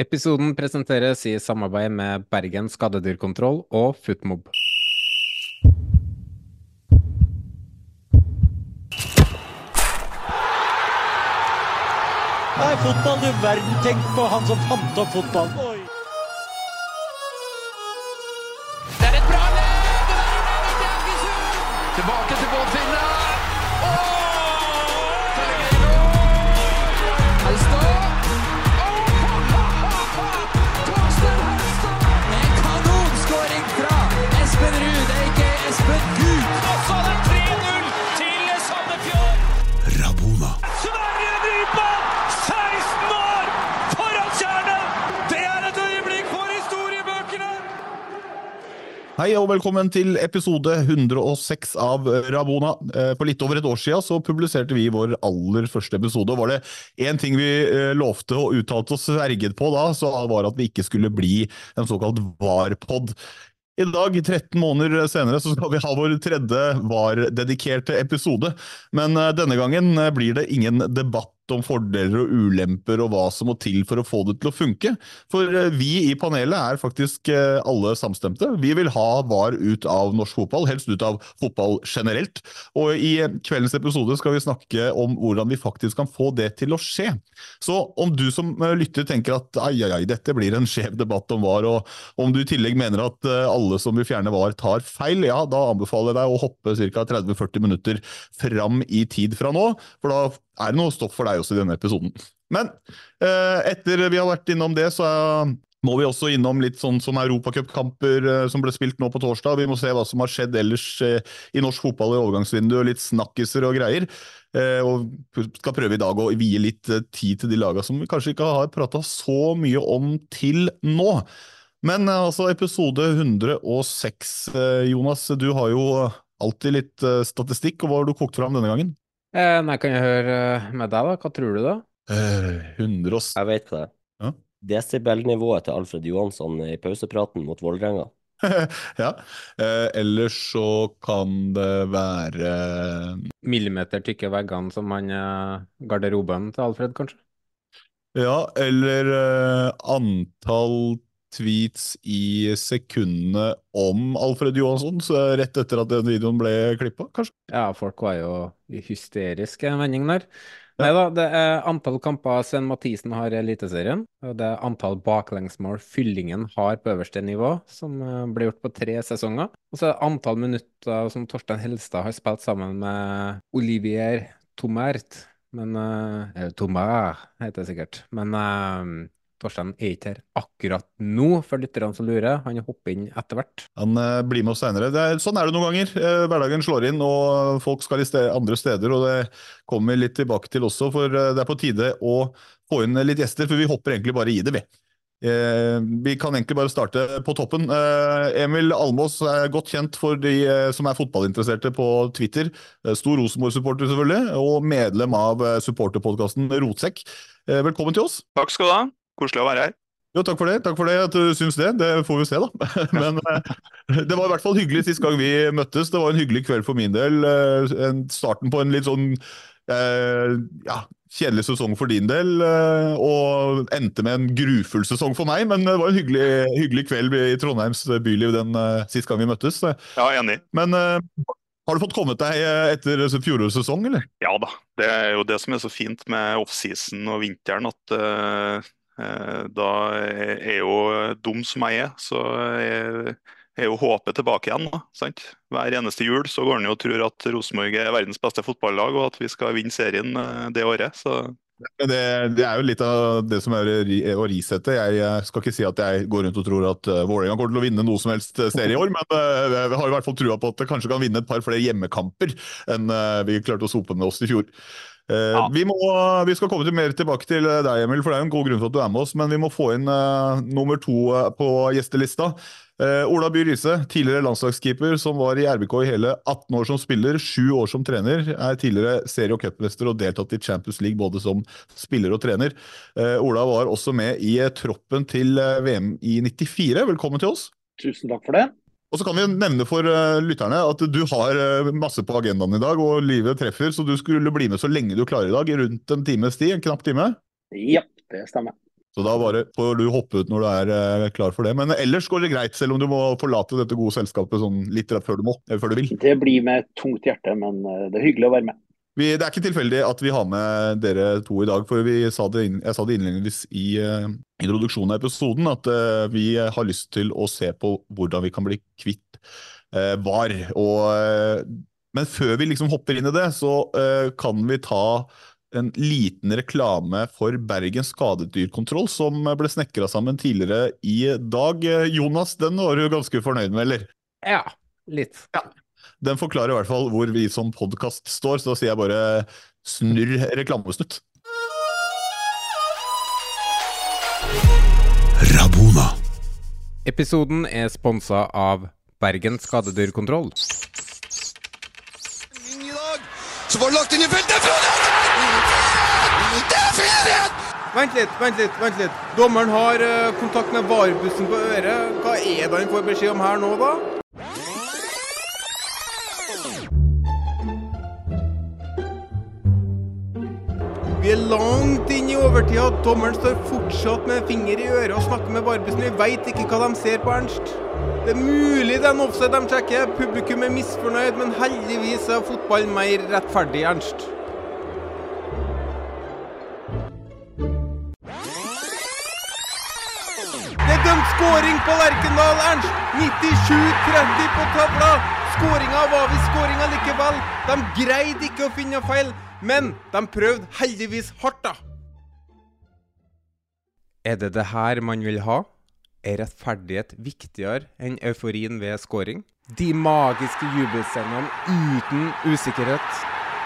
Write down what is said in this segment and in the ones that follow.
Episoden presenteres i samarbeid med Bergen skadedyrkontroll og Footmob. Nei, fotball, du verden. Tenk på han som fant opp fotball. Hei og velkommen til episode 106 av Rabona. Eh, For litt over et år siden så publiserte vi vår aller første episode. og Var det én ting vi eh, lovte og uttalte oss sverget på da, så var at vi ikke skulle bli en såkalt VAR-pod. I dag, 13 måneder senere, så skal vi ha vår tredje VAR-dedikerte episode. Men eh, denne gangen blir det ingen debatt om fordeler og ulemper og hva som må til for å få det til å funke. For eh, vi i panelet er faktisk eh, alle samstemte. Vi vil ha VAR ut av norsk fotball, helst ut av fotball generelt. Og i eh, kveldens episode skal vi snakke om hvordan vi faktisk kan få det til å skje. Så om du som lytter tenker at ai, ai, ai, dette blir en skjev debatt om VAR, og om du i tillegg mener at alle som vil fjerne VAR tar feil, ja, da anbefaler jeg deg å hoppe ca. 30-40 minutter fram i tid fra nå, for da er det noe stoff for deg også i denne episoden. Men eh, etter vi har vært innom det, så eh, må vi også innom litt sånn som europacupkamper eh, som ble spilt nå på torsdag. Vi må se hva som har skjedd ellers i norsk fotball i overgangsvinduet, litt snakkiser og greier. Og skal prøve i dag å vie litt tid til de lagene som vi kanskje ikke har prata så mye om til nå. Men altså, episode 106, eh, Jonas, du har jo alltid litt statistikk, og hva har du kokt fram denne gangen? Eh, nei, kan jeg høre eh, med deg, da? Hva tror du, da? Eh, 100 og... Jeg vet hva det er. Ja. Desibelnivået til Alfred Johansson i pausepraten mot Vålerenga. ja. Eh, ellers så kan det være Millimeter tykke veggene som han eh, garderoben til Alfred, kanskje? Ja, eller eh, antall tweets i sekundene om Alfred Johansson, så rett etter at den videoen ble klippa, kanskje? Ja, folk var jo i hysterisk en vending der. Nei da, det er antall kamper Sven Mathisen har i Eliteserien, og det er antall baklengsmål Fyllingen har på øverste nivå, som eh, ble gjort på tre sesonger. Og så er det antall minutter som Torstein Helstad har spilt sammen med Olivier Tomert. Men uh, Tomert heter det sikkert. Men eh, Torstein er ikke her akkurat nå, for lytterne som lurer. Han hopper inn etter hvert. Han eh, blir med oss seinere. Sånn er det noen ganger. Eh, hverdagen slår inn, og folk skal i ste andre steder. og Det kommer vi litt tilbake til også, for eh, det er på tide å få inn litt gjester. For vi hopper egentlig bare i det, vi. Eh, vi kan egentlig bare starte på toppen. Eh, Emil Almås er godt kjent for de eh, som er fotballinteresserte på Twitter. Stor Rosenborg-supporter, selvfølgelig, og medlem av supporterpodkasten Rotsekk. Velkommen til oss. Takk skal du ha. Koselig å være her. Jo, takk for det. Takk for det at du syns det. Det får vi se, da. Men eh, det var i hvert fall hyggelig sist gang vi møttes. Det var en hyggelig kveld for min del. Eh, Starten på en litt sånn eh, ja, kjedelig sesong for din del, og endte med en grufull sesong for meg. Men det var en hyggelig, hyggelig kveld i Trondheims byliv den sist gang vi møttes. Ja, enig. Men eh, har du fått kommet deg etter fjorårets sesong, eller? Ja da. Det er jo det som er så fint med offseason og vinteren, at eh, da er jo dum som jeg er, så er jo håpet tilbake igjen. Da, sant? Hver eneste jul så går han jo og tror at Rosenborg er verdens beste fotballag, og at vi skal vinne serien eh, det året. Så det, det er jo litt av det som er å risette. Jeg eh, skal ikke si at jeg går rundt og tror at uh, Vålerenga kommer til å vinne noe som helst eh, serie i år, men eh, vi har i hvert fall trua på at det kanskje kan vinne et par flere hjemmekamper enn eh, vi klarte å sope med oss i fjor. Eh, vi, må, vi skal komme til mer tilbake til eh, deg, Emil, for det er jo en god grunn for at du er med oss. Men vi må få inn uh, nummer to på gjestelista. Uh, Ola By Riise, tidligere landslagskeeper som var i RBK i hele 18 år som spiller, 7 år som trener. Er tidligere serie- og cupmester og deltatt i Champions League både som spiller og trener. Uh, Ola var også med i troppen til VM i 94. Velkommen til oss. Tusen takk for det. Og så kan vi nevne for eh, lytterne at du har eh, masse på agendaen i dag, og livet treffer, så du skulle bli med så lenge du klarer i dag. Rundt en times tid, en knapp time. Ja, det stemmer. Så da bare får du hoppe ut når du er eh, klar for det. Men ellers går det greit, selv om du må forlate dette gode selskapet sånn litt før du må, før du vil. Det blir med tungt hjerte, men det er hyggelig å være med. Vi, det er ikke tilfeldig at vi har med dere to i dag, for vi sa det, inn- jeg sa det innledningsvis i uh, introduksjonen av episoden, at uh, vi har lyst til å se på hvordan vi kan bli kvitt uh, VAR. Og, eh, men før vi liksom hopper inn i det, så eh, kan vi ta en liten reklame for Bergen skadedyrkontroll, som ble snekra sammen tidligere i dag. Eh, Jonas, den var du ganske fornøyd med, eller? Ja, litt. Ja. Den forklarer i hvert fall hvor vi som podkast står, så da sier jeg bare snurr reklamesnutt. Rabona. Episoden er sponsa av Bergen skadedyrkontroll. Så var det lagt inn i feltet! Det er 4-1! Vent litt, vent litt. vent litt. Dommeren har eh, kontakt med varebussen på øret. Hva er det han får beskjed om her nå, da? Vi er langt inn i overtida. Dommeren står fortsatt med finger i øret og snakker med Barbesen. Vi veit ikke hva de ser på, Ernst. Det er mulig det er en offside de sjekker. Publikum er misfornøyd, men heldigvis er fotball mer rettferdig, Ernst. Det er dømt skåring på Lerkendal, Ernst! 97-30 på tavla! Skåringa var visst skåringa likevel. De greide ikke å finne feil, men de prøvde heldigvis hardt, da. Er det det her man vil ha? Er rettferdighet viktigere enn euforien ved scoring? De magiske jubelscenene uten usikkerhet?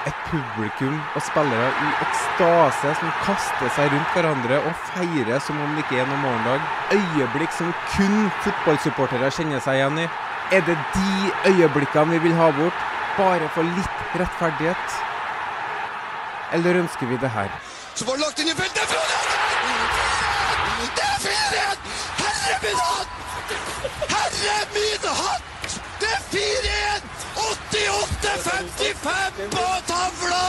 Et publikum og spillere i ekstase som kaster seg rundt hverandre og feirer som om det ikke er noen morgendag. Øyeblikk som kun fotballsupportere kjenner seg igjen i. Er det de øyeblikkene vi vil ha bort, bare for litt rettferdighet? Eller ønsker vi det her? Så var det lagt inn i feltet! Det er 4-1! Herre min hatt! Herre min hatt! Det er 4-1! 88-55 på tavla!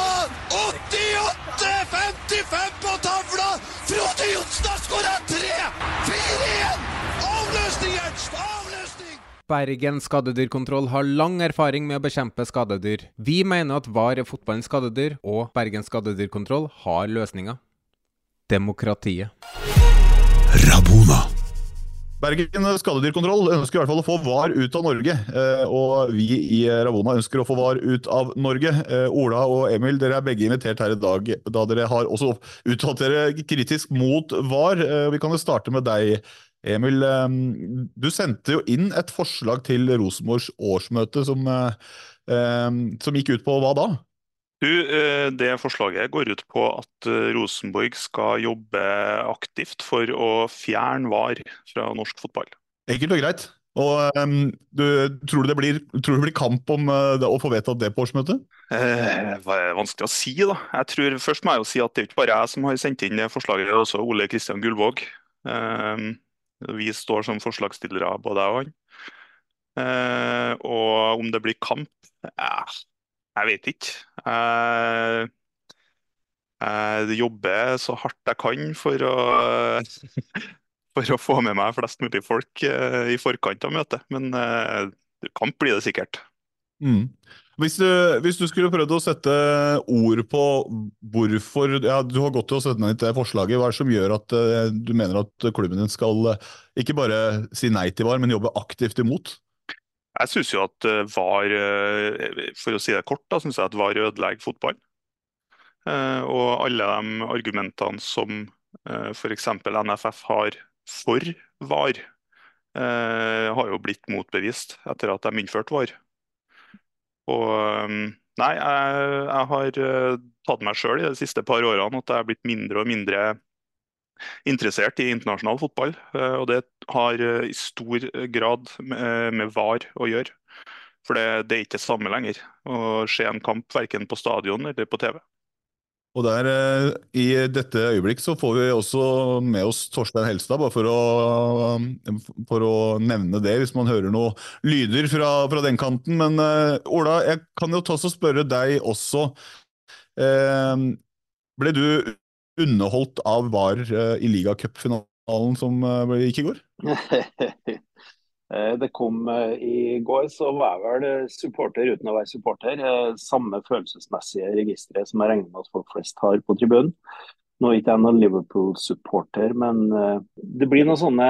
88-55 på tavla! Frode Johnsen har skåra tre! 4-1! Avløsning, Ernst! Avløsning! Bergen skadedyrkontroll har lang erfaring med å bekjempe skadedyr. Vi mener at VAR er fotballens skadedyr, og Bergen skadedyrkontroll har løsninga. Demokratiet. Rabona. Bergen skadedyrkontroll ønsker i hvert fall å få VAR ut av Norge, eh, og vi i Ravona ønsker å få VAR ut av Norge. Eh, Ola og Emil, dere er begge invitert her i dag, da dere har også uttalt dere kritisk mot VAR. Eh, Vi kan jo starte med deg, Emil. Eh, Du sendte jo inn et forslag til Rosenborgs årsmøte som, eh, eh, som gikk ut på hva da? Du, Det forslaget går ut på at Rosenborg skal jobbe aktivt for å fjerne VAR fra norsk fotball. Enkelt og greit. Og um, du, tror, du det blir, tror du det blir kamp om uh, å få vedtatt det på årsmøtet? Eh, det er vanskelig å si, da. Jeg tror, først må jeg jo si at det er ikke bare jeg som har sendt inn forslaget, det er også Ole Kristian Gullvåg. Eh, vi står som forslagsstillere, både jeg og han. Eh, og om det blir kamp eh, Jeg vet ikke. Jeg, jeg jobber så hardt jeg kan for å, for å få med meg flest mulig folk eh, i forkant av møtet. Men eh, kamp blir det sikkert. Mm. Hvis, du, hvis du skulle prøvd å sette ord på hvorfor ja, Du har gått til å sette ned det forslaget. Hva er det som gjør at uh, du mener at klubben din skal uh, ikke bare si nei til VAR, men jobbe aktivt imot? Jeg syns jo at uh, VAR, for å si det kort, da, synes jeg at VAR ødelegger fotball. Eh, Og alle de argumentene som f.eks. NFF har for VAR, har jo blitt motbevist etter at de innførte VAR. Og eh, nei, jeg, jeg har eh, tatt meg sjøl i de siste par årene at jeg er blitt mindre og mindre interessert i internasjonal fotball. eh, Og det har eh, i stor grad med VAR å gjøre. For det, det er ikke det samme lenger å se en kamp verken på stadion eller på TV. Og der, eh, I dette øyeblikk så får vi også med oss Torstein Helstad, bare for å, for å nevne det, hvis man hører noe lyder fra, fra den kanten. Men uh, Ola, jeg kan jo ta oss og spørre deg også. Uh, ble du underholdt av VAR uh, i ligacupfinalen som uh, gikk i går? Eh, Det kom eh, I går så var jeg vel supporter uten å være supporter. Eh, Samme følelsesmessige registeret som jeg regner med at folk flest har på tribunen. Nå er ikke jeg noen Liverpool-supporter, men det blir noen sånne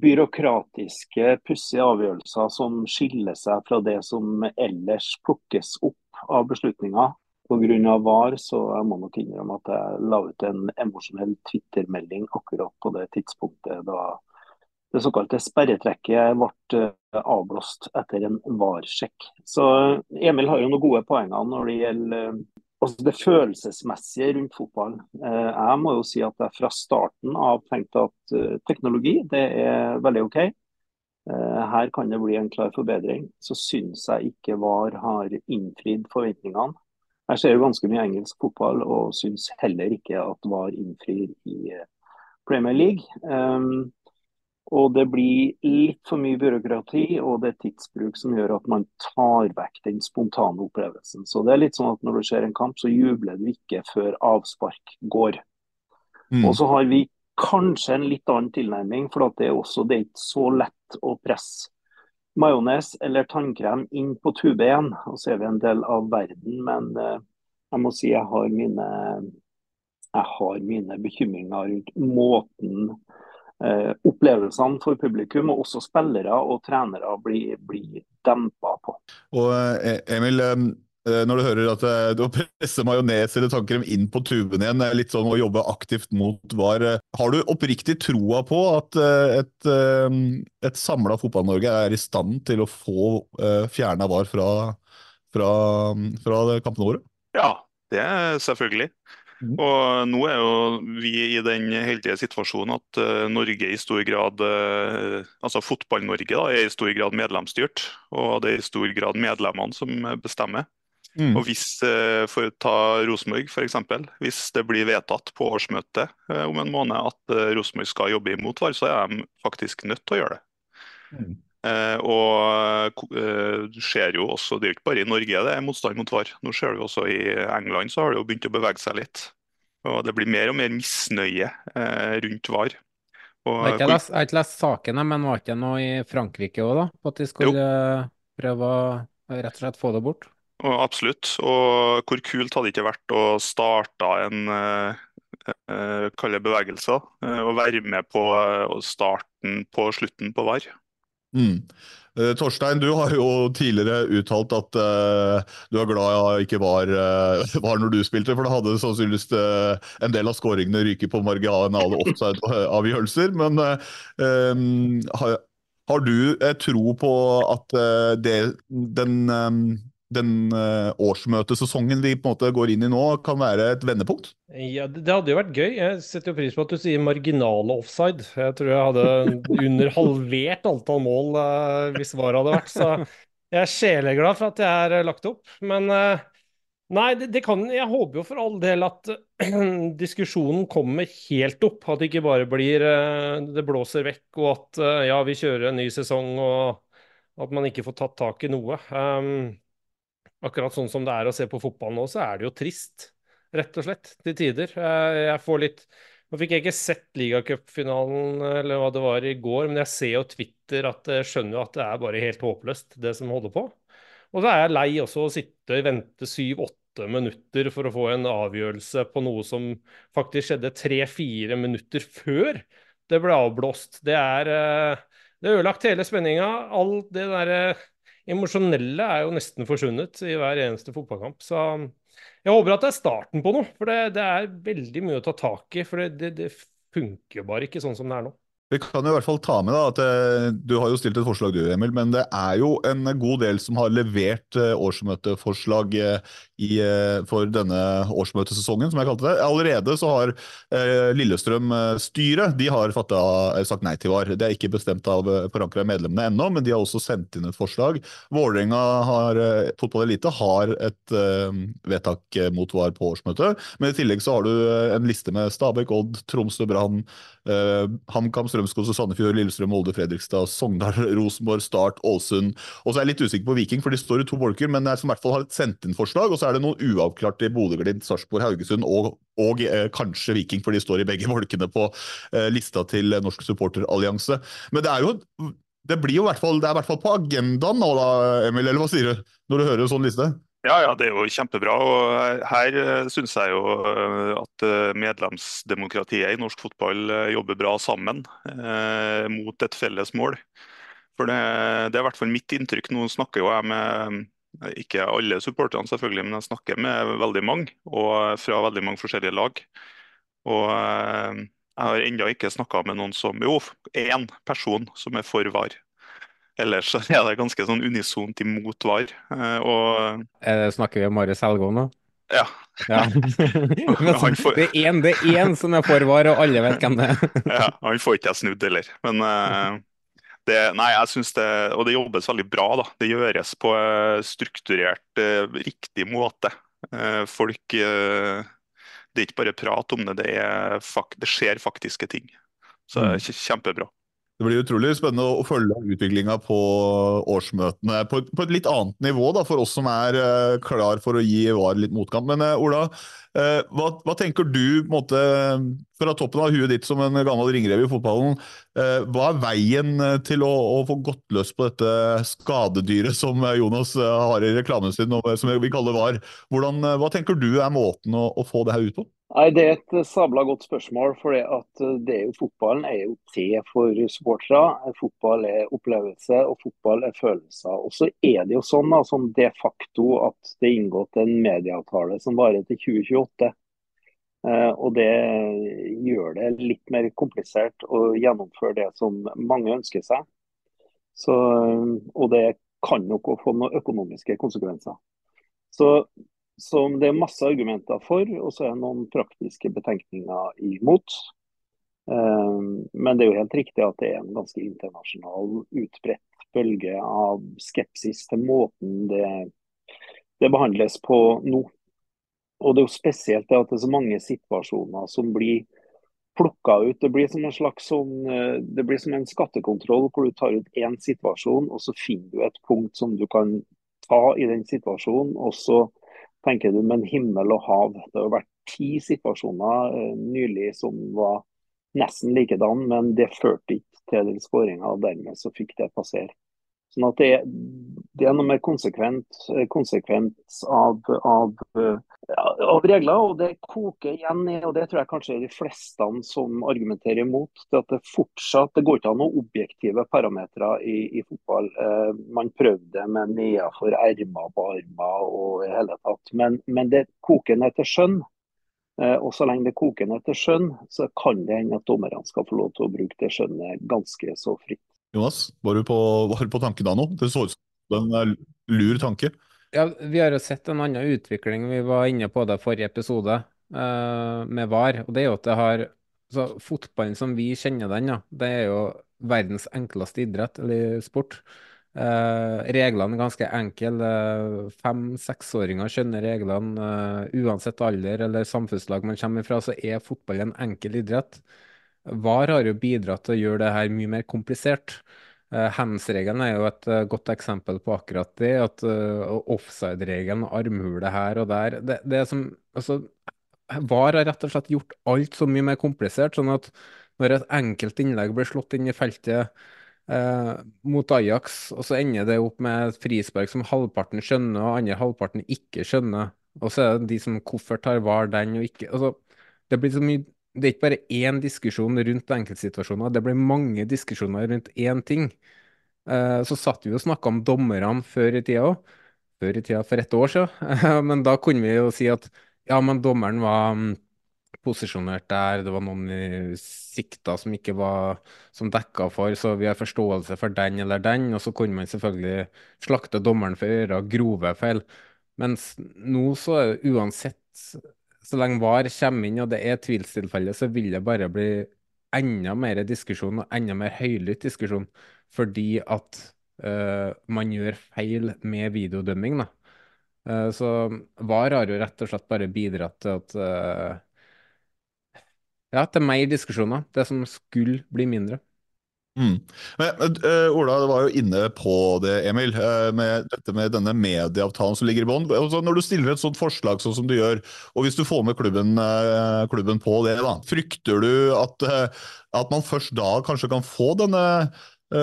byråkratiske, pussige avgjørelser som skiller seg fra det som ellers plukkes opp av beslutninger. Pga. VAR så jeg må nok innrømme at jeg la ut en emosjonell Twitter-melding akkurat på det tidspunktet da det såkalte sperretrekket ble eh, avblåst etter en VAR-sjekk. Så Emil har jo noen gode poenger når det gjelder eh, altså det følelsesmessige rundt fotball. Eh, Jeg må jo si at jeg fra starten av tenkte at eh, teknologi det er veldig OK. Eh, Her kan det bli en klar forbedring. Så syns jeg ikke VAR har innfridd forventningene. Jeg ser jo ganske mye engelsk fotball og syns heller ikke at VAR innfrir i eh, Premier League. Og det blir litt for mye byråkrati og det er tidsbruk som gjør at man tar vekk den spontane opplevelsen. Så det er litt sånn at når du ser en kamp, så jubler du ikke før avspark går. Og så har vi kanskje en litt annen tilnærming, for at det er også det er ikke så lett å presse majones eller tannkrem inn på tube igjen. Og så er vi en del av verden, men eh, jeg må si jeg har mine, jeg har mine bekymringer rundt måten opplevelsene for publikum, og også spillere og trenere, blir, blir dempa på. Og eh, Emil, eh, når du hører at du du presser majones eller tannkrem inn på tuben igjen, litt sånn å jobbe aktivt mot VAR. eh, Har du oppriktig troa på at eh, et, eh, et samla Fotball-Norge er i stand til å få fjerna VAR fra, fra, fra kampene våre? Ja, det er selvfølgelig. Og nå er jo vi i den heldige situasjonen at eh, Norge i stor grad, eh, altså Fotball-Norge da, er i stor grad medlemsstyrt. Og det er i stor grad medlemmene som bestemmer. Mm. Og hvis, eh, For å ta Rosenborg f.eks. Hvis det blir vedtatt på årsmøtet om en måned at Rosenborg skal jobbe imot VAR, så er de faktisk nødt til å gjøre det. Eh, og ko- eh, du ser jo også, Det er jo ikke bare i Norge det er motstand mot VAR. Nå ser du også I England så har det jo begynt å bevege seg litt. Og Det blir mer og mer misnøye eh, rundt VAR. Og, Jeg har ikke lest, jeg lest sakene, men var ikke noe i Frankrike òg, da? På at de skulle jo. prøve å rett og slett få det bort? og absolutt. Og hvor kult hadde det ikke vært å starte en eh, eh, kalle bevegelse, eh, og være med på eh, starten på slutten på VAR. Mm. Eh, Torstein, du har jo tidligere uttalt at uh, du er glad jeg ikke var, uh, var når du spilte, for da hadde sannsynligvis uh, en del av skåringene ryket på marginale offside-avgjørelser. Men em, har, har du tro på at det, den, em, den eh, årsmøtesesongen vi på en måte går inn i nå, kan være et vendepunkt? Ja, det hadde jo vært gøy. Jeg setter jo pris på at du sier marginale offside. Jeg tror jeg hadde under halvert antall mål eh, hvis VAR hadde vært, så jeg er sjeleglad for at jeg er eh, lagt opp. Men nei, det, det kan Jeg håper jo for all del at diskusjonen kommer helt opp. At det ikke bare blir det blåser vekk, og at ja, vi kjører en ny sesong, og at man ikke får tatt tak i noe. Um, akkurat sånn som det er å se på fotball nå, så er det jo trist rett og slett, til tider. Eh, Jeg får litt Nå fikk jeg ikke sett ligacupfinalen eller hva det var i går, men jeg ser jo Twitter at jeg skjønner jo at det er bare helt håpløst, det som holder på. Og så er jeg lei også å sitte og vente syv-åtte minutter for å få en avgjørelse på noe som faktisk skjedde tre-fire minutter før det ble avblåst. Det er eh, Det har ødelagt hele spenninga. All det derre emosjonelle er jo nesten forsvunnet i hver eneste fotballkamp. Så jeg håper at det er starten på noe, for det, det er veldig mye å ta tak i. For det, det, det funker bare ikke sånn som det er nå. Vi kan i hvert fall ta med da, at eh, Du har jo stilt et forslag, du, Emil, men det er jo en god del som har levert eh, årsmøteforslag eh, i, for denne årsmøtesesongen, som jeg kalte det. Allerede så har Lillestrøm-styret de har fattet, sagt nei til VAR. Det er ikke bestemt av forankra medlemmene ennå, men de har også sendt inn et forslag. Vålerenga har, fotballelite har et vedtak mot VAR på årsmøtet. Men i tillegg så har du en liste med Stabæk, Odd, Tromsø, Brann, HamKam, Strømskog, Sandefjord, Lillestrøm, Molde, Fredrikstad, Sogndal, Rosenborg, Start, Ålesund. Og så er jeg litt usikker på Viking, for de står i to bolker, men er som i hvert fall har sendt inn forslag. Og så er det noen uavklarte i Bodø-Glimt, Sarpsborg, Haugesund og, og eh, kanskje Viking, for de står i begge bolkene på eh, lista til Norsk supporterallianse. Men det er jo det blir jo hvert fall, det er i hvert fall på agendaen nå, da, Emil, eller hva sier du når du hører en sånn liste? Ja, ja, det er jo kjempebra. og Her eh, syns jeg jo eh, at eh, medlemsdemokratiet i norsk fotball jobber bra sammen eh, mot et felles mål. For det, det er i hvert fall mitt inntrykk. Nå snakker jo jeg med ikke alle supporterne, selvfølgelig, men jeg snakker med veldig mange, og fra veldig mange forskjellige lag. Og eh, jeg har ennå ikke snakka med noen som Jo, én person som er for VAR. Ellers er det ganske sånn unisont imot VAR. Eh, og eh, Snakker vi om Marius Helgå nå? Ja. ja. får... det, er én, som er for VAR, og alle vet hvem det er. ja, Han får ikke jeg snudd heller. Men uh, det, nei, jeg synes det, og det jobbes veldig bra. da. Det gjøres på strukturert, uh, riktig måte. Folk Det er ikke bare prat om det, det, er, det skjer faktiske ting. Så det er mm. kjempebra. Det blir utrolig spennende å følge utviklinga på årsmøtene på, på, et litt annet nivå da, for oss som er uh, klar for å gi VAR litt motkamp. Men uh, Ola, uh, hva, hva, tenker du måte, fra toppen av huet ditt som en gammel ringrev i fotballen? hva er veien til å, å, få gått løs på dette skadedyret som Jonas har i reklamen sin, som vi kaller VAR? Hvordan, hva tenker du er måten å, å få det her ut på? Nei, Det er et sabla godt spørsmål. for det at eh, det er jo, Fotballen er jo til for supportere. Fotball er opplevelse, og fotball er følelser. Og så er det jo sånn da, som de facto at det er inngått en medieavtale som varer til 2028. Eh, og Det gjør det litt mer komplisert å gjennomføre det som mange ønsker seg. Så, og det kan nok få noen økonomiske konsekvenser. Så som det er masse argumenter for, og så er det noen praktiske betenkninger imot. Eh, men det er jo helt riktig at det er en ganske internasjonal, utbredt bølge av skepsis til måten det, det behandles på nå. Og det er jo spesielt at det er så mange situasjoner som blir plukka ut. Det blir som en slags sånn, eh, det blir som en skattekontroll hvor du tar ut én situasjon, og så finner du et punkt som du kan ta i den situasjonen. og så tenker du men himmel og hav. Det har vært ti situasjoner uh, nylig som var nesten likedan, men det førte ikke til den skåringa. Dermed så fikk det passere. Sånn at det, det er noe mer konsekvent, eh, konsekvens av, av, eh, av, regler. Og det koker igjen ned, og det tror jeg kanskje er de fleste som argumenterer imot, det at det fortsatt det går ikke an noen objektive parametere i, i, fotball. Eh, man prøvde med nedenfor ermer på armer og i hele tatt. Men, men det koker ned til skjønn. Eh, og så lenge det koker ned til skjønn, så kan det hende at dommerne skal få lov til å bruke det skjønnet ganske så fritt. Jonas, var du på, var du på tanken da nå? Det så ut som en lur tanke. Ja, Vi har jo sett en annen utvikling. Vi var inne på det forrige episode uh, med VAR. og det er jo at det har så Fotballen som vi kjenner den, ja, det er jo verdens enkleste idrett eller sport. Uh, reglene er ganske enkle. Fem-seksåringer skjønner reglene. Uh, uansett alder eller samfunnslag man kommer fra, så er fotball en enkel idrett. VAR har jo bidratt til å gjøre det her mye mer komplisert. Uh, Hands-regelen er jo et uh, godt eksempel på akkurat det. at uh, Offside-regelen, armhule her og der det, det som, altså, VAR har rett og slett gjort alt så mye mer komplisert. sånn at når et enkelt innlegg blir slått inn i feltet uh, mot Ajax, og så ender det opp med et frispark som halvparten skjønner, og andre halvparten ikke skjønner, og så er det de som hvorfor tar VAR den og ikke altså, Det blir så mye det er ikke bare én diskusjon rundt enkeltsituasjoner, det blir mange diskusjoner rundt én ting. Eh, så satt vi og snakka om dommerne før i tida òg. Før i tida, for ett år siden. Men da kunne vi jo si at ja, men dommeren var mm, posisjonert der, det var noen sikta som ikke var som dekka for, så vi har forståelse for den eller den. Og så kunne man selvfølgelig slakte dommeren for å gjøre grove feil. Mens nå så er det uansett, så lenge VAR kommer inn og det er tvilstilfelle, så vil det bare bli enda mer diskusjon og enda mer høylytt diskusjon fordi at uh, man gjør feil med videodømming. da. Uh, så VAR har jo rett og slett bare bidratt til at uh, ja, til mer diskusjoner. Det som skulle bli mindre. Mm. Men, uh, Ola var jo inne på det, Emil, uh, med dette med denne medieavtalen som ligger i bånn. Altså, når du stiller et sånt forslag sånn som du gjør, og hvis du får med klubben, uh, klubben på det, da, frykter du at, at man først da kanskje kan få denne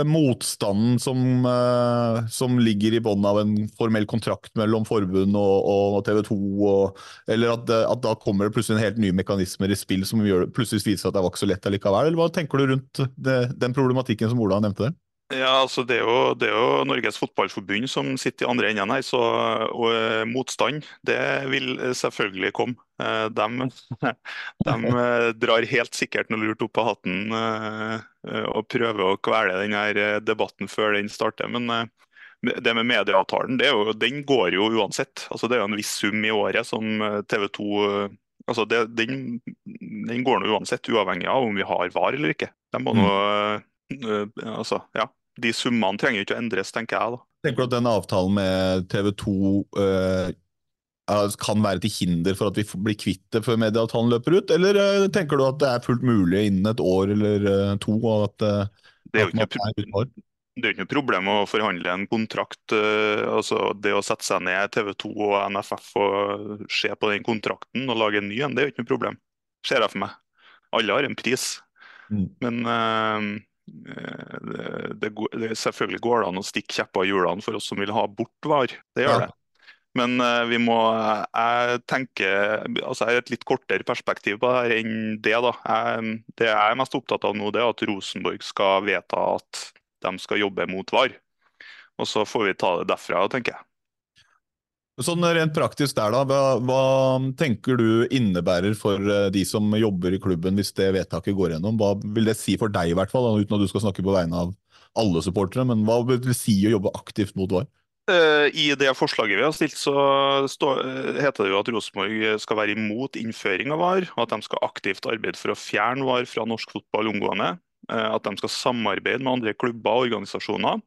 motstanden som, uh, som, ligger i bunnen av en formell kontrakt mellom forbund og, og TV 2, og, eller at, at, da kommer det plutselig en helt nye mekanismer i spill som gjør, plutselig viser at det var ikke så lett allikevel? Eller hva tenker du rundt det, den problematikken som Ola nevnte der? Ja, altså det er, jo, det er, jo, Norges Fotballforbund som sitter i andre enden her, så og, eh, motstand det vil selvfølgelig komme. Eh, de, de eh, drar helt sikkert noe lurt opp av hatten og prøver å kvele denne debatten før den starter. Men det med medieavtalen det jo, den går jo uansett. Altså det er jo en viss sum i året som TV 2 altså det, den, den, går nå uansett, uavhengig av om vi har VAR eller ikke. De må nå Eh, altså, ja, De summene trenger ikke å endres, tenker jeg. da. Tenker du at den avtalen med TV 2 uh, eh, kan være til hinder for at vi blir kvitt det før medieavtalen løper ut, eller uh, tenker du at det er fullt mulig innen et år eller uh, to? At, det er jo ikke noe, det er ikke noe problem å forhandle en kontrakt. altså Det å sette seg ned TV 2 og NFF og se på den kontrakten og lage en ny en, det er jo ikke noe problem. Ser jeg for meg. Alle har en pris. Mm. Men Eh, det, det, selvfølgelig går det an å stikke kjepper i hjulene for oss som vil ha bort VAR. Det gjør ja. det. Men uh, vi må Jeg tenker altså Jeg har et litt kortere perspektiv på det her enn det. da. Jeg, det jeg er mest opptatt av nå, det er at Rosenborg skal vedta at de skal jobbe mot VAR. Og så får vi ta det derfra, tenker jeg. Sånn Rent praktisk der, da, hva, hva, tenker du innebærer for eh, de som jobber i klubben hvis det vedtaket går gjennom? Hva vil det si for deg, i hvert fall, uten at du skal snakke på vegne av alle supportere? Men hva vil det si å jobbe aktivt mot VAR? Eh, I det forslaget vi har stilt, så stå, eh, heter det jo at Rosenborg skal være imot innføring av VAR, og at de skal aktivt arbeide for å fjerne VAR fra norsk fotball omgående. At de skal samarbeide med andre klubber og organisasjoner.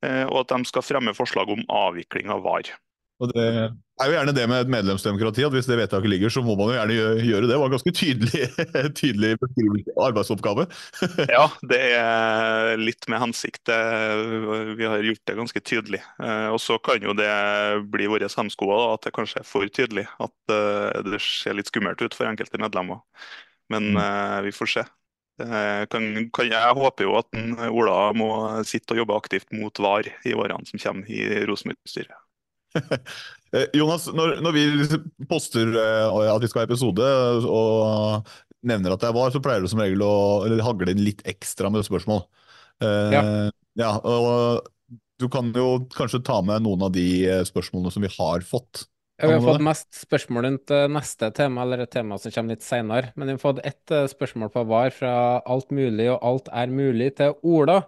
Og at de skal fremme forslag om avvikling av VAR. Og Det er jo gjerne det med et medlemsdemokrati, at hvis det vedtaket ligger, så må man jo gjerne gjøre det. Det var en ganske tydelig, tydelig arbeidsoppgave. ja, det er litt med hensikt. Vi har gjort det ganske tydelig. Eh, og så kan jo det bli våre hemskoer at det kanskje er for tydelig. At eh, det ser litt skummelt ut for enkelte medlemmer. Men mm. Eh, vi får se. Kan, kan, jeg håper jo at Ola må sitte og jobbe aktivt mot VAR i årene som kommer i Rosenborg-styret. Eh, Jonas, når, når, vi poster uh, at vi skal ha episode og nevner at det er var, så pleier du som regel å hagle inn litt ekstra med spørsmål. Ja. ja. og du kan jo kanskje ta med noen av de spørsmålene som vi har fått. Ja, vi har fått mest spørsmål rundt neste tema, eller et tema som kommer litt seinere. Men vi har fått ett spørsmål på VAR fra alt mulig og alt er mulig til Ola.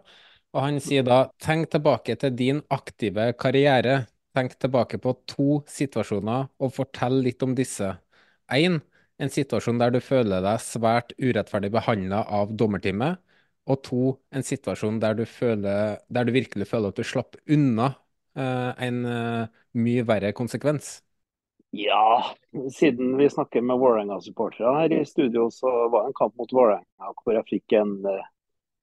Og han sier da tenk tilbake til din aktive karriere. Tenk tilbake på to situasjoner og fortell litt om disse. Én, en situasjon der du føler deg svært urettferdig behandla av dommerteamet. Og to, en situasjon der du, føler, der du virkelig føler at du slapp unna eh, en eh, mye verre konsekvens. Ja, siden vi snakker med Vålerenga-supportere her i studio, så var det en kamp mot Vålerenga hvor jeg fikk en eh,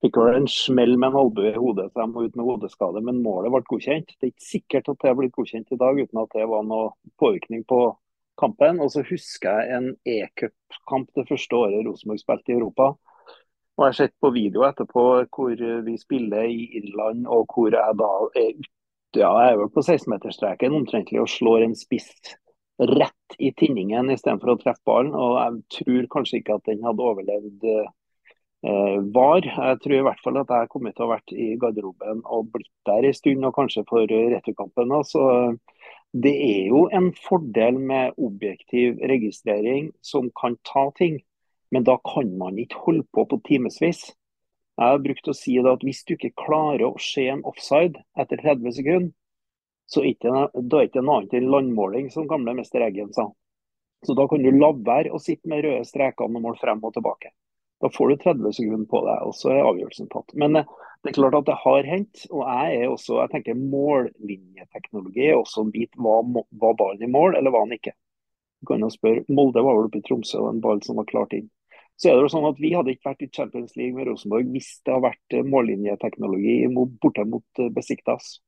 Fikk vel en smell med en albue i hodet, så jeg må ut med hodeskade. Men målet ble godkjent. Det er ikke sikkert at det har blitt godkjent i dag uten at det var noe påvirkning på kampen. Og så husker jeg en e-cupkamp det første året Rosenborg spilte i Europa. Og Jeg har sett på video etterpå hvor vi spiller i Irland, og hvor jeg da er ute. Ja, jeg er vel på 16-meterstreken omtrentlig og slår en spiss rett i tinningen istedenfor å treffe ballen. Og jeg tror kanskje ikke at den hadde overlevd eh, var. Jeg tror i hvert fall at jeg kommer til å ha vært i garderoben og blitt der en stund, og kanskje for returkampen. Så det er jo en fordel med objektiv registrering som kan ta ting, men da kan man ikke holde på på timevis. Jeg har brukt å si at hvis du ikke klarer å se en offside etter 30 sekunder, så er det det noe annet enn landmåling, som gamle mester Eggen sa. Så da kan du la være å sitte med røde streker og måle frem og tilbake. Da får du 30 sekunder på deg, og så er avgjørelsen tatt. Men eh, det er klart at det har hendt. Og jeg er også, jeg tenker mållinjeteknologi er også en bit. Var, var ballen i mål, eller var han ikke? Du kan jo spørre, Molde var vel oppe i Tromsø, og en ball som var klart inn. Så er det jo sånn at Vi hadde ikke vært i Champions League med Rosenborg hvis det hadde vært eh, mållinjeteknologi borte mot eh, Besiktas.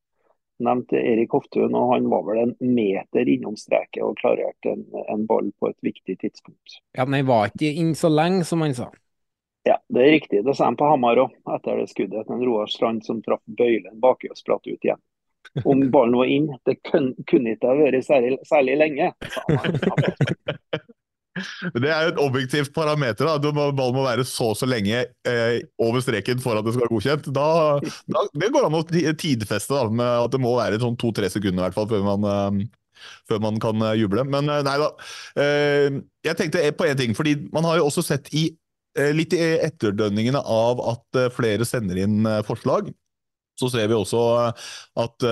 Nevnte Erik Hoftun, og han var vel en meter innom streket og klarerte en, en ball på et viktig tidspunkt. Ja, Men han var ikke inn så lenge, som han sa. Ja, det er riktig. Det sa han på Hamar òg, etter det skuddet. En Roar Strand som traff bøylen baki og spratt ut igjen. Om ballen var inn, det kunne ikke ha vært særlig, særlig lenge. Det er jo et objektivt parameter. da. Ballen må være så og så lenge eh, over streken for at det skal være godkjent. Da, da, det går an å tidfeste da, med at det må være sånn to-tre sekunder hvert fall før man, eh, før man kan uh, juble. Men uh, nei da. jeg tenkte på én ting. fordi Man har jo også sett i litt i etterdønningene av at flere sender inn forslag så ser vi også at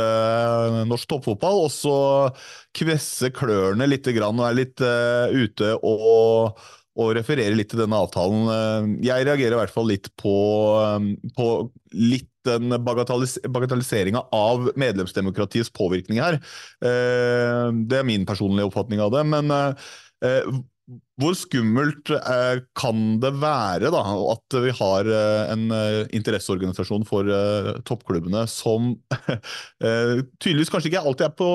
norsk toppfotball også kvesser klørne litt grann, og er litt ute og, og, refererer litt til denne avtalen. Jeg reagerer i hvert fall litt på, på litt den bagatellis bagatelliseringa av medlemsdemokratiets påvirkning her. det er min personlige oppfatning av det. men hvor skummelt eh, kan det være da, at vi har eh, en eh, interesseorganisasjon for toppklubbene som tydeligvis kanskje ikke alltid er på,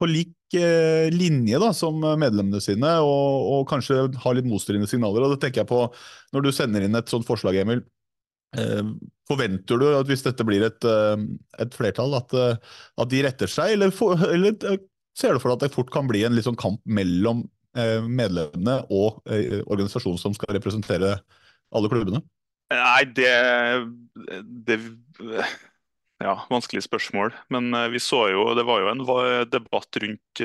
på lik linje da, som medlemmene sine, og, og kanskje har litt motstridende signaler. og det tenker jeg på Når du sender inn et sånt forslag, Emil, forventer du at hvis dette blir et, et flertall, at, at, de retter seg, eller, for, eller ser du for deg at det fort kan bli en sånn kamp mellom Eh, medlemmene og eh, organisasjonen som skal representere alle klubbene? Nei, det, det Ja, vanskelig spørsmål. Men eh, vi så jo Det var jo en debatt rundt,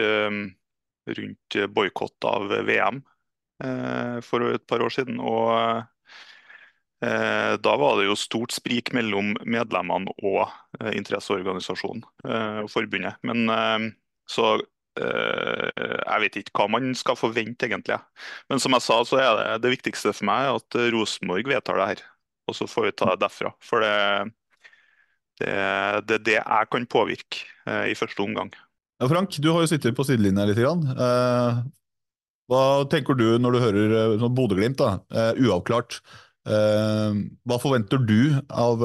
rundt boikott av VM for et par år siden. og da var det jo stort sprik mellom medlemmene og interesseorganisasjonen og forbundet. Men så Eh, jeg vet ikke hva man skal forvente, egentlig. Men som jeg sa, så er det det viktigste for meg at Rosenborg vedtar det her. Og så får vi ta det derfra. For det, det, det det jeg kan påvirke eh, i første omgang. Ja, Frank, du har jo sittet på sidelinja litt. Eh, hva tenker du når du hører sånn Bodø-Glimt, uavklart? hva forventer du av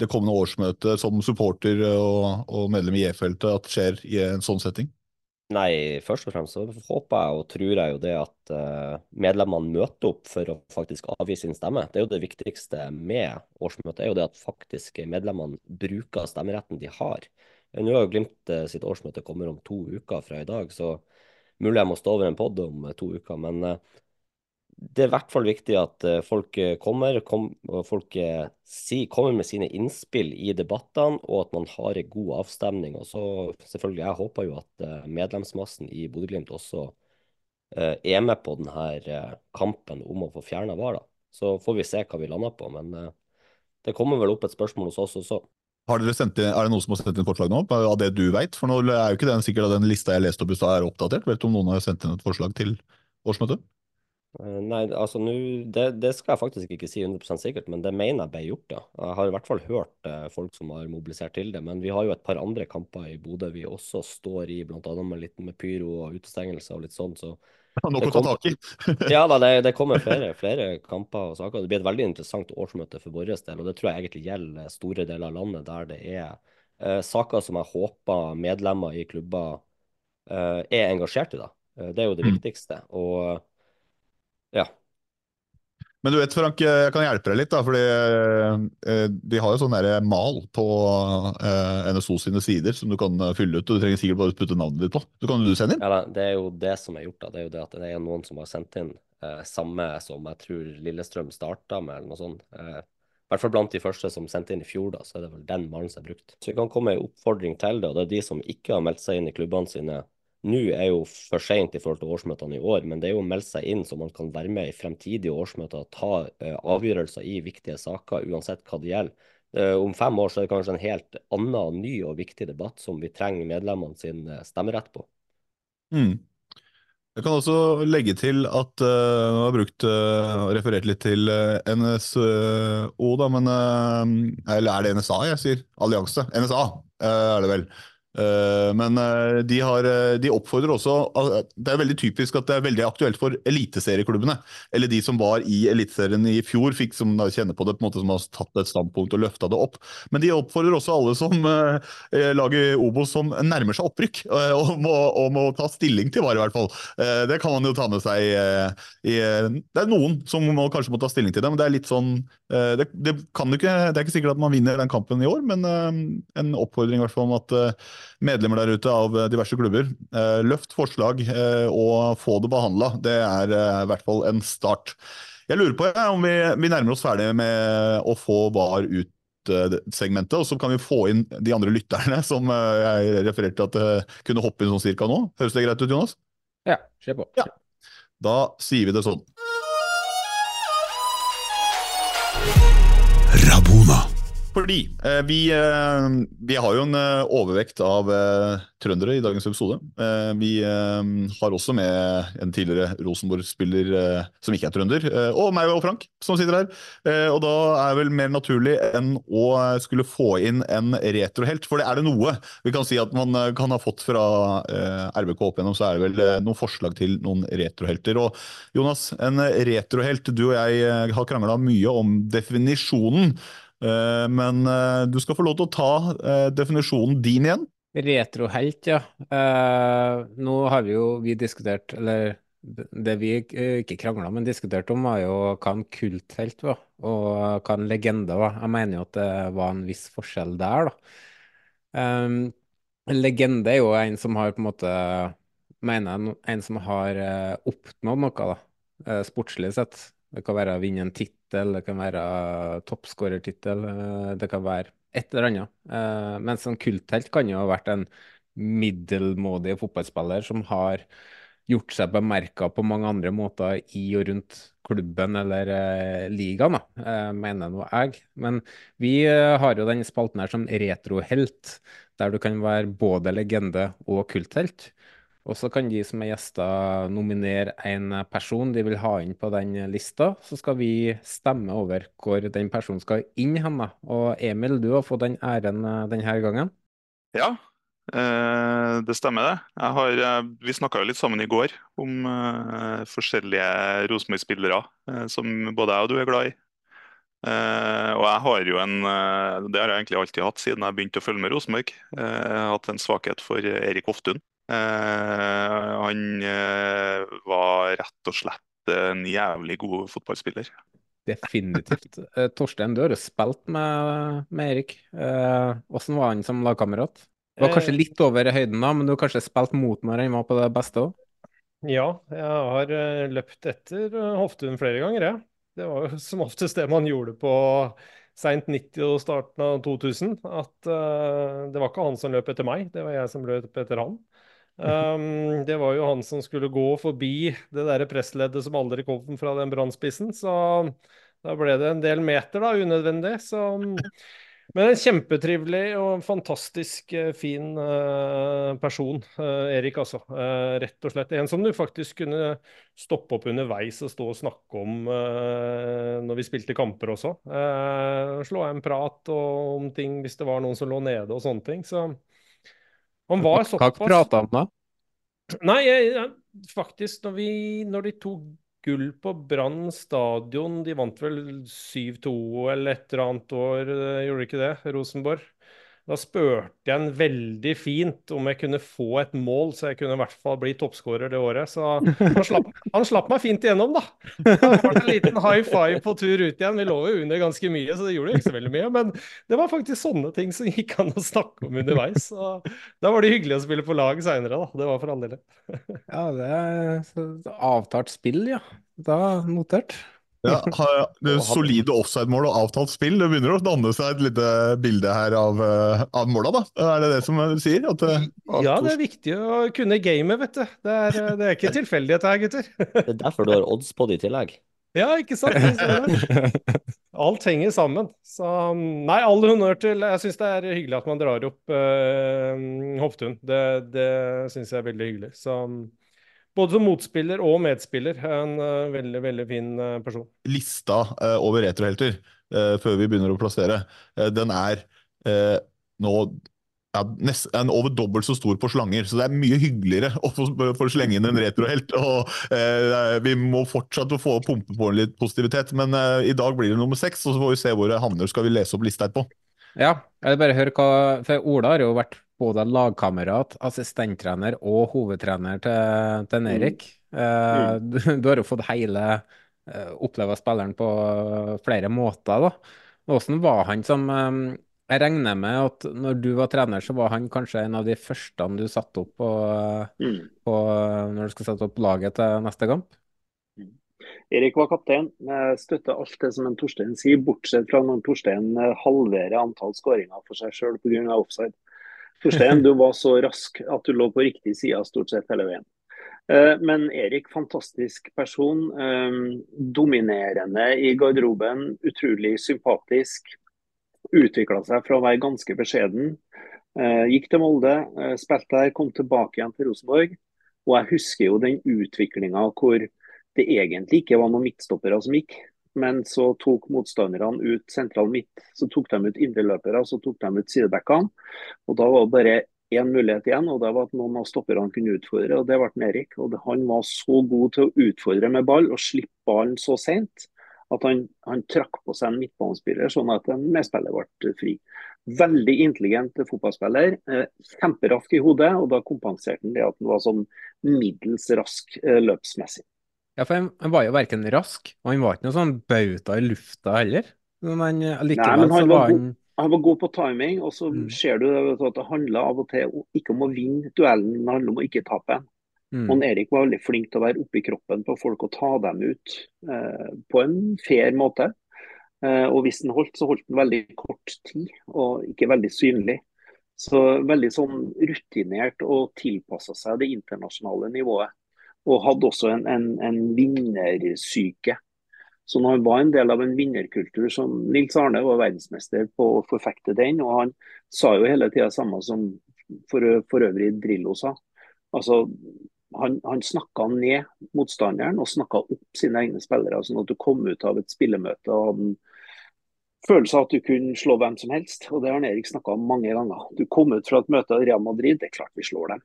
det kommende årsmøtet som supporter og, og medlem i E-feltet at skjer i en sånn setting? Nei, først og fremst så håper jeg og tror jeg jo det at uh, medlemmene møter opp for å faktisk avgi sin stemme. Det er jo det viktigste med årsmøtet, er jo det at faktisk medlemmene bruker stemmeretten de har. Nå har jo Glimt uh, sitt årsmøte kommer om to uker fra i dag, så mulig jeg må stå over en pod om uh, to uker. Men det er i hvert fall viktig at eh, folk eh, kommer, kom, folk eh, si, kommer med sine innspill i debattene, og at man har en god avstemning. Og så selvfølgelig, Jeg håper jo at medlemsmassen i Bodø-Glimt også er med på denne kampen om å få fjerna VAR. Så får vi se hva vi lander på. Men det kommer vel opp et spørsmål hos oss også. Har dere sendt, er det noen som har sendt inn forslag nå, av det du vet? For nå er jo ikke den sikkert at den lista jeg leste opp i stad er oppdatert. Vet du om noen har sendt inn et forslag til årsmøtet? Eh, nei, altså nå det, det, skal jeg faktisk ikke si 100 sikkert, men det mener jeg ble gjort, ja. Jeg har i hvert fall hørt eh, folk som har mobilisert til det. Men vi har jo et par andre kamper i Bodø vi også står i, bl.a. med litt med pyro og utestengelse og litt sånn. Så Noe å ta tak i. ja da, det, det kommer flere, flere, kamper og saker. Det blir et veldig interessant årsmøte for vår del, og det tror jeg egentlig gjelder store deler av landet der det er eh, saker som jeg håper medlemmer i klubber eh, er engasjert i. da. Eh, det er jo det mm. viktigste. og ja. Men du vet, Frank, jeg kan hjelpe deg litt. da, fordi eh, De har jo sånn mal på eh, NSO sine sider som du kan fylle ut. og Du trenger sikkert bare putte navnet ditt på. Så kan du sende inn. Ja, da, Det er jo det som er gjort. da, det er jo det at det er noen som har sendt inn Eh, samme som jeg tror Lillestrøm starta med, eller noe sånt. Eh, I hvert fall blant de første som sendte inn i fjor, da, så er det vel den malen som er brukt. Så vi kan komme med en oppfordring til det, og det er de som ikke har meldt seg inn i klubbene sine nå, er jo for seint i forhold til årsmøtene i år, men det er jo å melde seg inn så man kan være med i fremtidige årsmøter og ta uh, avgjørelser i viktige saker, uansett hva det gjelder. Uh, om fem år så er det kanskje en helt annen, ny og viktig debatt som vi trenger medlemmene sin stemmerett på. Mm. Jeg kan også legge til at uh, Nå har jeg brukt uh, referert litt til uh, NSO, da, men Eller er det NSA jeg sier? Allianse. NSA er det vel. Eh, men eh, de, har, eh, de, oppfordrer også Det er veldig typisk at det er veldig aktuelt for eliteserieklubbene. Eller de som var i Eliteserien i fjor, fikk som da kjenner på det, på en måte som har tatt et standpunkt og løfta det opp. Men de oppfordrer også alle som lager Obos som nærmer seg opprykk, om å, om å ta stilling til VAR, i hvert fall. Det kan man jo ta med seg i Det er noen som må, kanskje må ta stilling til det, men det er litt sånn det, det, ikke, det er ikke sikkert at man vinner den kampen i år, men en oppfordring i hvert fall om at medlemmer der ute av diverse klubber. Eh, løft forslag eh, og få det behandla. Det er eh, i hvert fall en start. Jeg lurer på om vi, vi nærmer oss ferdig med å få VAR ut segmentet, og så kan vi få inn de andre lytterne som jeg refererte at kunne hoppe inn sånn cirka nå. Høres det greit ut, Jonas? Ja, se på. Ja. Da sier vi det sånn. Fordi eh, vi, eh, vi, har jo en eh, overvekt av eh, trøndere i dagens episode. Eh, vi eh, har også med en tidligere Rosenborg-spiller som ikke er trønder, og meg og Frank som sitter her. og da er det vel mer naturlig enn å skulle få inn en retrohelt, for det er det noe vi kan si at man kan ha fått fra RBK opp igjennom, så er det vel noen forslag til noen retrohelter. Og Jonas, en retrohelt, du og jeg har krangla mye om definisjonen. Eh, men eh, du skal få lov til å ta eh, definisjonen din igjen. Retrohelt, ja. nå har vi jo vi diskutert, eller det vi ikke krangla, men diskuterte om, var jo hva en kulthelt var, og hva en legende var. Jeg mener jo at det var en viss forskjell der, da. Um, en legende er jo en som har på en måte Mener jeg en som har oppnådd noe, da, sportslig sett. Det kan være å vinne en tittel det kan være toppskårertittel, eh, det kan være et eller annet. Eh, mens en kulthelt kan jo ha vært en middelmådig fotballspiller som har gjort seg bemerka på mange andre måter i og rundt klubben eller eh, ligaen, mener nå jeg. Men vi har jo den spalten her som retrohelt, der du kan være både legende og kulthelt. Og så kan de som er gjester nominere en person de vil ha inn på den lista. Så skal vi stemme over hvor den personen skal inn hen. Og Emil, du har fått den æren eh, denne gangen. Ja, eh, det stemmer det. Har, eh, vi snakka litt sammen i går om forskjellige Rosenborg-spillere som både jeg og du er glad i. Uh, og jeg har jo en uh, Det har jeg egentlig alltid hatt siden jeg begynte å følge med Rosenborg. Uh, jeg har hatt en svakhet for Erik Hoftun. Han var rett og slett en jævlig god fotballspiller. Definitivt. Torstein, du har jo spilt med, med Erik. Hvordan var han som lagkamerat? Du var kanskje litt over høyden, da, men du har kanskje spilt mot når han var på det beste òg? Ja, jeg har løpt etter Hoftun flere ganger, jeg. Det var jo som oftest det man gjorde på seint 90- og starten av 2000. At uh, det var ikke han som løp etter meg, det var jeg som løp etter han. Um, det var jo han som skulle gå forbi det der pressleddet som aldri kom fra den brannspissen. Så da ble det en del meter, da, unødvendig. Så men en kjempetrivelig og fantastisk eh, fin uh, person, uh, Erik, altså. Uh, rett og slett. En som du faktisk kunne stoppe opp underveis og stå og snakke om når vi spilte kamper også. slå en prat og, om ting hvis det var noen som lå nede og sånne ting. Så han var såpass Hva prata han da? Nei, jeg, faktisk, når, vi, når de tok gull på Brann stadion. De vant vel 7-2 eller et eller annet år, eh, gjorde de ikke det, Rosenborg? Da spurte jeg en veldig fint om jeg kunne få et mål, så jeg kunne i hvert fall bli toppskårer det året. Så han slapp, han slapp meg fint igjennom, da. Det var en liten high five på tur ut igjen. Vi lå jo under ganske mye, så det gjorde ikke så veldig mye. Men det var faktisk sånne ting som gikk an å snakke om underveis. Så da var det hyggelig å spille på lag seinere, da. Det var for all del. Ja, det er avtalt spill, ja. Da notert. Ja, det Solide offside-mål og avtalt spill. Det begynner å danne seg et lite bilde her av, eh, av måla, da. Er det det som du sier? At, ja, det er viktig å kunne gamet, vet du. Det er, eh, det er ikke tilfeldighet her, gutter. Det er derfor du har odds på det i tillegg. Ja, ikke sant? Alt henger sammen. Så nei, all honnør til Jeg syns det er hyggelig at man drar opp uh, Hoftun. Det, det syns jeg er veldig hyggelig. Så både som motspiller og medspiller. En uh, veldig, veldig fin uh, person. Lista uh, over retrohelter, før vi begynner å plassere, den er nå ja, nest, en over dobbelt så stor på slanger, så det er mye hyggeligere å få, få slenge inn en retrohelt. og Vi må fortsatt få pumpe på litt positivitet, men i dag blir det nummer seks, og så får vi se hvor det havner. Skal vi lese opp lista etterpå? Ja, jeg vil bare høre hva For Ola har jo vært både lagkamerat, assistenttrener og hovedtrener til, til Erik. Mm. Uh, du, du, har jo fått hele uh, oppleve spilleren på flere måter. da. Hvordan var han som um, Jeg regner med at når du var trener, så var han kanskje en av de første du satte opp på, mm. på, når du skal sette opp laget til neste kamp? Mm. Erik var kaptein. Jeg støtter alt det som en Torstein sier, bortsett fra når Torstein halverer antall skåringer for seg sjøl pga. offside. Torstein, du var så rask at du lå på riktig side stort sett hele veien. Eh, men Erik, fantastisk person. Eh, dominerende i garderoben. Utrolig sympatisk. Utvikla seg fra å være ganske beskjeden. Eh, gikk til Molde, spilte der, kom tilbake igjen til Rosenborg. Og jeg husker jo den utviklinga hvor det egentlig ikke var noen midtstoppere som gikk. Men så tok motstanderne ut sentral midt, så tok de ut indreløpere, så tok de ut sidebackene. Og da var det bare én mulighet igjen, og det var at noen av stopperne kunne utfordre. og Det ble Erik. og Han var så god til å utfordre med ball og slippe ballen så sent at han, han trakk på seg en midtbanespiller, sånn at en medspiller ble fri. Veldig intelligent fotballspiller. Eh, kjemperask i hodet, og da kompenserte han det at han var sånn middels rask eh, løpsmessig. Ja, for han, han var jo verken rask, og han var ikke noe sånn bauta i lufta heller. Men han, likevel Nei, men han var, han god, han var god på timing, og så Mm. ser du at det handler av og til ikke om å vinne duellen, det handler om å ikke tape. Mm. Og Erik var veldig flink til å være oppi kroppen på folk og ta dem ut eh, på en fair måte. Eh, og hvis den holdt, så holdt den veldig kort tid, og ikke veldig synlig. Så veldig sånn rutinert og tilpassa seg det internasjonale nivået. Og hadde også en, en, en vinnersyke. Så han var en del av en vinnerkultur som Nils Arne var verdensmester på å forfekte den, og han sa jo hele tida samme som for, for øvrig Drillo sa. Altså, han, han snakka ned motstanderen og snakka opp sine egne spillere, sånn at du kom ut av et spillemøte og hadde en følelse av at du kunne slå hvem som helst. og Det har Erik snakka om mange ganger. Du kom ut fra et møte av Real Madrid, det er klart vi slår dem.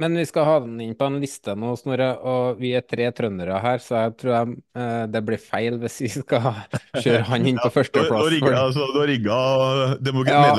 Men vi skal ha den inn på en liste nå, Snorre, og vi er tre trøndere her, så jeg tror jeg, eh, det blir feil hvis vi skal kjøre han inn på førsteplass. Du har rigga, altså, rigga demok- Ja.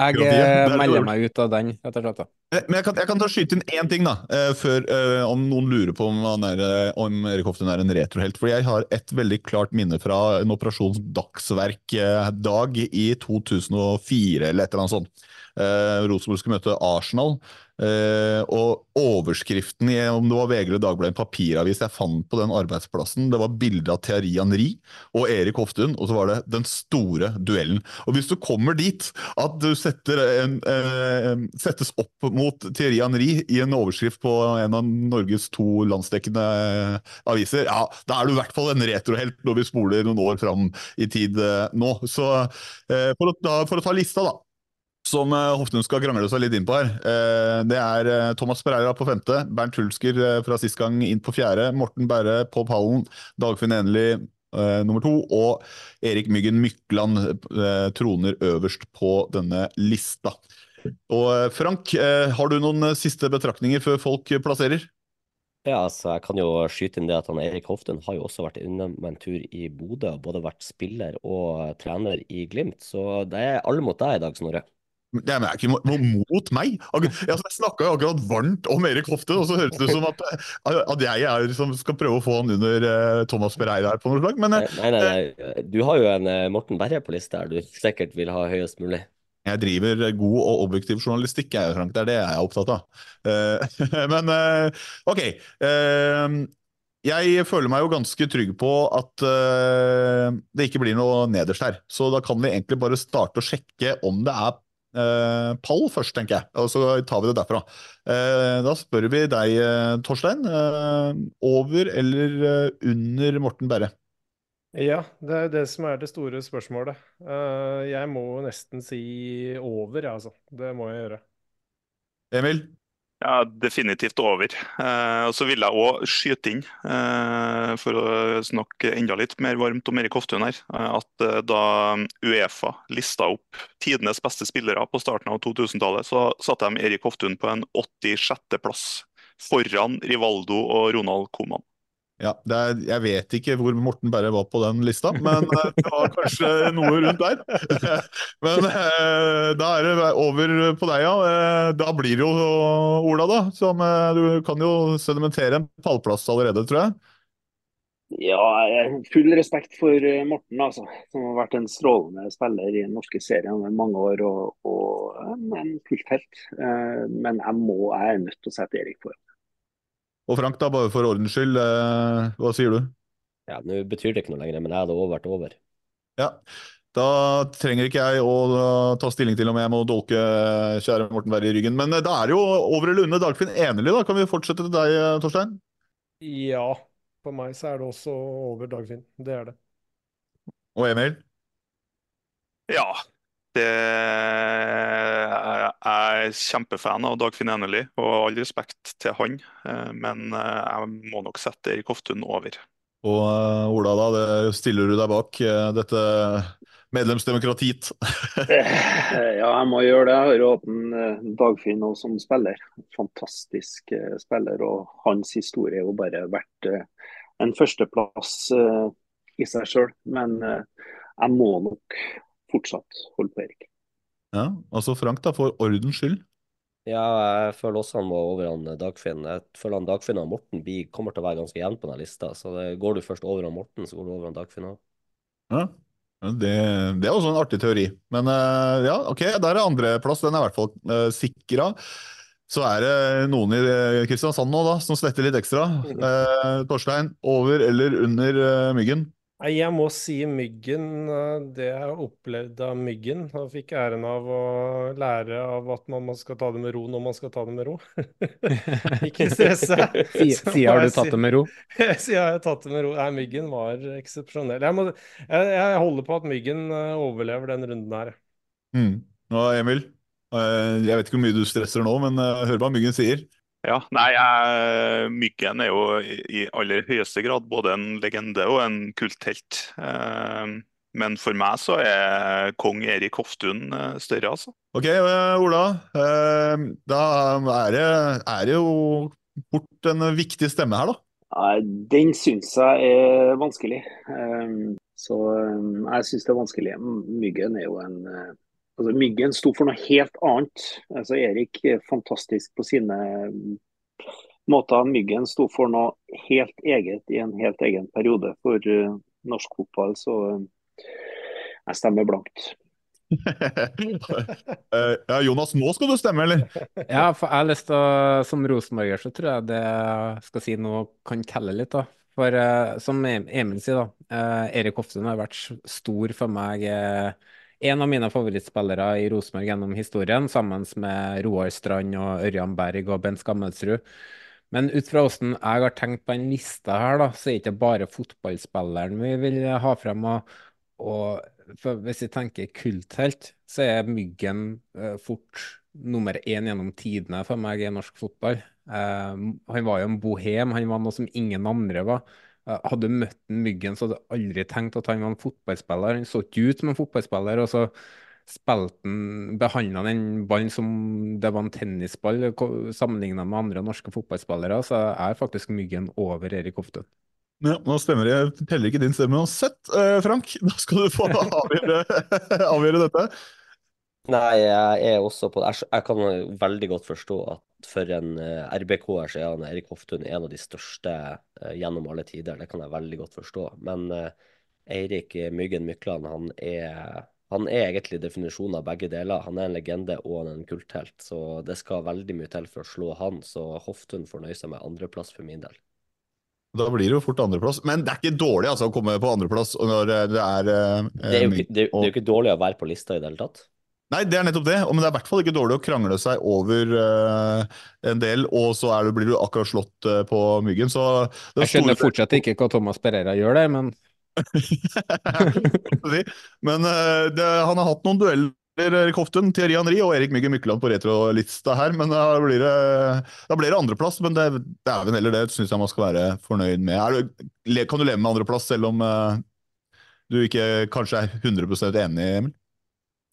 Jeg eh, melder meg ut av den, rett og slett. Eh, Men jeg kan, jeg kan ta skyte inn én ting, da, eh, før, uh, om noen lurer på om, han er, eh, om Erik Hoften er en retrohelt. For jeg har et veldig klart minne fra en Operasjons Dagsverk-dag i 2004, eller et eller annet sånt. Uh, Rosenborg skulle møte Arsenal. Eh, og overskriften i om det var VG eller Dagbladet, en papiravis jeg fant på den arbeidsplassen, det var bilde av Thierry Henry og Erik Hoftun, og så var det 'Den store duellen'. Og hvis du kommer dit at du en, eh, settes opp mot Thierry Henry i en overskrift på en av Norges to landsdekkende aviser, ja, da er du i hvert fall en retrohelt når vi spoler noen år fram i tid eh, nå. Så for, å, da, for å ta lista, da som eh, Hoftun skal krangle seg litt inn på her. Eh, Det er eh, Thomas Pereira på femte, Bernt Hulsker fra sist gang inn på fjerde, Morten Berre på pallen, Dagfinn Enli nummer to, og Erik Myggen Mykland troner øverst på denne lista. Og Frank, har du noen siste betraktninger før folk plasserer? Ja, altså jeg kan jo skyte inn det at han Erik Hoftun har jo også vært innom en tur i Bodø, både vært spiller og trener i Glimt. Så det er alle mot deg i dag, Snorre. Det er ikke noe mot meg. Altså, jeg snakka jo akkurat varmt om Erik Hofte, og så høres det ut som at, at jeg er som skal prøve å få han under eh, Thomas Pereira her på noe slag. Men eh, Nei, nei, nei. Du har jo en eh, Morten Berre på lista her du sikkert vil ha høyest mulig. jeg driver god og objektiv journalistikk, jeg, Frank. Det er det jeg er opptatt av. Eh, Men eh, OK. Eh, Jeg føler meg jo ganske trygg på at eh, det ikke blir noe nederst her. Så da kan vi egentlig bare starte å sjekke om det er eh, pall først, tenker jeg. Og så tar vi det derfra. Eh, da spør vi deg, eh, Torstein. eh, over eller eh, under Morten Berre? Ja, det er jo det som er det store spørsmålet. Eh, jeg må nesten si over, ja, altså. Det må jeg gjøre. Emil? Ja, definitivt over. Eh, og så vil jeg òg skyte inn, eh, for å snakke enda litt mer varmt om Erik Hoftun her, eh, at eh, da Uefa lista opp tidenes beste spillere på starten av 2000-tallet, så satte de Erik Hoftun på en 86.-plass foran Rivaldo og Ronald Koman. Ja, er, jeg vet ikke hvor Morten Berre var på den lista, men eh, det var kanskje noe rundt der. Men eh, da er det over på deg, ja. Eh, Da blir det jo Ola, da. Som, du kan jo sedimentere en pallplass allerede, tror jeg. Ja, full respekt for Morten, altså, som har vært en strålende spiller i den norske serien over mange år og, og en, en kulthelt. Eh, Men jeg må, jeg er nødt til å sette Erik foran. Og Frank, da, bare for ordens skyld, eh, hva sier du? Ja, Nå betyr det ikke noe lenger, men jeg hadde også vært over. Ja, da trenger ikke jeg å uh, ta stilling til om jeg må dolke uh, kjære Morten Berre i ryggen. Men uh, da er det jo over eller under Dagfinn Enerly, da. Kan vi fortsette til deg, Torstein? Ja, For meg så er det også over Dagfinn. Det er det. Og Emil? Ja, det jeg er kjempefan av Dagfinn Enerly, og all respekt til han. eh, Men eh, jeg må nok sette Erik Hoftun over. Og uh, Ola, da, det stiller du deg bak dette medlemsdemokratiet? Eh, Ja, jeg må gjøre det. Jeg har jo hatt en eh, Dagfinn òg som spiller. Fantastisk eh, spiller. Og hans historie er jo bare verdt eh, en førsteplass eh, i seg sjøl. Men eh, jeg må nok fortsatt holde på Erik. Ja, altså Frank, da, for ordens skyld. Ja, jeg føler også han må over han Dagfinn. Jeg føler han Dagfinn og Morten blir, kommer til å være ganske jevn på den lista. Så det, går du først over han Morten, så går du over han Dagfinn òg. Ja, det, det er også en artig teori. Men uh, ja, ok, der er andreplass. Den er i hvert fall uh, sikra. Så er det noen i Kristiansand nå da, som svetter litt ekstra. Uh, Torstein, over eller under uh, Myggen? Nei, jeg må si Myggen. eh, Det jeg har opplevd av Myggen. Han fikk æren av å lære av at man skal ta det med ro når man skal ta det med ro. Ikke stresse. Si- sier må har du tatt det med ro? Sier jeg har tatt det med ro. Nei, Myggen var eksepsjonell. Jeg, må, jeg, jeg holder på at Myggen eh, overlever den runden her. Mm. Og Emil, uh, jeg vet ikke hvor mye du stresser nå, men hør hva Myggen sier. Ja, nei, jeg, Myggen er jo i aller høyeste grad både en legende og en kulthelt. Eh, Men for meg så er kong Erik Hoftun eh, større, altså. Ok, uh, Ola. Uh, da er det, er det jo bort en viktig stemme her, da. Nei, Den syns jeg er vanskelig. Um, så jeg syns det er vanskelig. Myggen er jo en uh, altså Myggen sto for noe helt annet. Altså Erik er fantastisk på sine måter. Myggen sto for noe helt eget i en helt egen periode for uh, norsk fotball. Så uh, jeg stemmer blankt. Uh, ja, Jonas, nå skal du stemme, eller? Ja, for jeg har lyst til å Som rosenborger så tror jeg det skal si noe kan telle litt, da. For uh, som Emil sier, da. eh, Erik Hoftun har vært stor for meg. eh, en av mine favorittspillere i Rosenborg gjennom historien, sammen med Roar Strand og Ørjan Berg og Bent Skammelsrud. Men ut fra hvordan jeg har tenkt på den lista her, da, så er det ikke bare fotballspilleren vi vil ha frem. Og, og hvis vi tenker kulthelt, så er Myggen uh, fort nummer én gjennom tidene for meg i norsk fotball. Uh, han var jo en bohem, han var noe som ingen andre var. Eh, hadde møtt den Myggen, så hadde jeg aldri tenkt at han var en fotballspiller. Han så ikke ut som en fotballspiller, og så spilte han, behandla den ballen som det var en tennisball, sammenligna med andre norske fotballspillere. Så er faktisk Myggen over Erik Hoftun. Ja, nå stemmer. Jeg teller ikke din stemme uansett, uh, Frank. Da skal du få avgjøre, avgjøre dette. Nei, jeg er også på Jeg, jeg kan veldig godt forstå at for en eh, RBK-er så er han Erik Hoftun en av de største eh, gjennom alle tider. Det kan jeg veldig godt forstå. Men eh, Eirik Myggen Mykland, han er, han er egentlig definisjonen av begge deler. Han er en legende og han er en kulthelt. Så det skal veldig mye til for å slå han. Så Hoftun får nøye seg med andreplass for min del. Da blir det jo fort andreplass. Men det er ikke dårlig altså, å komme på andreplass når det er eh, Det er, jo ikke, det, det er jo ikke dårlig å være på lista i det hele tatt. Nei, det er nettopp det. Men det er i hvert fall ikke dårlig å krangle seg over uh, en del, og så det, blir du akkurat slått uh, på myggen. Så Jeg skjønner store... fortsatt ikke hva Thomas Pereira gjør der, men Men uh, det, han har hatt noen dueller, Erik Hoftun, Thierry Henry og Erik Myggen Mykland på retrolista her. Men da blir det, da blir det andreplass. Men det, det er vel heller det syns jeg man skal være fornøyd med. Du, kan du leve med andreplass selv om du ikke kanskje er 100 enig, Emil?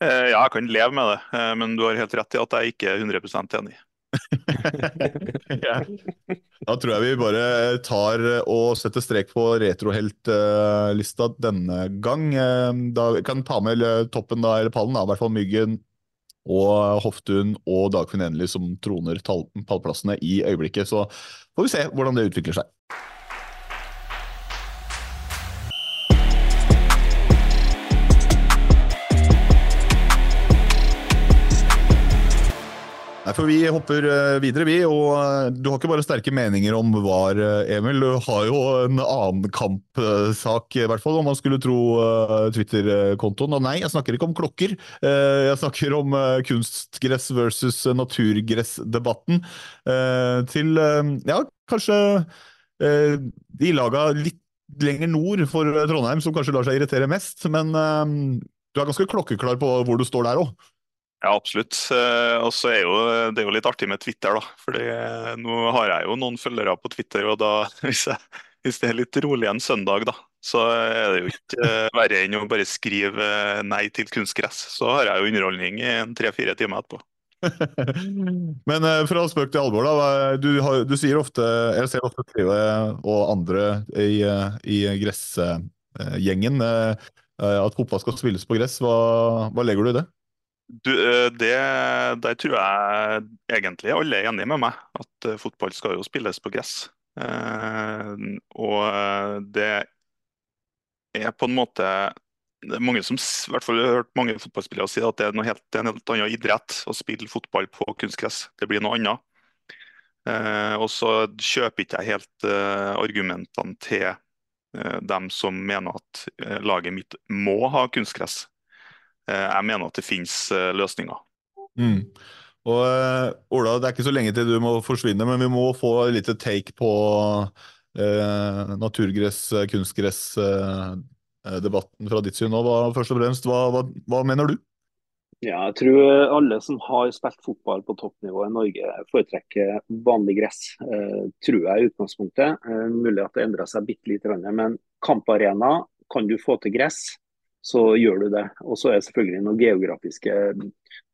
Eh, ja, jeg kan leve med det, eh, men du har helt rett i at jeg ikke er 100% enig. Da tror jeg vi bare tar og setter strek på retroheltlista denne gang. Eh, da kan ta med toppen, da, eller pallen, da, i hvert fall Myggen og Hoftun og Dagfinn Endelig som troner pallplassene i øyeblikket. Så får vi se hvordan det utvikler seg. For Vi hopper eh, videre, vi. og eh, Du har ikke bare sterke meninger om VAR, eh, Emil. Du har jo en annen kampsak, i hvert fall, om man skulle tro Twitter-kontoen. Og nei, jeg snakker ikke om klokker. Jeg snakker om kunstgress versus naturgress-debatten. Til ja, kanskje de laga litt lenger nord for Trondheim som kanskje lar seg irritere mest. Men du er ganske klokkeklar på hvor du står der òg. Ja, absolutt. Eh, og så er jo, det er jo litt artig med Twitter, da. Fordi eh, nå har jeg jo noen følgere på Twitter, og da, hvis, jeg, hvis det er litt rolig en søndag, da, så er det jo ikke eh, verre enn å bare skrive nei til kunstgress. Så har jeg jo underholdning i tre-fire timer etterpå. Men fra spøk til alvor, da. Du, har, du sier ofte, jeg ser ofte Treve og andre i, i gressgjengen at fotball skal spilles på gress. Hva, hva legger du i det? Du, eh, det, der tror jeg egentlig alle er enige med meg, at eh, fotball skal jo spilles på gress. Eh, og det er på en måte det er mange som, i hvert fall jeg har hørt mange fotballspillere si at det er, helt, en helt annen idrett å spille fotball på kunstgress. Det blir noe annet. Og så kjøper ikke jeg helt argumentene til dem som mener at laget mitt må ha kunstgress. Eh, jeg mener at det finnes eh, løsninger. Mm. Og uh, Ola, det er ikke så lenge til du må forsvinne, men vi må få et lite take på eh, naturgress, kunstgress-debatten fra ditt syn. Hva, først og fremst, hva, hva, hva, mener du? Ja, jeg tror alle som har spilt fotball på toppnivå i Norge, foretrekker vanlig gress. tror jeg i utgangspunktet. mulig at det endrer seg bitte litt, men kamparena kan du få til gress så gjør du det. Og så er det selvfølgelig noen geografiske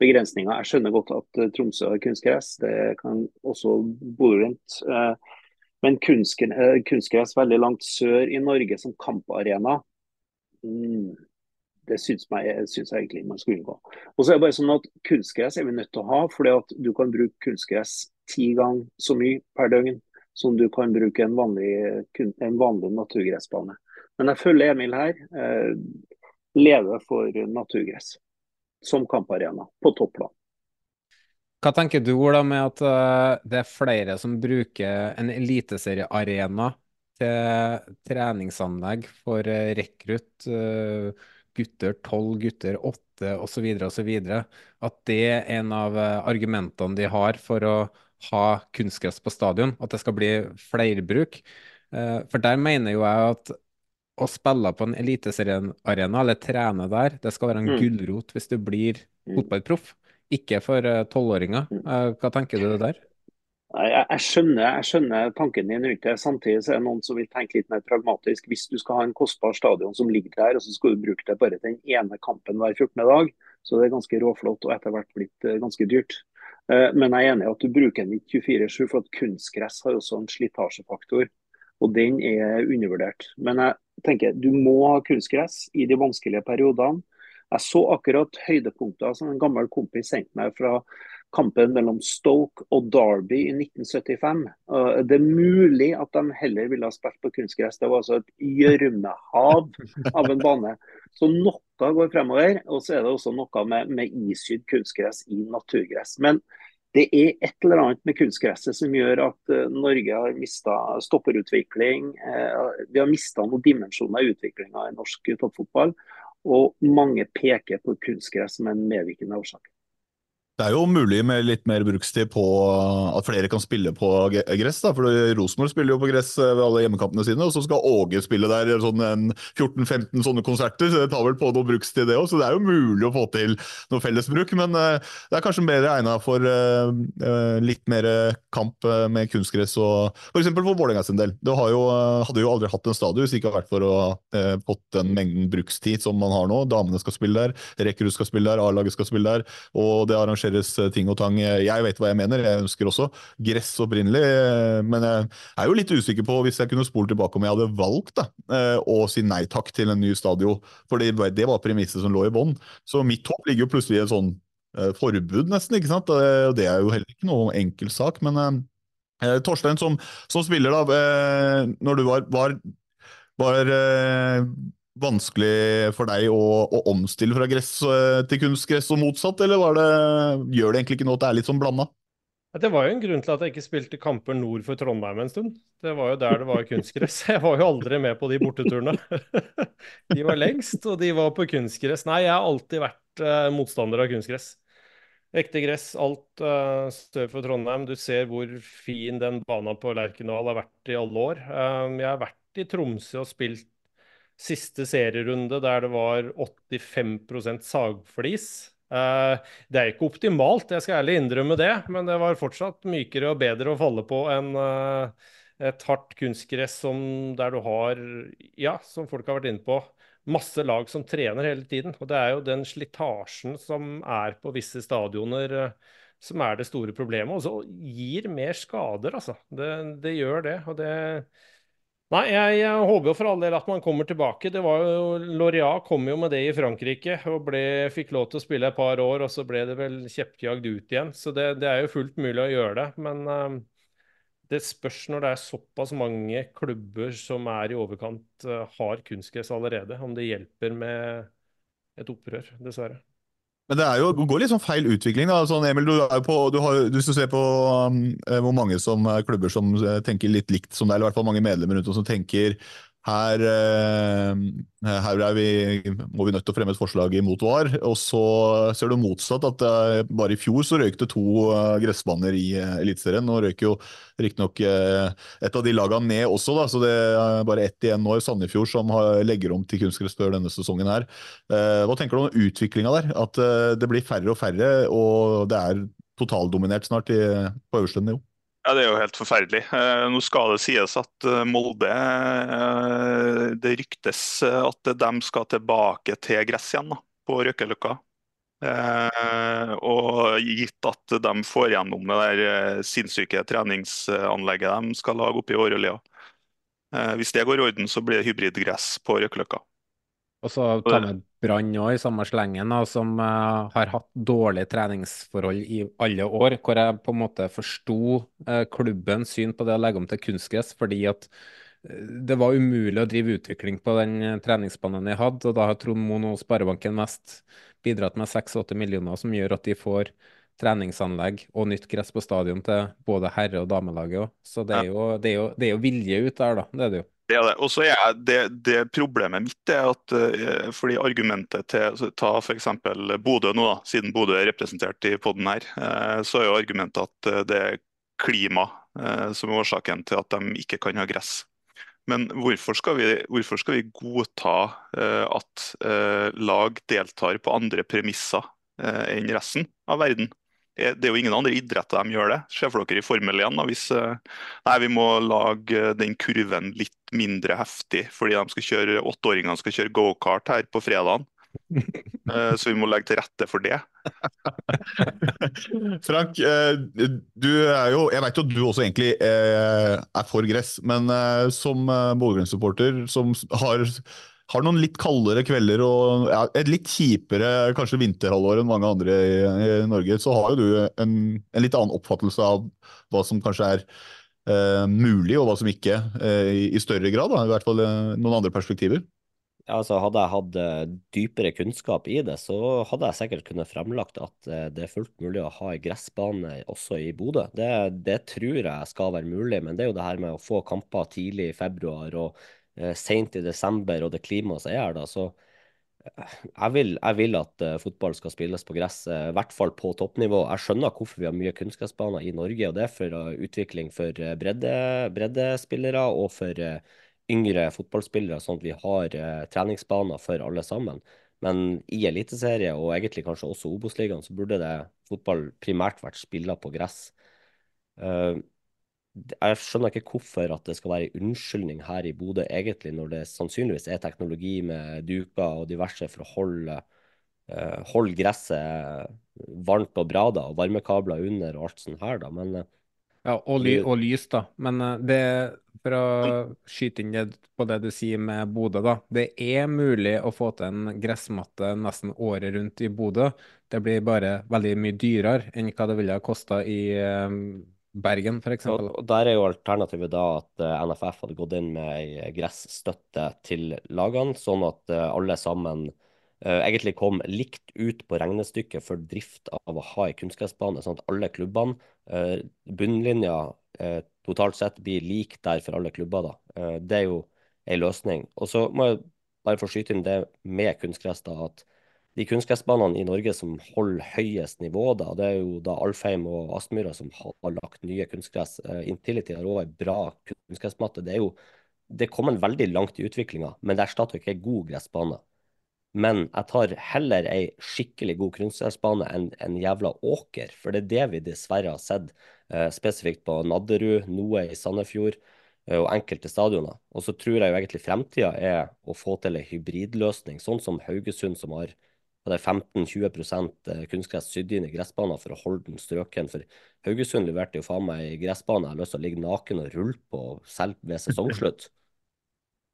begrensninger. Jeg skjønner godt at eh, Tromsø har kunstgress, det kan også bo rundt. Eh, men eh, kunstgress veldig langt sør i Norge som kamparena, mm, det syns, jeg, egentlig man skulle unngå. Og så er det bare sånn at Kunstgress er vi nødt til å ha, fordi at du kan bruke kunstgress ti ganger så mye per døgn som du kan bruke en vanlig, en vanlig naturgressbane. Men jeg følger Emil her leve for naturgress som kamparena på topplan. Hva tenker du Ola, med at uh, det er flere som bruker en eliteseriearena til treningsanlegg for uh, rekrutt, uh, gutter 12, gutter 8 osv. osv. At det er en av argumentene de har for å ha kunstgress på stadion, at det skal bli flerbruk. For der mener jo jeg at å spille på en eliteseriearena, eller trene der, det skal være en mm. gulrot hvis du blir mm. fotballproff. Ikke for eh, tolvåringer. Uh, uh, hva tenker du der? Jeg, jeg, skjønner, jeg, skjønner, tanken din rundt det. Samtidig så er det noen som vil tenke litt mer pragmatisk. Hvis du skal ha en kostbar stadion som ligger der, og så skal du bruke det bare den ene kampen hver 14. dag, så det er ganske råflott og etter hvert blitt uh, ganske dyrt. Men jeg er enig i at du bruker den ikke 24-7, for at kunstgress har også en slitasjefaktor. Og den er undervurdert. Men jeg tenker du må ha kunstgress i de vanskelige periodene. Jeg så akkurat høydepunkter som en gammel kompis sendte meg fra kampen mellom Stoke og Derby i 1975. Uh, det er mulig at de heller ville ha spilt på kunstgress. Det var altså et gjørmehav av en bane. Så noe går fremover. Og så er det også noe med, med issydd kunstgress i naturgress. Men det er et eller annet med kunstgresset som gjør at uh, Norge har mista stopperutvikling. Uh, vi har mista noen dimensjoner i utviklinga i norsk toppfotball. Og mange peker på kunstgress som en medvirkende årsak. Det er jo mulig med litt mer brukstid på at flere kan spille på gress. da, for Rosenborg spiller jo på gress ved alle hjemmekampene sine, og så skal Åge spille der sånn 14-15 sånne konserter. så Det tar vel på noe brukstid, det òg. Så det er jo mulig å få til noe fellesbruk. Men det er kanskje bedre egna for litt mer kamp med kunstgress og f.eks. for, for Vålerenga sin del. Det jo, hadde jo aldri hatt en stadion hvis det ikke hadde vært for å ha fått den mengden brukstid som man har nå. Damene skal spille der, Rekkerud skal spille der, A-laget skal spille der. og det arrangeres eh, ting og tang. Jeg vet hva jeg mener, jeg ønsker også gress opprinnelig. Eh, men jeg er jo litt usikker på hvis jeg kunne spole tilbake om jeg hadde valgt da, eh, å si nei takk til en ny stadion. For det, var premisset som lå i bånn. Så mitt håp ligger jo plutselig i et sånn forbud, nesten. ikke sant? Og det er jo heller ikke noe enkel sak. Men Torstein som, som, spiller, da, når du var, var, var vanskelig for deg å, å, omstille fra gress eh, til kunstgress og motsatt, eller det, gjør det egentlig ikke noe at det er litt sånn blanda? Det var jo en grunn til at jeg ikke spilte kamper nord for Trondheim en stund. Det var jo der det var kunstgress. Jeg var jo aldri med på de borteturene. De var lengst, og de var på kunstgress. Nei, jeg har alltid vært uh, motstander av kunstgress. Ekte gress, alt uh, for Trondheim. Du ser hvor fin den bana på Lerkendal har vært i alle år. Jeg har vært i Tromsø og spilt siste serierunde der det var 85 sagflis. Uh, det er ikke optimalt, jeg skal ærlig innrømme det, men det var fortsatt mykere og bedre å falle på enn uh, et hardt kunstgress som, der du har, ja, som folk har vært inne på, masse lag som trener hele tiden. Og det er jo den slitasjen som er på visse stadioner uh, som er det store problemet. Og så gir mer skader, altså. Det, det gjør det. Og det Nei, jeg, jeg, håper jo for all del at man kommer tilbake. Det var jo, Loria kom jo med det i Frankrike og ble, fikk lov til å spille et par år, og så ble det vel kjeppjagd ut igjen. Så det, det, er jo fullt mulig å gjøre det. Men uh, det spørs når det er såpass mange klubber som er i overkant uh, har kunstgress allerede, om det hjelper med et opprør, dessverre. Men det jo, går litt sånn feil utvikling. da, sånn Emil, du er på, du har, Hvis du ser på um, eh, hvor mange som er klubber som eh, tenker litt likt som deg, eller i hvert fall mange medlemmer rundt oss som tenker her, eh, her vi, må vi nødt til å fremme et forslag imot VAR. Og så ser du motsatt, at bare i fjor så røyk det to eh, gressbaner i eh, Eliteserien. Nå røyk jo riktignok et av de lagene ned også, da, så det er bare ett igjen nå i Sandefjord som legger om til kunstgress denne sesongen her. Hva tenker du om utviklinga der? At det blir færre og færre, og det er totaldominert snart på øverste nivå? Ja, Det er jo helt forferdelig. Eh, nå skal det sies at eh, Molde eh, Det ryktes at de skal tilbake til gress igjen da, på Røkkeløkka. og gitt at de får gjennom det der sinnssyke treningsanlegget de skal lage oppe i Årølia. hvis det går i orden, så blir det hybridgress på Røkkeløkka. Og så tar med Brann òg i samme slengen, da, som uh, har hatt dårlige treningsforhold i alle år. Hvor jeg på en måte forsto uh, klubbens syn på det å legge om til kunstgress, fordi at uh, det var umulig å drive utvikling på den treningsbanen de hadde. Og da har Trond Moen og Sparebanken mest bidratt med 6-8 millioner, som gjør at de får treningsanlegg og nytt gress på stadion til både herre- og damelaget òg. Så det er, jo, det, er jo, det er jo vilje ut der, da. Det er det jo. Det er det. Og så er det, det, problemet mitt er at uh, fordi argumentet til Ta f.eks. Bodø nå, da, siden Bodø er representert i poden her. Uh, så er jo argumentet at uh, det er klima som er årsaken til at de ikke kan ha gress. Men hvorfor skal vi, hvorfor skal vi godta at lag deltar på andre premisser enn resten av verden? Eh, det er jo ingen andre idretter de gjør det. Se for dere i Formel 1 da, hvis eh, nei, vi må lage den kurven litt mindre heftig fordi de skal kjøre, åtteåringene kjøre gokart her på fredagen. Eh, så vi må legge til rette for det. Frank, du er jo Jeg vet jo at du også egentlig er for gress, men som Bodø-Glimt-supporter som har har noen litt kaldere kvelder og ja, et litt kjipere kanskje vinterhalvår enn mange andre i, i Norge, så har jo du en, en litt annen oppfattelse av hva som kanskje er eh, mulig, og hva som ikke, eh, i, i, større grad. Da. I hvert fall eh, noen andre perspektiver. Ja, altså Hadde jeg hatt eh, dypere kunnskap i det, så hadde jeg sikkert kunnet fremlagt at eh, det er fullt mulig å ha en gressbane også i Bodø. Det, det, tror jeg skal være mulig, men det er jo det her med å få kamper tidlig i februar og eh, seint i desember, og det klimaet som er her, da, så eh, jeg vil, jeg vil, at uh, fotball skal spilles på gress, i hvert fall på toppnivå. Jeg skjønner hvorfor vi har mye kunstgressbaner i Norge, og det er for uh, utvikling for bredde, breddespillere og for yngre fotballspillere, sånn at vi har treningsbaner for alle sammen. Men i Eliteserie, og egentlig kanskje også Obos-ligaen, så burde det fotball primært vært spilla på gress. Uh, jeg skjønner ikke hvorfor at det skal være en unnskyldning her i Bodø, egentlig, når det sannsynligvis er teknologi med duker og diverse for å holde, uh, holde gresset varmt og bra, da, og varmekabler under og alt sånt her, da. Men uh, ja, og, ly og, lys, da. Men det, for å skyte inn på det du sier med Bodø, da. Det er mulig å få til en gressmatte nesten året rundt i Bodø. Det blir bare veldig mye dyrere enn hva det ville ha kosta i Bergen f.eks. Og, og der er jo alternativet da at uh, NFF hadde gått inn med ei gressstøtte til lagene, sånn at uh, alle sammen uh, egentlig kom likt ut på regnestykket for drift av å ha ei kunstgressbane, sånn at alle klubbene, bunnlinja totalt sett blir lik der for alle klubber. da. det er jo ei løsning. Og så må jeg bare få skyte inn det med kunstgress, da, at de kunstgressbanene i Norge som holder høyest nivå, da, det er jo da Alfheim og Aspmyra som har lagt nye kunstgress. Uh, Intility har òg en bra kunstgressmatte. Det er jo det kommer veldig langt i utviklinga, men det erstatter ikke en god gressbane. Men jeg tar heller ei skikkelig god kunstgressbane enn en jævla åker, for det er det vi dessverre har sett, uh, spesifikt på Nadderud, noe i Sandefjord uh, og enkelte stadioner. Og så tror jeg jo egentlig fremtida er å få til ei hybridløsning, sånn som Haugesund, som har og det er 15-20 eh, kunstgress sydd inn i gressbanen for å holde den strøken. For Haugesund leverte jo faen meg gressbane jeg har lyst til å ligge naken og rulle på selv ved sesongslutt.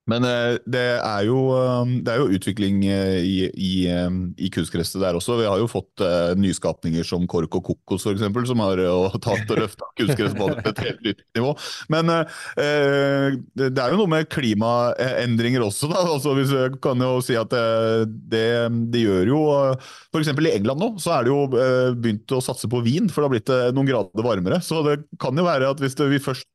Men eh, det er, jo, um, det er jo, utvikling eh, i, i, um, i kunstgresset der også. Vi har jo fått uh, nyskapninger som Kork og Kokos f.eks., som har tatt og løfta kunstgressbaner til et helt nytt nivå. Men det er jo noe med klimaendringer også, da. Altså, hvis jeg kan jo si at det, det gjør jo F.eks. i England nå så er det jo begynt å satse på vin, for det har blitt noen grader varmere. Så det kan jo være at hvis det, vi først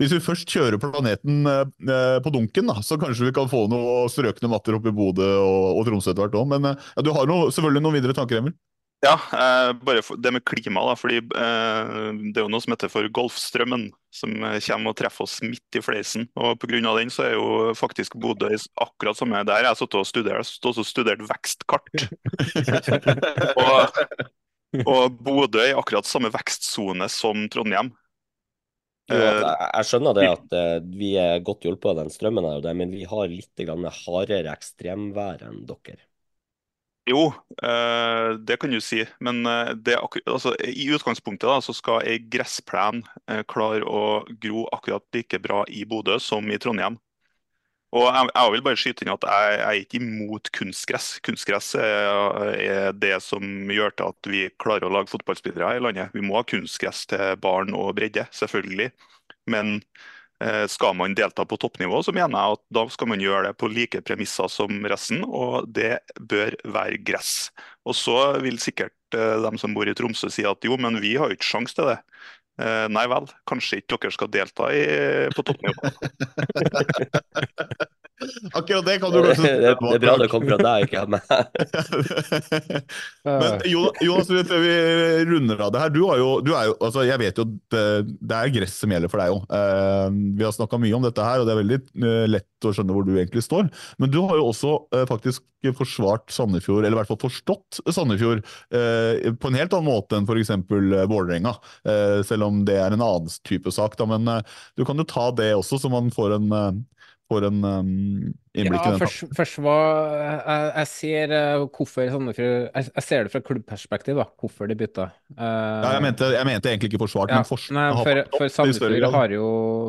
hvis vi først kjører planeten eh, på dunken, da, så kanskje vi kan få noen strøkne matter oppe i Bodø og, og Tromsø etter hvert òg. Men eh, ja, du har noe, selvfølgelig noen videre tanker, Emil? Ja, eh, bare det med klima. da, fordi eh, Det er jo noe som heter for Golfstrømmen, som eh, kommer og treffer oss midt i fleisen. og Pga. den så er jo faktisk Bodø akkurat samme der jeg har sittet og studert. Også studert vekstkart. og, og Bodø er i akkurat samme vekstsone som Trondheim. Jo, eh, jeg skjønner det at uh, vi er godt hjulpet av den strømmen, her, men vi har litt hardere ekstremvær enn dere. Jo, uh, det kan du si. Men det, altså, i utgangspunktet da, så skal ei gressplen klare å gro akkurat like bra i Bodø som i Trondheim. Og jeg, jeg, vil bare skyte inn at jeg, jeg er ikke imot kunstgress. Kunstgress er, er, det som gjør til at vi klarer å lage fotballspillere i landet. Vi må ha kunstgress til barn og bredde, selvfølgelig. Men eh, skal man delta på toppnivå, så mener jeg at da skal man gjøre det på like premisser som resten, og det bør være gress. Og så vil sikkert eh, de som bor i Tromsø si at jo, men vi har jo ikke sjanse til det. Uh, nei vel, kanskje ikke dere skal delta i, på toppnivå. Akkurat det kan du kanskje Det, det er bra det kommer fra deg, ikke meg. Men Jonas, før vi runder av det her. Du, jo, du er jo, altså jeg vet jo det, det er gress som gjelder for deg òg. Uh, vi har snakka mye om dette her, og det er veldig uh, lett å skjønne hvor du egentlig står. Men du har jo også uh, faktisk forsvart Sandefjord, eller i hvert fall forstått Sandefjord, på en helt annen måte enn f.eks. Vålerenga. selv om det er en annen type sak. Da. Men du kan jo ta det også, så man får en får en um, innblikk Ja, i den. først, først var jeg, jeg ser eh, hvorfor Sandefjord jeg, jeg ser det fra klubbperspektiv, da. Hvorfor de bytta. Uh, Ja, jeg, mente, jeg mente egentlig ikke forsvart, ja, men forsvar nei, for, for Sandefjord har jo,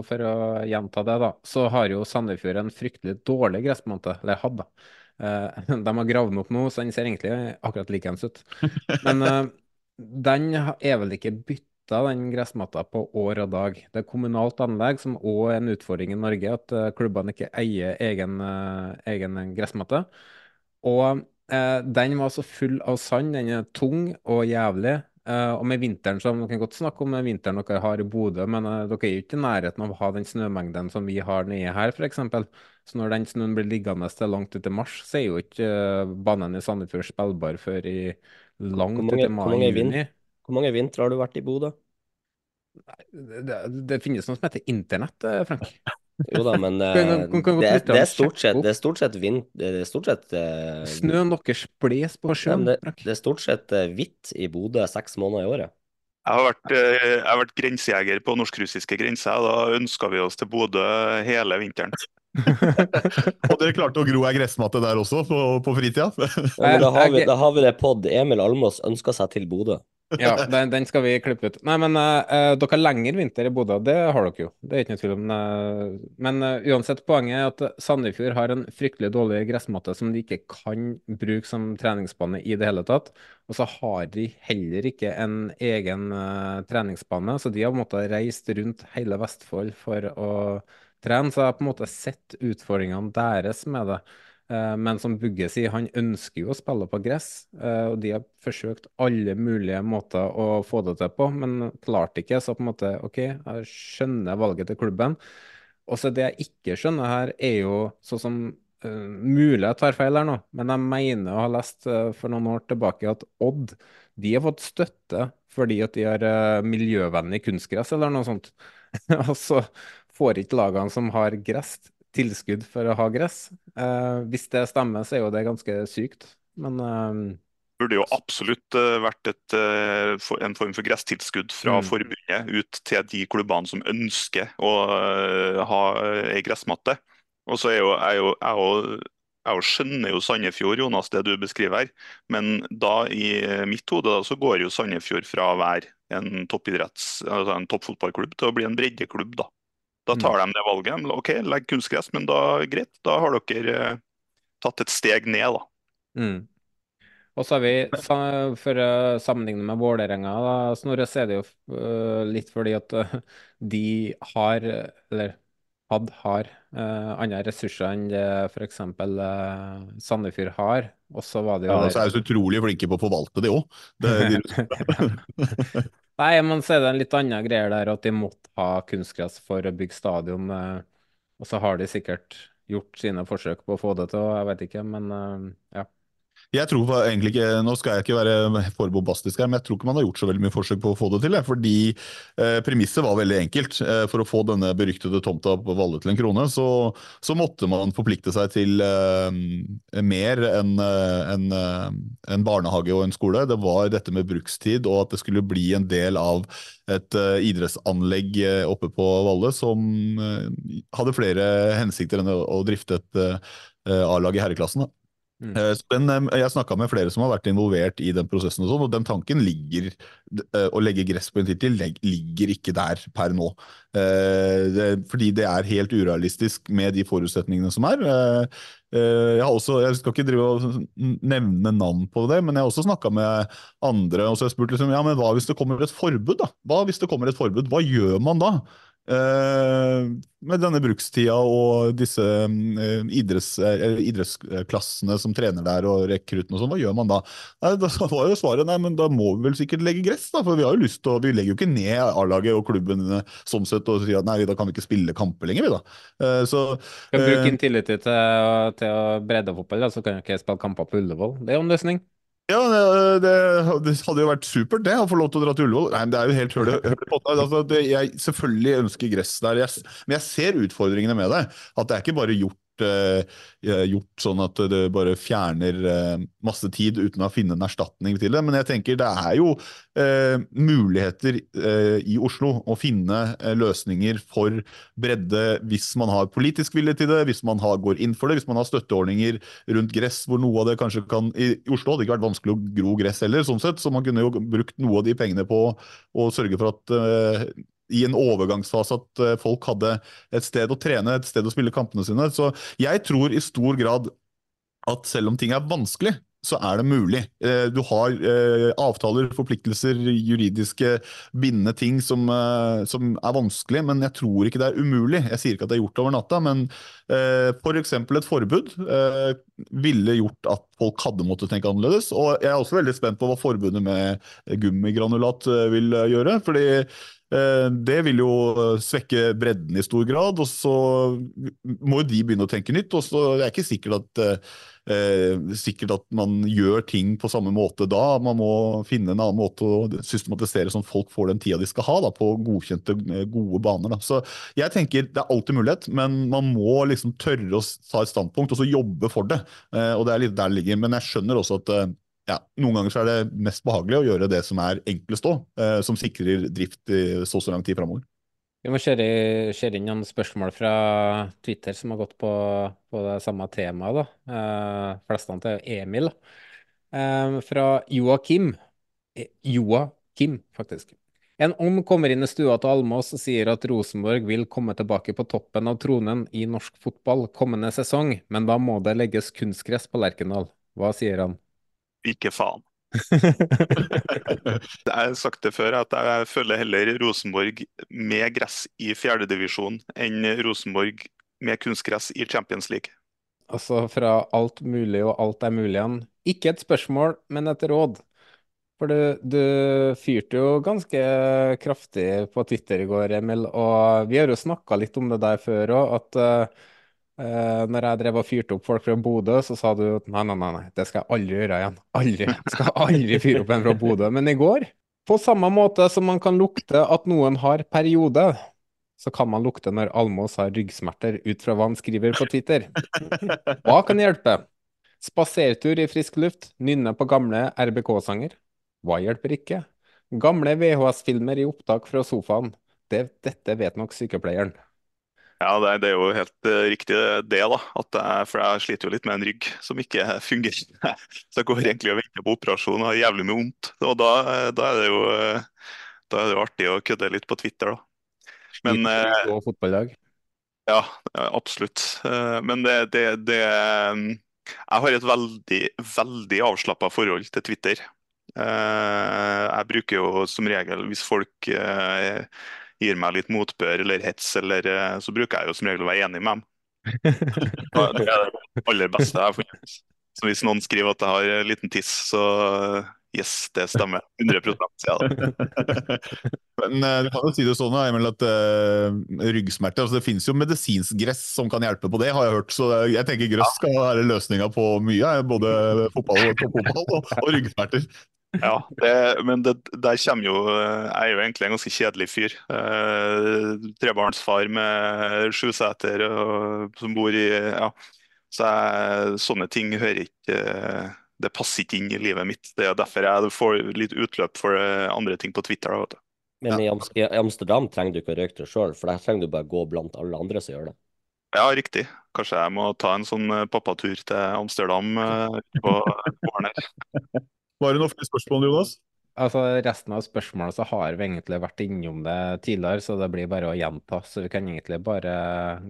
for å gjenta det, da, så har jo Sandefjord en fryktelig dårlig gressmatte. Eller hadde. Uh, de har gravd den opp nå, så den ser egentlig akkurat likeens ut. Men uh, den er vel ikke bytta, den gressmatta, på år og dag. Det er kommunalt anlegg, som òg er en utfordring i Norge, at eh, klubbene ikke eier egen, eh, egen gressmatte. Og eh, den var så full av sand, den er tung og jævlig. Eh, og med vinteren så dere kan godt snakke om den vinteren dere har i Bodø, men eh, dere er jo ikke i nærheten av å ha den snømengden som vi har nede her, f.eks. Så når den snøen blir liggende til langt ut i mars, så er jo ikke eh, banen i Sandefjord spillbar før i langt ut i mai-juni. Hvor mange vintre har du vært i Bodø? Det, det, det finnes noe som heter internett, eh, Frank. Jo da, men eh, det, er, det er stort sett? Det er stort sett vind... Det er stort sett uh, Snøen deres bles på sjøen. det, det er stort sett uh, hvitt i Bodø seks måneder i året. Jeg har vært, eh, jeg har vært grensejeger på norsk-russiske grenser. Da ønska vi oss til Bodø hele vinteren. Og dere klarte å gro ei gressmatte der også, på, på fritida? Ja, da har vi, da har vi det pod. Emil Almås ønska seg til Bodø. Ja, den, den skal vi klippe ut. Nei, men eh, dere har lengre vinter i Bodø, det har dere jo. Det er ikke noe tvil om. Uh, men uh, uansett, poenget er at Sandefjord har en fryktelig dårlig gressmatte som de ikke kan bruke som treningsbane i det hele tatt. Og så har de heller ikke en egen treningsbane, så de har måte reist rundt hele Vestfold for å trene. Så jeg har på en måte sett utfordringene deres med det. Eh, Men som Bugge sier, han ønsker jo å spille på gress, eh, og de har forsøkt alle mulige måter å få det til på, men klarte ikke. Så på en måte, OK, jeg skjønner valget til klubben. Og så det jeg ikke skjønner her, er jo sånn som uh, Mulig jeg tar feil her nå, men jeg mener å ha lest uh, for noen år tilbake at Odd de har fått støtte fordi at de har uh, miljøvennlig kunstgress eller noe sånt. Og så får ikke lagene som har gress, tilskudd for å ha gress. Uh, hvis det stemmer, så er jo det ganske sykt. Men eh, burde jo absolutt eh, vært et, for- en form for gresstilskudd fra Mm. forbundet ut til de klubbene som ønsker å ha ei gressmatte. Og så er jo, er jo, er jo jeg jo skjønner jo Sandefjord, Jonas, det du beskriver her. Men da i mitt hode så går jo Sandefjord fra å være en toppidretts, altså en toppfotballklubb til å bli en breddeklubb. Da Da tar de det valget. OK, legg kunstgress, men da greit. Da har dere eh, tatt et steg ned, da. Mm. Og så har vi, for å sammenligne med Vålerenga, da, Snorre, så er det jo øh, litt fordi at øh, de har, eller hadde har, uh, andre ressurser enn det f.eks. Uh, Sandefjord har. Og så var det jo Ja, der- så er de så utrolig flinke på å forvalte det òg. Nei, men så er det en litt annen greie der at de måtte ha kunstgress for å bygge stadion. eh, Og så har de sikkert gjort sine forsøk på å få det til, og jeg vet ikke, men eh, ja. Jeg tror egentlig ikke, Nå skal jeg ikke være for bombastisk her, men jeg tror ikke man har gjort så veldig mye forsøk på å få det til. Fordi eh, premisset var veldig enkelt. Eh, for å få denne beryktede tomta på Valle til en krone, så, så måtte man forplikte seg til eh, mer enn eh, en, eh, en barnehage og en skole. Det var dette med brukstid, og at det skulle bli en del av et eh, idrettsanlegg eh, oppe på Valle som eh, hadde flere hensikter enn å, drifte et eh, A-lag i herreklassen. da. Eh, Så den, eh, jeg snakka med flere som har vært involvert i den prosessen, og sånn, og den tanken ligger eh, Å legge gress på en tittel ligger ikke der per nå. Eh, fordi det er helt urealistisk med de forutsetningene som er. Eh, eh, Jeg, har også, jeg skal ikke drive og nevne navn på det, men jeg har også snakka med andre og så har jeg spurt liksom, ja, men hva hvis det kommer et forbud. da? Hva hvis det kommer et forbud? Hva gjør man da? Eh, med denne brukstida og disse eh, idretts, idrettsklassene som trener der og rekruttene og sånn, hva gjør man da? Nei, da var jo svaret nei, men da må vi vel sikkert legge gress, da, for vi har jo lyst til å, vi legger jo ikke ned A-laget og klubben eh, sånn sett og sier at nei, da kan vi ikke spille kamper lenger, vi da. Så, eh, bruke Intility til, til breddefotball, da, så kan jeg ikke spille kamper på Ullevål. Det er jo en løsning. Ja, det, det, hadde jo vært supert det, å få lov til å dra til Ullevål. Nei, men det er jo helt høle, høle på. Altså, jeg selvfølgelig ønsker gress der, jeg, men jeg ser utfordringene med det. At det er ikke bare gjort gjort sånn at det bare fjerner eh, masse tid uten å finne en erstatning til det. Men jeg tenker det er jo eh, muligheter eh, i Oslo å finne eh, løsninger for bredde hvis man har politisk vilje til det, hvis man har, går inn for det, hvis man har støtteordninger rundt gress hvor noe av det kanskje kan I, Oslo hadde ikke vært vanskelig å gro gress heller, sånn sett, så man kunne jo brukt noe av de pengene på å sørge for at eh, i en overgangsfase at eh, folk hadde et sted å trene, et sted å spille kampene sine. Så jeg tror i stor grad at selv om ting er vanskelig, så er det mulig. Eh, du har eh, avtaler, forpliktelser, juridiske bindende ting som, eh, som, er vanskelig, men jeg tror ikke det er umulig. Jeg sier ikke at det er gjort over natta, men f.eks. For et forbud ville gjort at folk hadde måttet tenke annerledes. Og jeg er også veldig spent på hva forbundet med gummigranulat vil gjøre. fordi det vil jo svekke bredden i stor grad, og så må jo de begynne å tenke nytt. og så er det ikke sikkert at eh, sikkert at man gjør ting på samme måte da. Man må finne en annen måte å systematisere sånn folk får den tida de skal ha da, på godkjente, eh, gode baner. Da. Så jeg tenker Det er alltid mulighet, men man må liksom tørre å ta et standpunkt og så jobbe for det. Eh, og Det er litt der det ligger. Men jeg skjønner også at eh, ja, noen ganger så er det mest behagelig å gjøre det som er enklest òg, eh, som sikrer drift i så så lang tid framover. Vi må kjøre, kjøre, inn noen spørsmål fra Twitter som har gått på, på det samme temaet. da. Eh, flestene til Emil. Eh, fra Joakim. Eh, Joakim, faktisk. En om kommer inn i stua til Almås og sier at Rosenborg vil komme tilbake på toppen av tronen i norsk fotball kommende sesong, men da må det legges kunstgress på Lerkendal. Hva sier han? Ikke faen. jeg har sagt det før, at jeg føler heller Rosenborg med gress i fjerdedivisjon enn Rosenborg med kunstgress i Champions League. Altså fra alt mulig og alt er mulig igjen. Ikke et spørsmål, men et råd. For du, du fyrte jo ganske kraftig på Twitter i går, Emil, og vi har jo snakka litt om det der før òg, at uh, Uh, når jeg drev og fyrte opp folk fra Bodø, så sa du nei, nei, nei, nei, det skal jeg aldri gjøre igjen. Aldri. Jeg skal aldri fyre opp en fra Bodø. Men i går, på samme måte som man kan lukte at noen har periode, så kan man lukte når Almås har ryggsmerter, ut fra hva han skriver på Twitter. Hva kan hjelpe? Spasertur i frisk luft, nynne på gamle RBK-sanger. Hva hjelper ikke? Gamle VHS-filmer i opptak fra sofaen. Det, dette vet nok sykepleieren. Ja, det, det, er jo helt uh, riktig det, da. Jeg, for jeg sliter jo litt med en rygg som ikke fungerer. Så jeg går egentlig og venter på operasjon og har jævlig mye vondt. Og da, da, er det jo, da er det jo artig å kødde litt på Twitter, da. Men, og fotballag? Ja, absolutt. Men det, det, det Jeg har et veldig, veldig avslappa forhold til Twitter. Jeg bruker jo som regel, hvis folk gir meg litt motbør eller hets, eller, eh, så bruker jeg jo som regel å være enig med dem. Det er det aller beste jeg har funnet. Så hvis noen skriver at jeg har liten tiss, så yes, det stemmer. 100 sier jeg det. Men uh, du kan jo si det sånn Emil, at uh, ryggsmerter altså Det finnes jo medisinsk gress som kan hjelpe på det, har jeg hørt. Så jeg tenker grøss skal være løsninga på mye. Både fotball, og, fotball og, og ryggsmerter. Ja, det, men det, der kommer jo Jeg er jo egentlig en ganske kjedelig fyr. Eh, trebarnsfar med sjuseter som bor i Ja. Så jeg, sånne ting hører ikke Det passer ikke inn i livet mitt. Det er derfor jeg får litt utløp for andre ting på Twitter. Da, vet du. Men i Amsterdam trenger du ikke å røyke deg sjøl, for der trenger du bare gå blant alle andre som gjør det. Ja, riktig. Kanskje jeg må ta en sånn pappatur til Amsterdam eh, på våren her. Var det noen flere spørsmål, Jonas? Altså, Resten av spørsmålene så har vi egentlig vært innom det tidligere, så det blir bare å gjenta. Så vi kan egentlig bare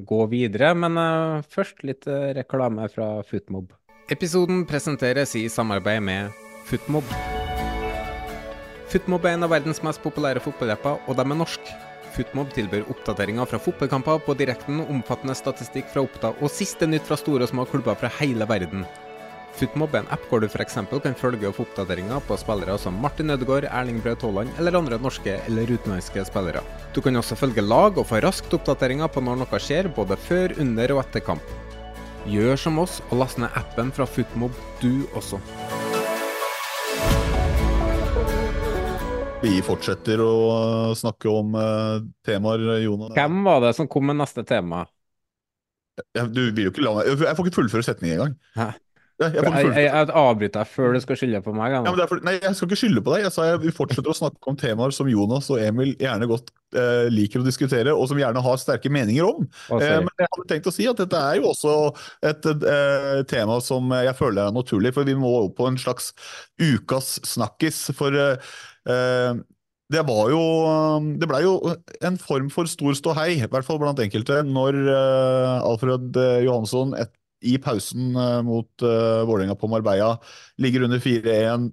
gå videre. Men uh, først litt uh, reklame fra Footmob. Episoden presenteres i samarbeid med Footmob. Footmob er en av verdens mest populære fotballapper, og de er norske. Footmob tilbyr oppdateringer fra fotballkamper på direkten, omfattende statistikk fra Oppda og siste nytt fra store og små klubber fra hele verden. Footmob er en app hvor du f.eks. kan følge få oppdateringer på spillere som Martin Ødegaard, Erling Braut Haaland eller andre norske eller utenlandske spillere. Du kan også følge lag og få raskt oppdateringer på når noe skjer, både før, under og etter kamp. Gjør som oss og last ned appen fra Footmob, du også. Vi fortsetter å snakke om uh, temaer, Jonas. Hvem var det som kom med neste tema? jeg, Du vil jo ikke la meg Jeg får ikke fullføre setningen engang. Hæ? Jeg, jeg Jeg, jeg, jeg avbryter deg før du skal skylde på meg. Ja, for, nei, Jeg skal ikke skylde på deg. Jeg sa Vi fortsetter å snakke om temaer som Jonas og Emil gjerne godt eh, liker å diskutere, og som gjerne har sterke meninger om. Eh, men jeg hadde tenkt å si at dette er jo også et eh, tema som jeg føler er naturlig, for vi må over på en slags ukas snakkis. For eh, eh, det var jo Det blei jo en form for stor ståhei, i hvert fall blant enkelte, når eh, Alfred eh, Johansson et, i pausen eh, mot uh, Vålerenga på Marbella ligger under 4-1,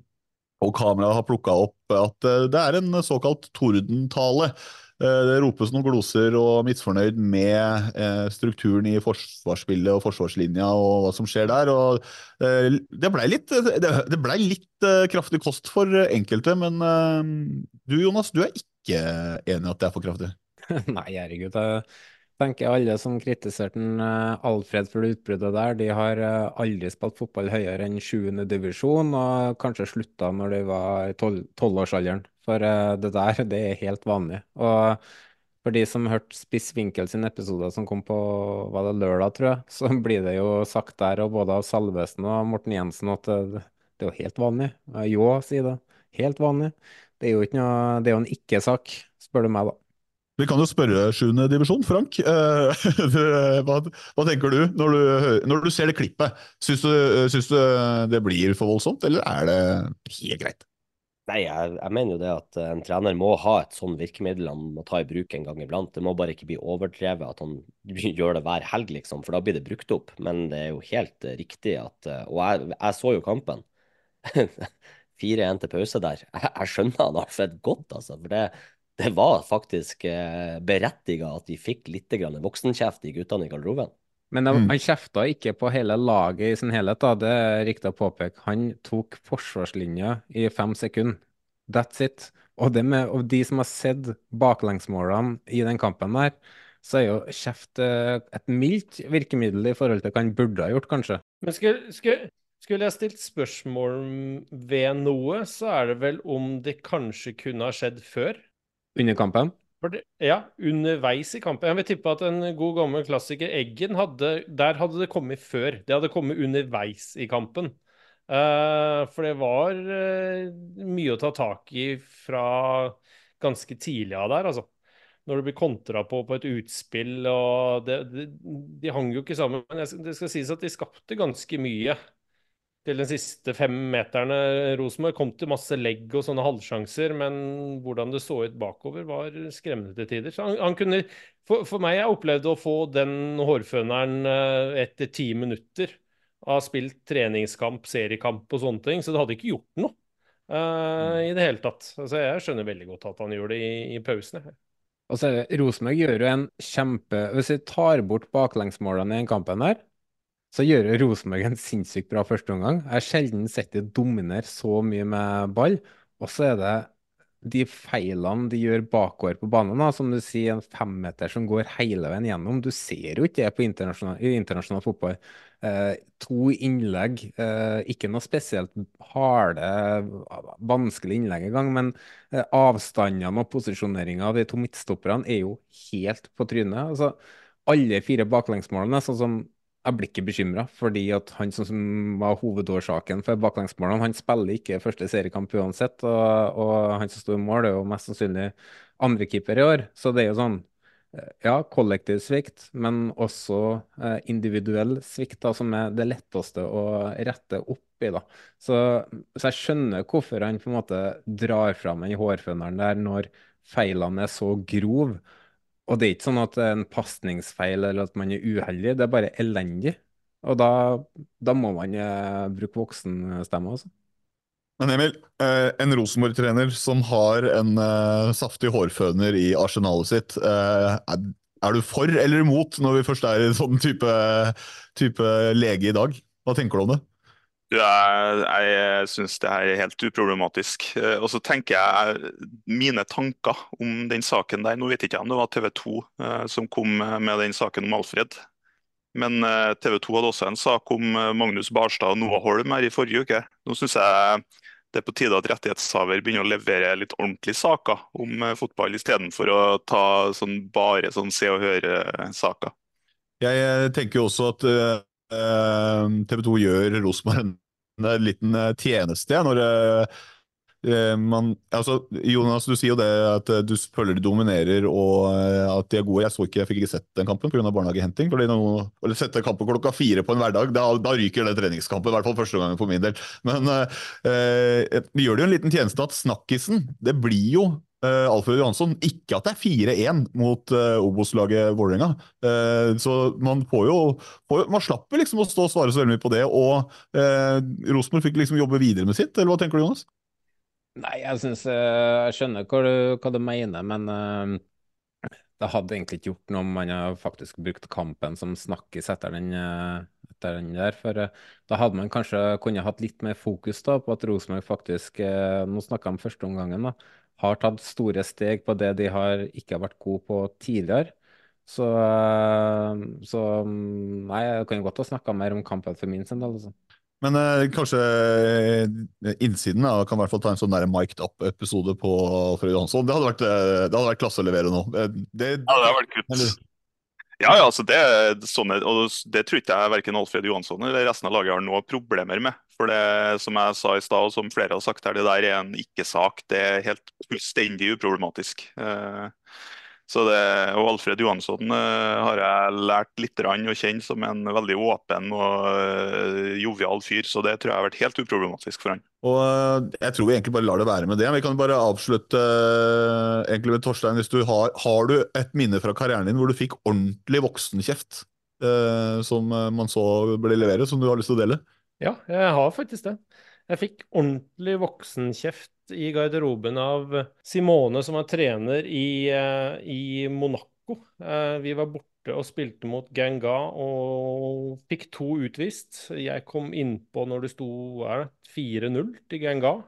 og kameraet har plukka opp at uh, det er en såkalt tordentale. Det ropes noen gloser og misfornøyd med eh, strukturen i forsvarsspillet og forsvarslinja og hva som skjer der. Og det blei litt, det, det ble litt kraftig kost for enkelte, men du Jonas, du er ikke enig i at det er for kraftig? Nei, herregud. Jeg tenker alle som kritiserte eh, Alfred for det utbruddet der, de har eh, aldri spilt fotball høyere enn 7. divisjon, og kanskje slutta når de var i tolv- tolvårsalderen. For eh, det der, det er helt vanlig. Og for de som hørte Spiss Vinkel sin episode som kom på var det lørdag, tror jeg, så blir det jo sagt der, og både av Salvesen og Morten Jensen, at det, det er jo helt vanlig. Jo, sier det. Helt vanlig. Det er jo ikke noe, det er jo en ikke-sak, spør du meg, da. Vi kan jo spørre 7. divisjon, Frank. Eh, hva, hva tenker du når du, når du ser det klippet? Syns du, syns du det blir for voldsomt, eller er det helt greit? Nei, jeg, jeg mener jo det at eh, en trener må ha et sånn virkemiddel han må ta i bruk en gang iblant. Det må bare ikke bli overdrevet at han gjør det hver helg, liksom, for da blir det brukt opp. Men det er jo helt eh, riktig at eh, Og jeg, jeg så jo kampen. 4-1 til pause der. Jeg, jeg skjønner han har Alfred godt, altså. For det, det var faktisk eh, berettiga at de fikk litt grann voksenkjeft, de guttene i garderoben. Men han, mm. kjefta ikke på hele laget i sin helhet, da. Det er riktig å påpeke. Han tok forsvarslinja i fem sekunder. That's it. Og, det med, og de som har sett baklengsmålene i den kampen der, så er jo kjeft eh, et mildt virkemiddel i forhold til hva han burde ha gjort, kanskje. Men skulle, skulle, skulle jeg stilt spørsmål ved noe, så er det vel om det kanskje kunne ha skjedd før? Under kampen. Ja, underveis i kampen. Jeg vil tippe at en god gammel klassiker, Eggen, hadde, der hadde det kommet før. Det hadde kommet underveis i kampen. Uh, for det var uh, mye å ta tak i fra ganske tidlig av der, altså. Når det blir kontra på på et utspill og det, det, De hang jo ikke sammen. Men det skal sies at de skapte ganske mye til den siste fem meterne. Rosenborg kom til masse legg og sånne halvsjanser, men hvordan det så ut bakover, var skremmende til tider. Så han, han kunne, for, for meg, jeg opplevde å få den hårføneren eh, etter ti minutter. Av spilt treningskamp, seriekamp og sånne ting, så det hadde ikke gjort noe. eh, I det hele tatt. Altså, jeg skjønner veldig godt at han gjorde det i, i pausene. Og så er Rosenborg gjør jo en kjempe Hvis vi tar bort baklengsmålene i den kampen der, så gjør Rosenborg en sinnssykt bra førsteomgang. Jeg har sjelden sett de dominere så mye med ball. Og så er det de feilene de gjør bakover på banen, da, som du sier, en femmeter som går hele veien gjennom. Du ser jo ikke det på internasjonal, internasjonal fotball. Eh, to innlegg, eh, ikke noe spesielt harde, vanskelige innlegg engang, men eh, avstandene og posisjoneringa av de to midtstopperne er jo helt på trynet. Altså, alle fire baklengsmålene, sånn som jeg blir ikke bekymra, fordi at han som, var hovedårsaken for baklengsmålene, han spiller ikke første seriekamp uansett, og, og han som sto i mål, er jo mest sannsynlig andrekeeper i år. Så det er jo sånn eh, ja, kollektiv svikt, men også eh, individuell svikt, da, som er det letteste å rette opp i. Da. Så, så jeg skjønner hvorfor han på en måte drar fram den hårføneren der når feilene er så grove. Og det er ikke sånn at det er en pasningsfeil eller at man er uheldig, det er bare elendig. Og da, da må man eh, bruke voksenstemme, altså. Men Emil, eh, en Rosenborg-trener som har en eh, saftig hårføner i arsenalet sitt, eh, er, er du for eller imot når vi først er i sånn type, type lege i dag? Hva tenker du om det? Jeg, jeg syns det her er helt uproblematisk. Eh, Og så tenker jeg mine tanker om den saken der. Nå vet jeg ikke om det var TV 2 eh, som kom med den saken om Alfred. Men eh, TV 2 hadde også en sak om Magnus Barstad og Noah Holm her i forrige uke. Nå syns jeg det er på tide at rettighetshaver begynner å levere litt ordentlige saker om fotball, istedenfor å ta sånn, bare sånn se og høre-saker. Jeg tenker jo også at TV 2 gjør Rosenborg en liten tjeneste når man, altså, Jonas, du sier jo det at du føler de dominerer og at de er gode. Jeg så ikke, jeg fikk ikke sett den kampen pga. barnehagehenting. fordi Å sette kampen klokka fire på en hverdag, da, da ryker det treningskampen. I hvert fall første gangen for min del. Men eh, vi gjør det jo en liten tjeneste at snakkisen, det blir jo Uh, Alfred Johansson. Ikke at det er 4-1 mot uh, Obos-laget Vålerenga. Uh, så man får jo får, Man slapper liksom å stå og svare så veldig mye på det. Og Rosenborg fikk liksom jobbe videre med sitt, eller hva tenker du, Jonas? Nei, jeg syns Jeg skjønner hva du, hva du mener, men det hadde egentlig ikke gjort noe om man hadde faktisk brukt kampen som snakkis etter den, etter den der. For da hadde man kanskje kunnet hatt litt mer fokus da, på at Rosenborg faktisk Nå snakka jeg om førsteomgangen, da har tatt store steg på det de har ikke har vært gode på tidligere. Så, eh, så nei, jeg kan jo godt ha snakka mer om kampen for min sin del. Altså. Men eh, kanskje eh, innsiden da, kan i hvert fall ta en sånn mic'd up-episode på Alfred Johansson. Det hadde vært, eh, det hadde vært klasse å levere nå. Det, det, ja, det hadde vært kutt. Ja, ja, altså det, sånne, og det tror ikke jeg verken Alfred Johansson eller resten av laget har noe problemer med. For det som jeg sa i stad, og som flere har sagt her, det der er en ikke-sak. Det er helt fullstendig uproblematisk. Eh, det, og Alfred Johansson uh, har jeg lært litt å kjenne som en veldig åpen og uh, jovial fyr, så det tror jeg har vært helt uproblematisk for han. Og uh, Jeg tror vi egentlig bare lar det være med det. Vi kan bare avslutte egentlig med Torstein. hvis du har, har du et minne fra karrieren din hvor du fikk ordentlig voksenkjeft som man så ble levere, som du har lyst til å dele? Ja, jeg har faktisk det. Jeg fikk ordentlig voksenkjeft i garderoben av Simone, som er trener i, eh, i Monaco. Eh, vi var borte og spilte mot Ganga og fikk to utvist. Jeg kom innpå når det sto 4-0 til Ganga.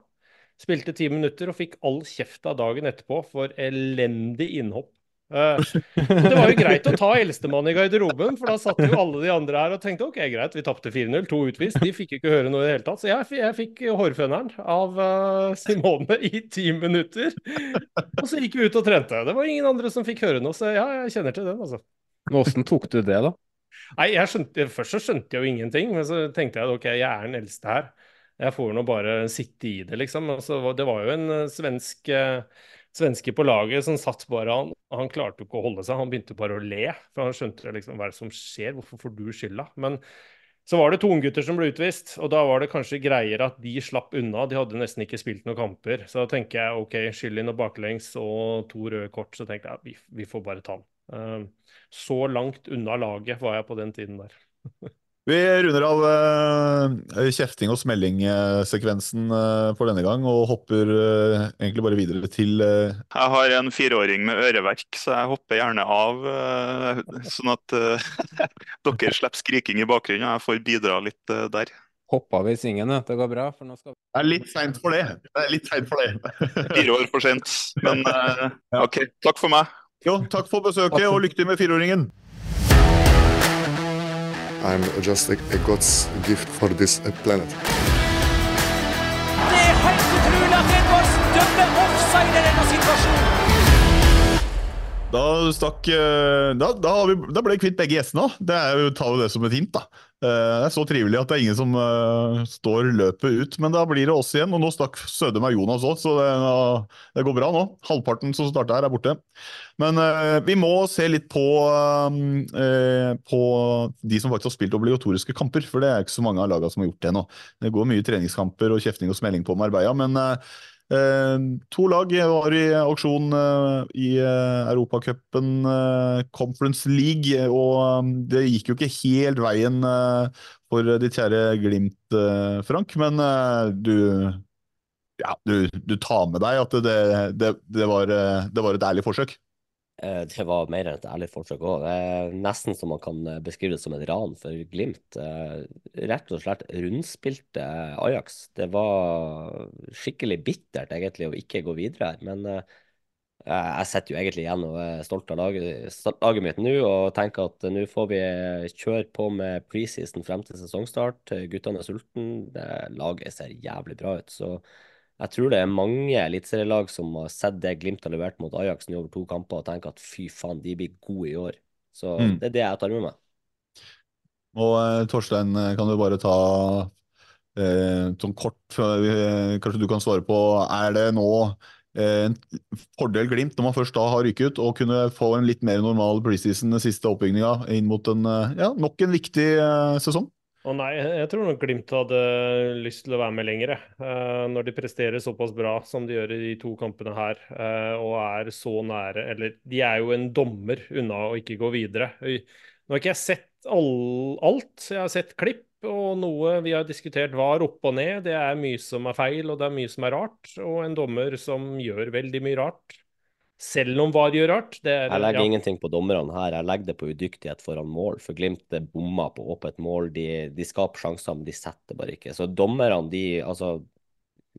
Spilte ti minutter og fikk all kjeft av dagen etterpå for elendig innhopp det var jo greit å ta eldstemann i garderoben, for da satt jo alle de andre her og tenkte OK, greit, vi tapte 4-0, to utvist. De fikk ikke høre noe i det hele tatt. Så jeg, jeg fikk hårføneren av uh, Simone i ti minutter. Og så gikk vi ut og trente. Det var ingen andre som fikk høre noe, så ja, jeg kjenner til den, altså. Hvordan tok du det, da? Nei, skjønte, Først så skjønte jeg jo ingenting, men så tenkte jeg OK, jeg er den eldste her. Jeg får nå bare sitte i det, liksom. Altså, det var jo en svensk svensk svenske på laget som satt bare han, han klarte ikke å holde seg. Han begynte bare å le, for han skjønte liksom hva som skjer, hvorfor får du skylda? Men så var det to unggutter som ble utvist, og da var det kanskje greiere at de slapp unna. De hadde nesten ikke spilt noen kamper. Så da tenker jeg OK, skyld inn og baklengs og to røde kort, så tenkte jeg vi, vi får bare ta den. Uh, så langt unna laget var jeg på den tiden der. Vi runder av uh, kjefting og smelling-sekvensen uh, for denne gang, og hopper uh, egentlig bare videre til Jeg har en fireåring med øreverk, så jeg hopper gjerne av, sånn at dere slipper skriking i bakgrunnen, og jeg får bidra litt der. Hoppa vi i svingen, det går bra? For nå skal... Det er litt seint for det. Det er litt seint for det. Fire år for sent. Men OK, takk for meg. Jo, takk for besøket, og lykke til med fireåringen. I'm just a, a God's gift for this uh, planet. Det er helt utrolig at Edvards dømmer offside situasjonen! Da stakk eh, Da, da, vi, da ble kvitt begge gjestene òg. Det er jo, ta det som et hint, da. Eh, det er så trivelig at det er ingen som uh, står løpet ut, men da blir det oss igjen. Og nå stakk søde meg Jonas òg, så det, uh, det, går bra nå. Halvparten som starta her, er borte. Men uh, vi må se litt på, på de som faktisk har spilt obligatoriske kamper, for det er ikke så mange av lagene som har gjort det nå. Det går mye treningskamper og kjefting og smelling på Marbella, men to lag var i auksjon eh, i eh, Europacupen, Conference League, og det gikk jo ikke helt veien for ditt kjære Glimt, Frank. Men du, ja, du, du tar med deg at det, det, det, var, det var et ærlig forsøk? Eh, det var mer enn et ærlig forsøk òg. Nesten som man kan eh, beskrive det som et ran for Glimt. Eh, rett og slett rundspilte Ajax. Det var skikkelig bittert egentlig å ikke gå videre her. Men jeg sitter jo egentlig igjen og er stolt av laget, laget mitt nå og tenker at nå får vi kjøre på med preseason frem til sesongstart. Guttene er sultne. Laget ser jævlig bra ut. så jeg tror det er mange eliteserielag som har sett det Glimt har levert mot Ajax nå over to kamper, og tenker at fy faen, de blir gode i år. Så mm. det er det jeg tar med meg. Og eh, Torstein, eh, kan du bare ta eh, sånn kort, eh, kanskje du kan svare på, er det nå eh, en fordel Glimt, når man først da har rykket, å kunne få en litt mer normal preseason, den siste oppbygninga, inn mot en, ja, nok en viktig eh, sesong? Å nei, jeg tror nok Glimt hadde lyst til å være med lenger. Eh, når de presterer såpass bra som de gjør i de to kampene her, eh, og er så nære Eller de er jo en dommer unna å ikke gå videre. Nå har ikke jeg sett all, alt, jeg har sett klipp. Og noe vi har diskutert var opp og ned. Det er mye som er feil, og det er mye som er rart. Og en dommer som gjør veldig mye rart. Selv om VAR gjør rart. Det er, Jeg legger ja. ingenting på dommerne her, jeg legger det på udyktighet foran mål. For Glimt bomma på åpent mål. De, de skaper sjanser, men de setter bare ikke. Så dommerne, de Altså,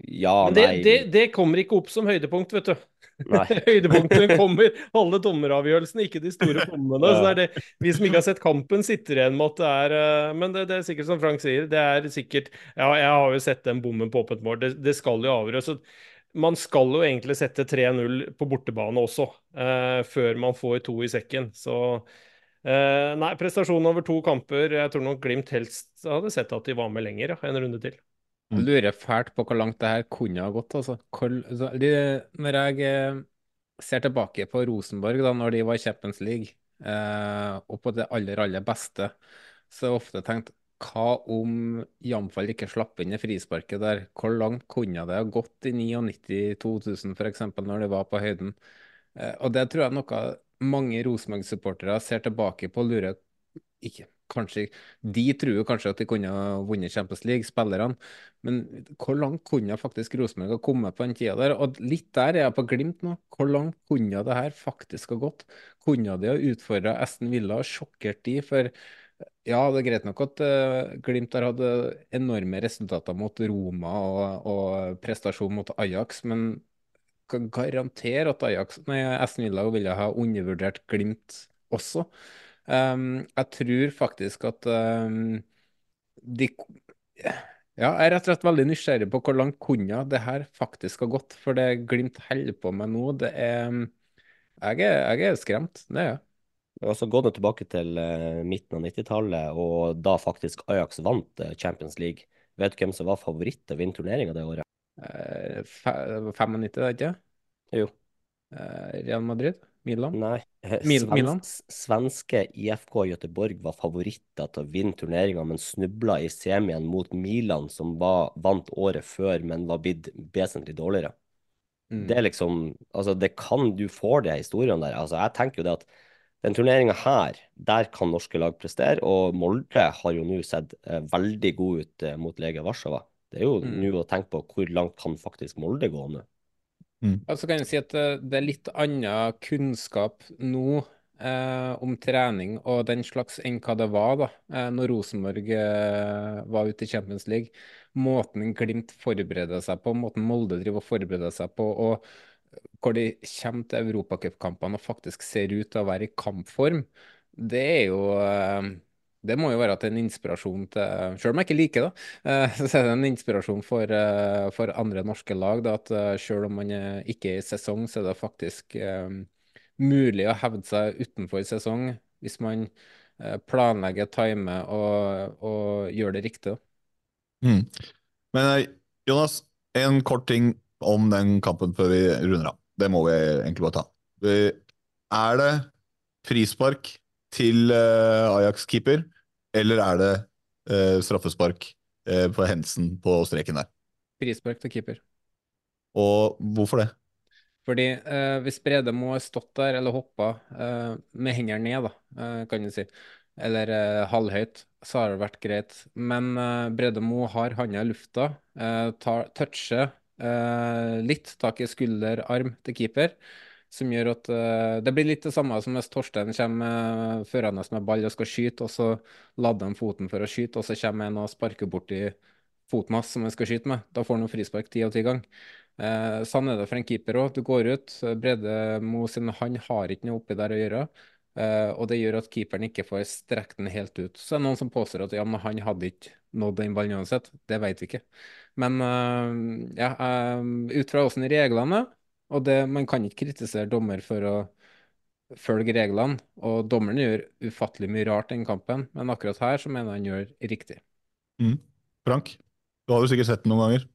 ja, Men det, nei det, det kommer ikke opp som høydepunkt, vet du. Høydepunktene kommer alle dommeravgjørelsene, ikke de store bommene. Så det det, vi som ikke har sett kampen, sitter igjen med at det er eh, Men det, det er sikkert som Frank sier, det er sikkert Ja, jeg har jo sett den bommen på åpent mål. Det, det skal jo avgjøres. Man skal jo egentlig sette 3-0 på bortebane også, eh, før man får to i sekken. Så eh, Nei, prestasjon over to kamper. Jeg tror nok Glimt helst hadde sett at de var med lenger, ja, en runde til. Jeg lurer fælt på hvor langt det her kunne ha gått. altså. Hvor, så, de, når jeg eh, ser tilbake på Rosenborg, da når de var i Champions League, eh, og på det aller, aller beste, så har jeg ofte tenkt hva om Jamfall ikke slapp inn det frisparket der? Hvor langt kunne det ha gått i 99-2000 f.eks., når det var på høyden? Eh, og det tror jeg noe mange Rosenborg-supportere ser tilbake på og lurer ikke, kanskje, De tror kanskje at de kunne ha vunnet Champions League, spillerne, men hvor langt kunne faktisk Rosenborg ha kommet på den tida der? Og litt der er jeg på Glimt nå. Hvor langt kunne det her faktisk ha gått? Kunne de ha utfordra Esten Villa og sjokkert de? For ja, det er greit nok at uh, Glimt har hatt enorme resultater mot Roma og, og prestasjon mot Ajax, men kan garantere at Ajax, nei, Aston Villa ville ha undervurdert Glimt også. Um, jeg tror faktisk at um, de Ja, jeg er rett og slett veldig nysgjerrig på hvor langt kunne det her faktisk ha gått. For det Glimt holder på med nå, det er Jeg er, jeg er skremt, det er jeg. Altså Gå nå tilbake til eh, midten av 90-tallet, og da faktisk Ajax vant eh, Champions League. Vet du hvem som var favoritt til å vinne turneringa det året? Eh, 95, det er ikke? Jo. Eh, Real Madrid? Milan? Nei. eh, Mil Svensk, Milan? Svenske IFK Göteborg var favoritter til å vinne turneringa, men snubla i semien mot Milan, som var, vant året før, men var blitt vesentlig dårligere. Mm. Det er liksom Altså, det kan du få de historiene der. Altså, jeg tenker jo det at den turneringa her, der kan norske lag prestere, og Molde har jo nå sett eh, veldig god ut eh, mot lege Warszawa. Det er jo Mm. nå å tenke på hvor langt kan faktisk Molde gå nå. Og så kan jeg si at eh, det er litt annen kunnskap nå eh, om trening og den slags enn hva det var da eh, når Rosenborg eh, var ute i Champions League. Måten Glimt forbereder seg på, måten Molde driver og forbereder seg på, og hvor de kommer til europacupkampene og faktisk ser ut til å være i kampform, det er jo eh, det må jo være til en inspirasjon til Selv om jeg ikke liker det, eh, så er det en inspirasjon for, eh, for andre norske lag. Da, at selv om man ikke er i sesong, så er det faktisk mulig å hevde seg utenfor sesong hvis man planlegger, timer og, og gjør det riktig. Mm. Men Jonas, en kort ting om den kampen før vi runder av. Det må vi egentlig bare ta. Er det frispark til eh, Ajax-keeper, eller er det eh, straffespark eh, for Hensen på streken der? Frispark til keeper. Og hvorfor det? Fordi eh, hvis Brede må ha stått der eller hoppa eh, med hendene ned, da, kan du si, eller halvhøyt, så har det vært greit. Men Brede Mo har handa i lufta, eh, tar, toucher litt tak i skulder, arm til keeper, som gjør at eh, det blir litt det samme som hvis Torstein kommer uh, førende med ball og skal skyte, og så lader han foten for å skyte, og så kommer en og sparker borti foten hans som han skal skyte med. Da får han frispark ti av ti ganger. Eh, sånn er det for en keeper òg. Du går ut, Brede Mo sin hånd har ikke noe oppi der å gjøre. eh, og det gjør at keeperen ikke får strekt den helt ut. Så er det noen som påstår at ja, men han hadde ikke nådd den ballen uansett. Det vet vi ikke. Men eh, ja, eh, ut fra åssen reglene er, og det, man kan ikke kritisere dommer for å følge reglene. Og dommeren gjør ufattelig mye rart den kampen, men akkurat her så mener jeg han gjør riktig. Mm. Frank, du har jo sikkert sett den noen ganger.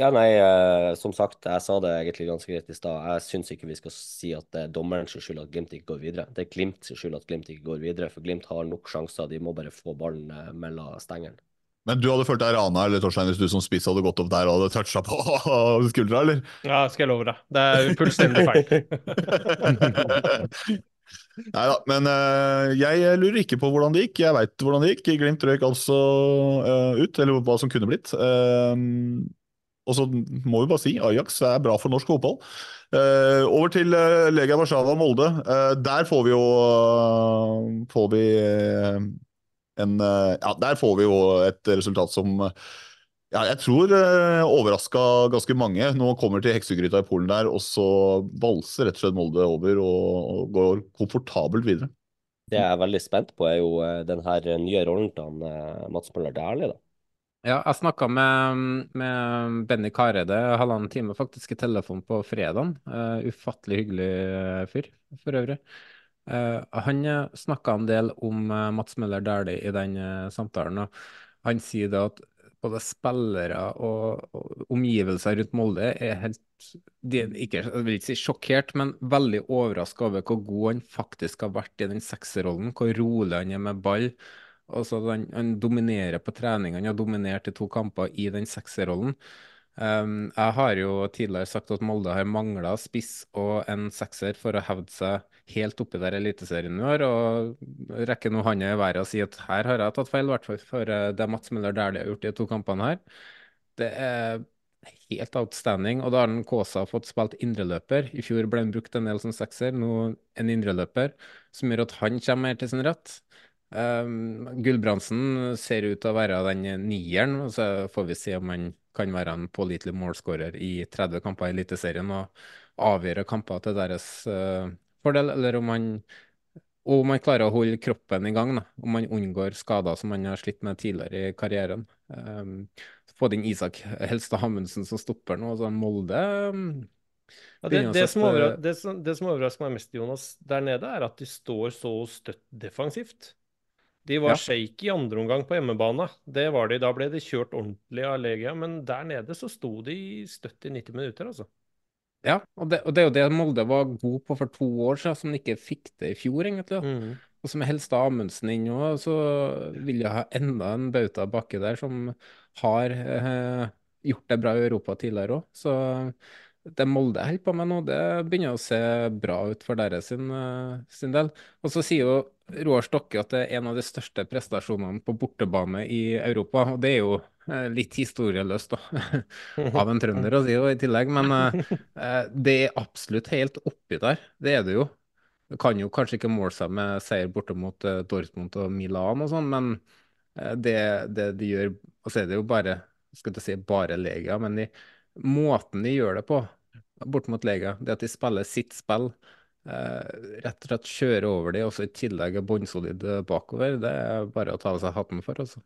Ja, nei, eh, som sagt, jeg sa det egentlig ganske greit i stad. Jeg syns ikke vi skal si at det er dommerens skyld at Glimt ikke går videre. Det er Glimts skyld at Glimt ikke går videre, for Glimt har nok sjanser. De må bare få ballen eh, mellom stengene. Men du hadde følt deg rana eller Torstein, hvis du som spiss hadde gått opp der og hadde toucha på skuldra, eller? Ja, skal jeg love deg. Det er fullstendig feil. Nei da, men uh, jeg lurer ikke på hvordan det gikk. Jeg veit hvordan det gikk. Glimt røyk altså uh, ut, eller hva som kunne blitt. Uh, og så må vi bare si Ajax er bra for norsk fotball. over til Legia Warszawa Molde. der får vi jo får vi en Ja, der får vi jo et resultat som ja, jeg tror uh, overraska ganske mange. Nå kommer til heksegryta i Polen der, og så valser rett og slett Molde over og, og går komfortabelt videre. Det jeg er veldig spent på, er jo den her nye rollen til han, Mats Møller Dæhlie. da. Ja, jeg snakka med, med, Benny Kareide halvannen time faktisk i telefon på fredag. Uh, ufattelig hyggelig fyr, for øvrig. Uh, han snakka en del om uh, Mats Møller Dæhlie i den samtalen. og Han sier da at både spillere og, og, omgivelser rundt Molde er helt de er ikke, Jeg vil ikke si sjokkert, men veldig overraska over hvor god han faktisk har vært i den sekserrollen. Hvor rolig han er med ball. Altså, han, han dominerer på trening. Han har dominert i to kamper i den sekserrollen. Um, jeg har jo tidligere sagt at Molde har mangla spiss og en sekser for å hevde seg helt oppi der Eliteserien i år. Og rekker nå handa i været og sier at her har jeg tatt feil, i hvert fall for eh, det Mats Møller Dæhlie har gjort de to kampene her. Det er helt outstanding. Og da har Kåsa fått spilt indreløper. I fjor ble han brukt en del som sekser, nå en indreløper, som gjør at han kommer mer til sin rett. Um, Gulbrandsen ser ut til å være den nieren, og så får vi se om han kan være en pålitelig målskårer i 30 kamper i Eliteserien og avgjøre kamper til deres uh, fordel, eller om han om han klarer å holde kroppen i gang, da. om han unngår skader som han har slitt med tidligere i karrieren. Um, Få inn Isak Helstad Hammundsen som stopper nå. Altså Molde um, ja, det, det, som overrasker, det, som, det, som overrasker meg mest, Jonas, der nede, er at de står så støtt defensivt. De var ja. shaky i andre omgang på hjemmebane. Det var de. Da ble de kjørt ordentlig av Legia. Men der nede så sto de støtt i 90 minutter, altså. Ja, og det, og det er jo det Molde var god på for to år siden, som de ikke fikk det i fjor, egentlig. Mm. Og så med Helstad Amundsen inn nå, så vil jeg ha enda en bauta bakke der som har eh, gjort det bra i Europa tidligere òg. Så det Molde holder på med nå, det begynner å se bra ut for deres sin, uh, sin del. Og så sier jo Roar Stokke at det er en av de største prestasjonene på bortebane i Europa. Og det er jo uh, litt historieløst da, av en trønder å si jo i tillegg. Men uh, det er absolutt helt oppi der. Det er det jo. Det kan jo kanskje ikke måle seg med seier borte mot Dortmund og Milan og sånn, men det, det de gjør Og så er det jo bare skal ikke si bare Legia, men de måten de gjør det på bort mot Lega, det at de spiller sitt spill, eh, rett og slett kjører over de, og så i tillegg er bunnsolid bakover, det er bare å ta av seg hatten for, altså.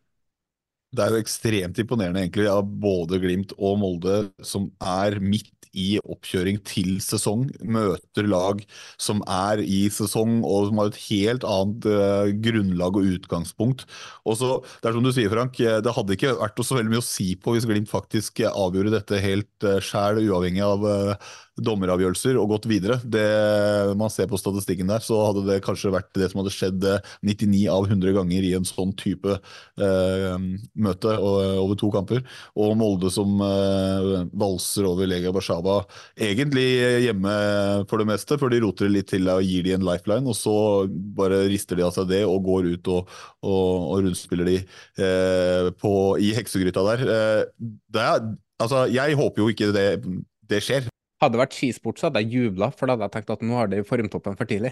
Det er jo ekstremt imponerende egentlig av både Glimt og Molde, som er midt i oppkjøring til sesong, møter lag som er i sesong og som har et helt annet eh, grunnlag og utgangspunkt. Og så, Det er som du sier, Frank, eh, det hadde ikke vært så veldig mye å si på hvis Glimt faktisk avgjorde dette helt uh, sjæl, uavhengig av dommeravgjørelser og gått videre. Det man ser på statistikken der, så hadde det kanskje vært det som hadde skjedd 99 av 100 ganger i en sånn type eh, møte over to kamper. Og Molde som eh, valser over Legia Warszawa, egentlig hjemme for det meste, for de roter det litt til og gir de en lifeline, og så bare rister de av seg det og går ut og, og, og rundspiller de eh, på, i heksegryta der. Eh, det altså, jeg håper jo ikke det, det skjer. Hadde det vært skisport, så hadde jeg jubla, for da hadde jeg tenkt at nå har de formtoppen for tidlig.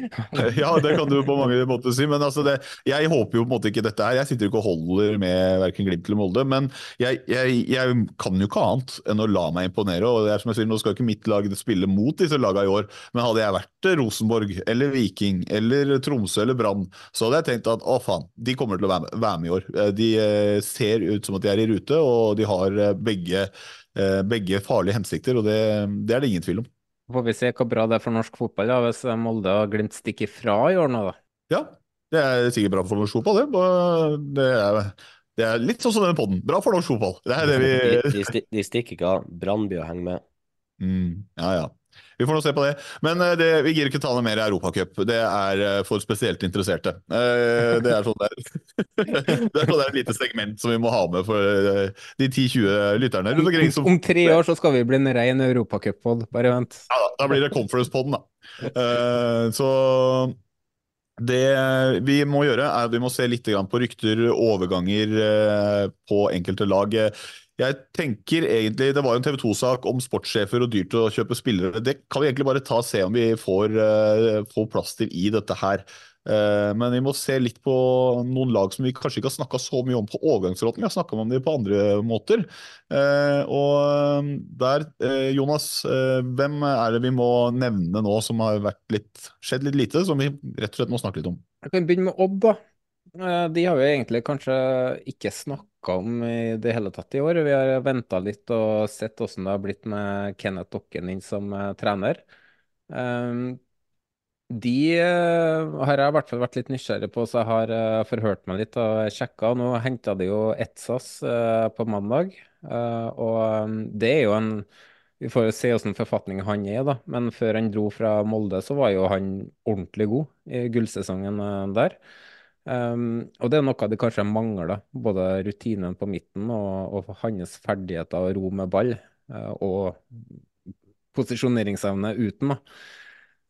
ja, det kan du på mange måter si, men altså det, jeg håper jo på en måte ikke dette her. Jeg sitter ikke og holder med verken Glimt eller Molde, men jeg, jeg, jeg, kan jo ikke annet enn å la meg imponere. og det er som jeg sier, Nå skal ikke mitt lag spille mot disse lagene i år, men hadde jeg vært Rosenborg eller Viking eller Tromsø eller Brann, så hadde jeg tenkt at å faen, de kommer til å være med, være med i år. De eh, ser ut som at de er i rute, og de har eh, begge begge farlige hensikter, og det, det, er det ingen tvil om. Får vi se hvor bra det er for norsk fotball da, hvis Molde og Glimt stikker fra i år nå, da. Ja, det er sikkert bra for norsk fotball, det. Det er, det er litt sånn som denne podden. Bra for norsk fotball. Det er det vi De, de, de stikker ikke av. Brannby og henger med. Mm, ja, ja. Vi får nå se på det. Men eh, det, vi gir ikke ta noe mer i Europacup. Det er eh, for spesielt interesserte. Eh, Det er sånn det er. Det er sånn et lite segment som vi må ha med for de 10-20 lytterne Om. Om tre år så skal vi bli en ren europacuppod, bare vent. Ja, da, da blir det conference-podden, da. Så det vi må gjøre, er at vi må se litt grann på rykter, overganger på enkelte lag. Jeg tenker egentlig, Det var jo en TV 2-sak om sportssjefer og dyrt å kjøpe spillere. Det kan vi egentlig bare ta og se om vi får, uh, får plass til i dette her. Uh, Men vi må se litt på noen lag som vi kanskje ikke har snakka så mye om på overgangsfronten. Vi har snakka om dem på andre måter. Uh, Og der, Jonas, hvem er det vi må nevne nå som har litt, skjedd litt lite, som vi rett og slett må snakke litt om? Jeg kan begynne med Odd, da. Eh, De har vi egentlig kanskje ikke snakka om i det hele tatt i år. Vi har venta litt og sett hvordan det har blitt med Kenneth Dokken inn som eh, trener. Eh, De eh, har jeg i hvert fall vært litt nysgjerrig på, så jeg har forhørt meg litt og sjekka. Nå henta de jo Etsas på mandag, og eh, det er jo en vi får jo se hvordan forfatning han er, da. Men før han dro fra Molde, så var jo han ordentlig god i gullsesongen der. Um, og det er noe de kanskje mangler, både rutinen på midten og, og hans ferdigheter og ro med ball, eh, og posisjoneringsevne uten.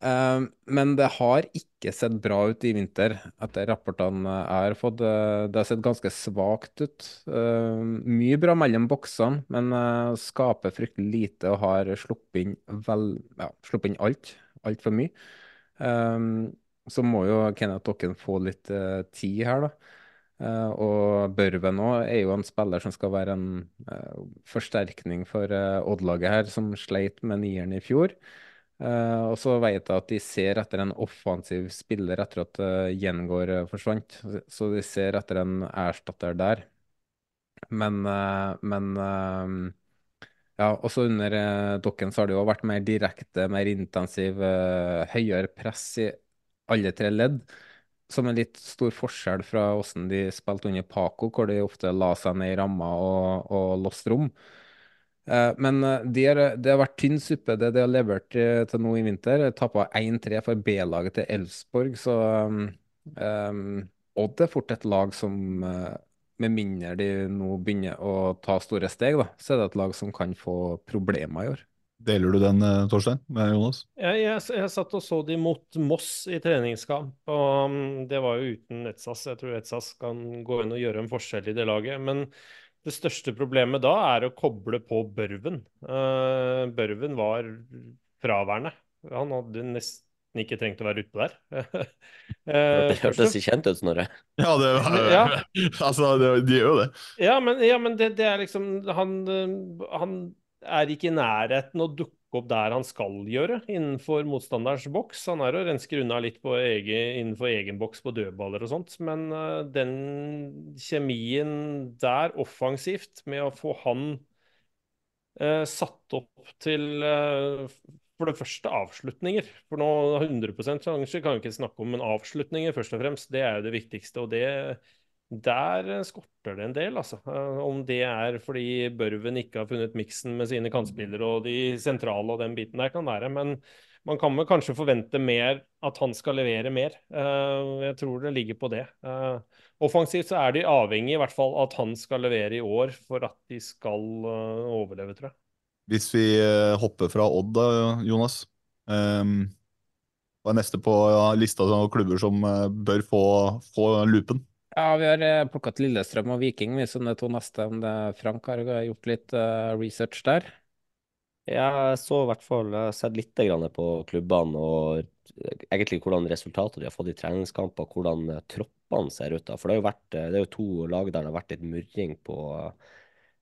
Um, men det har ikke sett bra ut i vinter, etter rapportene jeg har fått. Det har sett ganske svakt ut. Um, mye bra mellom boksene, men skaper fryktelig lite og har sluppet inn, vel, ja, sluppet inn alt. Altfor mye. Um, så må jo Kenneth Dokken få litt uh, tid her, da. Uh, og Børven òg er jo en spiller som skal være en uh, forsterkning for Odd-laget her, som sleit med nieren i fjor. Og så vet jeg at de ser etter en offensiv spiller etter at Gjengård forsvant. Så de ser etter en erstatter der. Men, men ja, også under eh, Dokken så har det jo vært mer direkte, mer intensiv, eh, høyere press i alle tre ledd. Som er litt stor forskjell fra hvordan de spilte under Paco, hvor de ofte la seg ned i ramma og, og låste rom. Eh, Men det de har, det har vært tynn suppe, det de har levert eh, til nå i vinter. Tappa 1-3 for B-laget til Elfsborg, så um, Odd er fort et lag som, eh, med mindre de nå begynner å ta store steg, da, så er det et lag som kan få problemer i år. Deler du den, eh, Torstein, med Jonas? Jeg, jeg, jeg satt og så de mot Moss i treningskamp, og um, det var jo uten Etsas. Jeg tror Etsas kan gå inn og gjøre en forskjell i det laget. Men det største problemet da er å koble på Børven. Uh, Børven var fraværende. Han hadde nesten ikke trengt å være utpå der. Eh, Det hørtes kjent ut, Snorre. Ja, det, Ja. altså, det, de gjør jo det. Ja, men, ja, men det, det er liksom han, han er ikke i nærheten å dukke opp der han skal gjøre, innenfor motstanderens boks. Han er og rensker unna litt egen, innenfor egen boks på dødballer og sånt, men eh, den kjemien der offensivt, med å få han eh, satt opp til eh, for det første avslutninger. For nå 100% sjanse kan vi ikke snakke om, men avslutninger først og fremst, det er jo det viktigste. og det der skorter det en del, altså. Eh, Om det er fordi Børven ikke har funnet miksen med sine kantspillere og de sentrale og den biten der, kan være. Men man kan vel kanskje forvente mer, at han skal levere mer. Eh, Jeg tror det ligger på det. Eh, Offensivt så er de avhengig i hvert fall at han skal levere i år for at de skal eh, overleve, tror jeg. Hvis vi eh, hopper fra Odd, da, Jonas. Um, hva er neste på lista av klubber som eh, bør få, få loopen? Ja, vi har eh, plukka til Lillestrøm og Viking, vi som de to neste. Om det Frank har gjort litt eh, research der. Jeg så i hvert fall sett litt på klubbene og egentlig hvordan resultatet de har fått i treningskamper, hvordan eh, troppene ser ut. da. For det har jo vært, eh, det er jo to lag der det har vært litt murring på,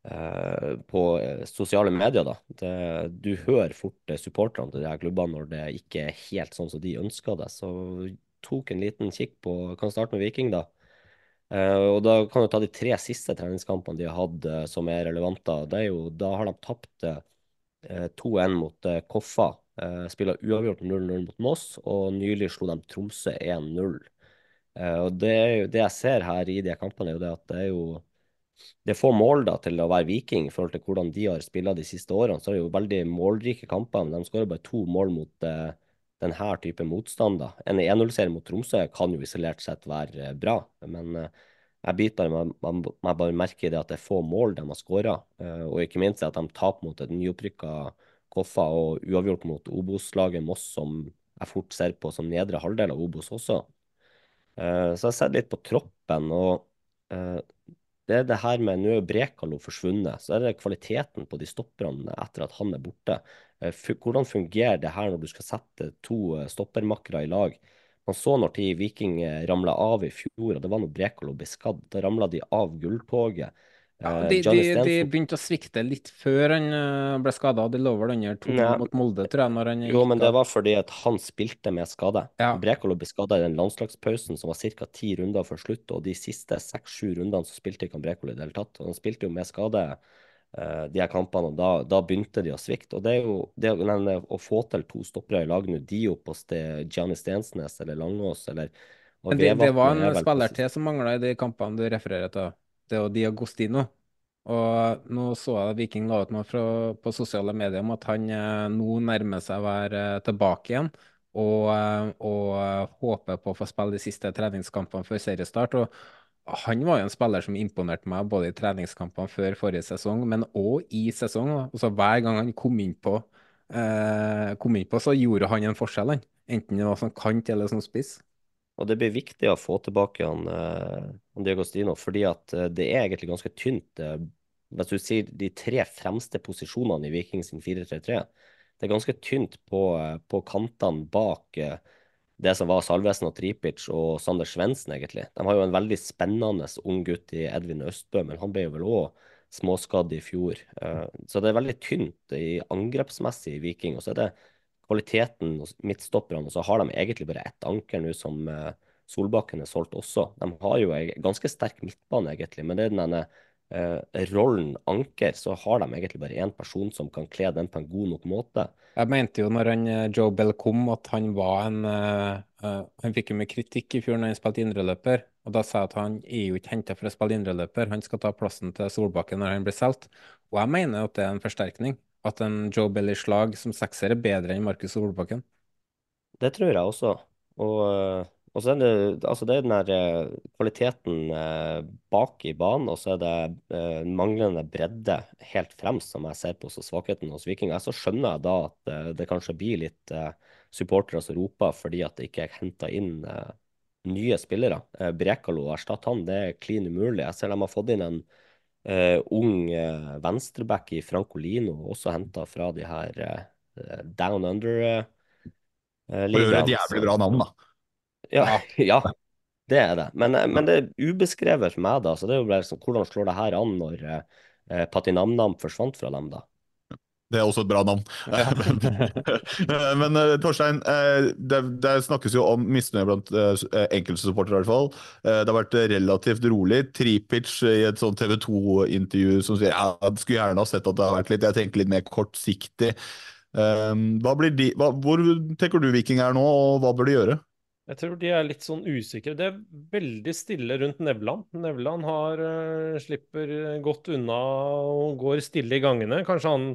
eh, på eh, sosiale medier. da. Det, du hører fort eh, supporterne til de her klubbene når det ikke er helt sånn som de ønsker det. Så tok en liten kikk på Kan starte med Viking, da. Eh, og da kan du ta de tre siste treningskampene de har hatt eh, som er relevante. Det er jo, da har de tapt eh, 2-1 mot Koffa. Spiller uavgjort 0-0 mot Moss, og nylig slo de Tromsø 1-0. Og det, jo, det jeg ser her i de kampene, er jo det at det er jo det er få mål da til å være Viking i forhold til hvordan de har spilt de siste årene. Så er det jo veldig målrike kamper, men de skårer bare to mål mot uh, denne type motstand. da. En 1-0-seier mot Tromsø kan jo isolert sett være bra, men uh, jeg biter meg, bare merker det at det er få mål de har skåra. Uh, og ikke minst at de taper mot et nyopprykka Koffa og uavgjort mot Obos-laget Moss, som jeg fort ser på som nedre halvdel av Obos også. Så jeg har sett litt på troppen, og det er det her med Nå er Brekalo forsvunnet, så er det kvaliteten på de stopperne etter at han er borte. Uh, hvordan fungerer det her når du skal sette to stoppermakkere i lag? Man så når Viking ramla av i fjor, og det var når Brekalo ble skadd. Da ramla de av gulltoget. Ja, de, de, de, begynte å svikte litt før han ble skada. De lå vel under to ja. mot Molde, tror jeg. når han Jo, men det var fordi at han spilte med skade. Ja. Brekalo ble skada i den landslagspausen som var ca. ti runder før slutt, og de siste seks-sju rundene så spilte ikke han Brekalo i det hele tatt. Og han spilte jo med skade uh, de her kampene, og da, da, begynte de å svikte. Og det er jo det, å få til to stoppere i lag nå, Diop og Gianni Stensnes eller Langås eller Men det, det var en spiller til som mangla i de kampene du refererer til? Det og Diagostino. Og nå så jeg Viking la ut noe fra, på sosiale medier om at han eh, nå nærmer seg å være eh, tilbake igjen. Og, eh, og eh, håper på å få spille de siste treningskampene før seriestart. og han var jo en spiller som imponerte meg både i treningskampene før forrige sesong, men òg i sesong. Altså Hver gang han kom innpå, eh, kom innpå, så gjorde han en forskjell. Enten det var som kant eller som spiss. Og det blir viktig å få tilbake han, han Diagostino, fordi at uh, det er egentlig ganske tynt. Uh, hvis du sier de tre fremste posisjonene i Viking sin 4-3-3, det er ganske tynt på, på kantene bak det som var Salvesen og Tripic og Sander Svendsen, egentlig. De har jo en veldig spennende ung gutt i Edvin Østbø, men han ble jo vel òg småskadd i fjor. Så det er veldig tynt i angrepsmessig i Viking. Og så er det kvaliteten hos midtstopperne, og så har de egentlig bare ett anker nå som Solbakken er solgt også. De har jo en ganske sterk midtbane, egentlig, men det er denne uh, rollen anker, så har de egentlig bare én person som kan kle den på en god nok måte. Jeg mente jo når han, eh, Joe Bell kom, at han var en uh, Han fikk jo mye kritikk i fjor når han spilte indreløper. Og da sa jeg at han er jo ikke henta for å spille indreløper, han skal ta plassen til Solbakken når han blir solgt. Og jeg mener at det er en forsterkning at en Joe Bell i slag som sekser er bedre enn Markus Solbakken? Det tror jeg også. Og, eh, og så er det, altså det er den der eh, kvaliteten eh, bak i banen, og så er det eh, manglende bredde helt fremst, som jeg ser på som svakheten hos Viking. Så skjønner jeg da at eh, det kanskje blir litt supportere som roper fordi at det ikke er henta inn nye spillere. Brekalo å erstatte han, det er klin umulig. Jeg ser de har fått inn en ung uh, venstreback i Francolino, også henta fra de her down under-ligaene. Uh, er et jævlig bra navn, da. Ja, ja, det er det. Men, men, det er ubeskrevet for meg, da. Så det er jo bare liksom, hvordan slår det her an når eh, Patinamnam forsvant fra dem, da? Det er også et bra navn. Men uh, Torstein, uh, det, det, snakkes jo om misnøye blant enkelte supportere i hvert fall. det har vært relativt rolig. Tripic i et sånt TV 2-intervju som sier ja, jeg skulle gjerne ha sett at det har vært litt Jeg tenker litt mer kortsiktig. hva blir de, hva, hvor tenker du Viking er nå, og hva bør de gjøre? Jeg tror de er litt sånn usikre. Det er veldig stille rundt Nevland. Nevland har, uh, slipper godt unna og går stille i gangene. Kanskje han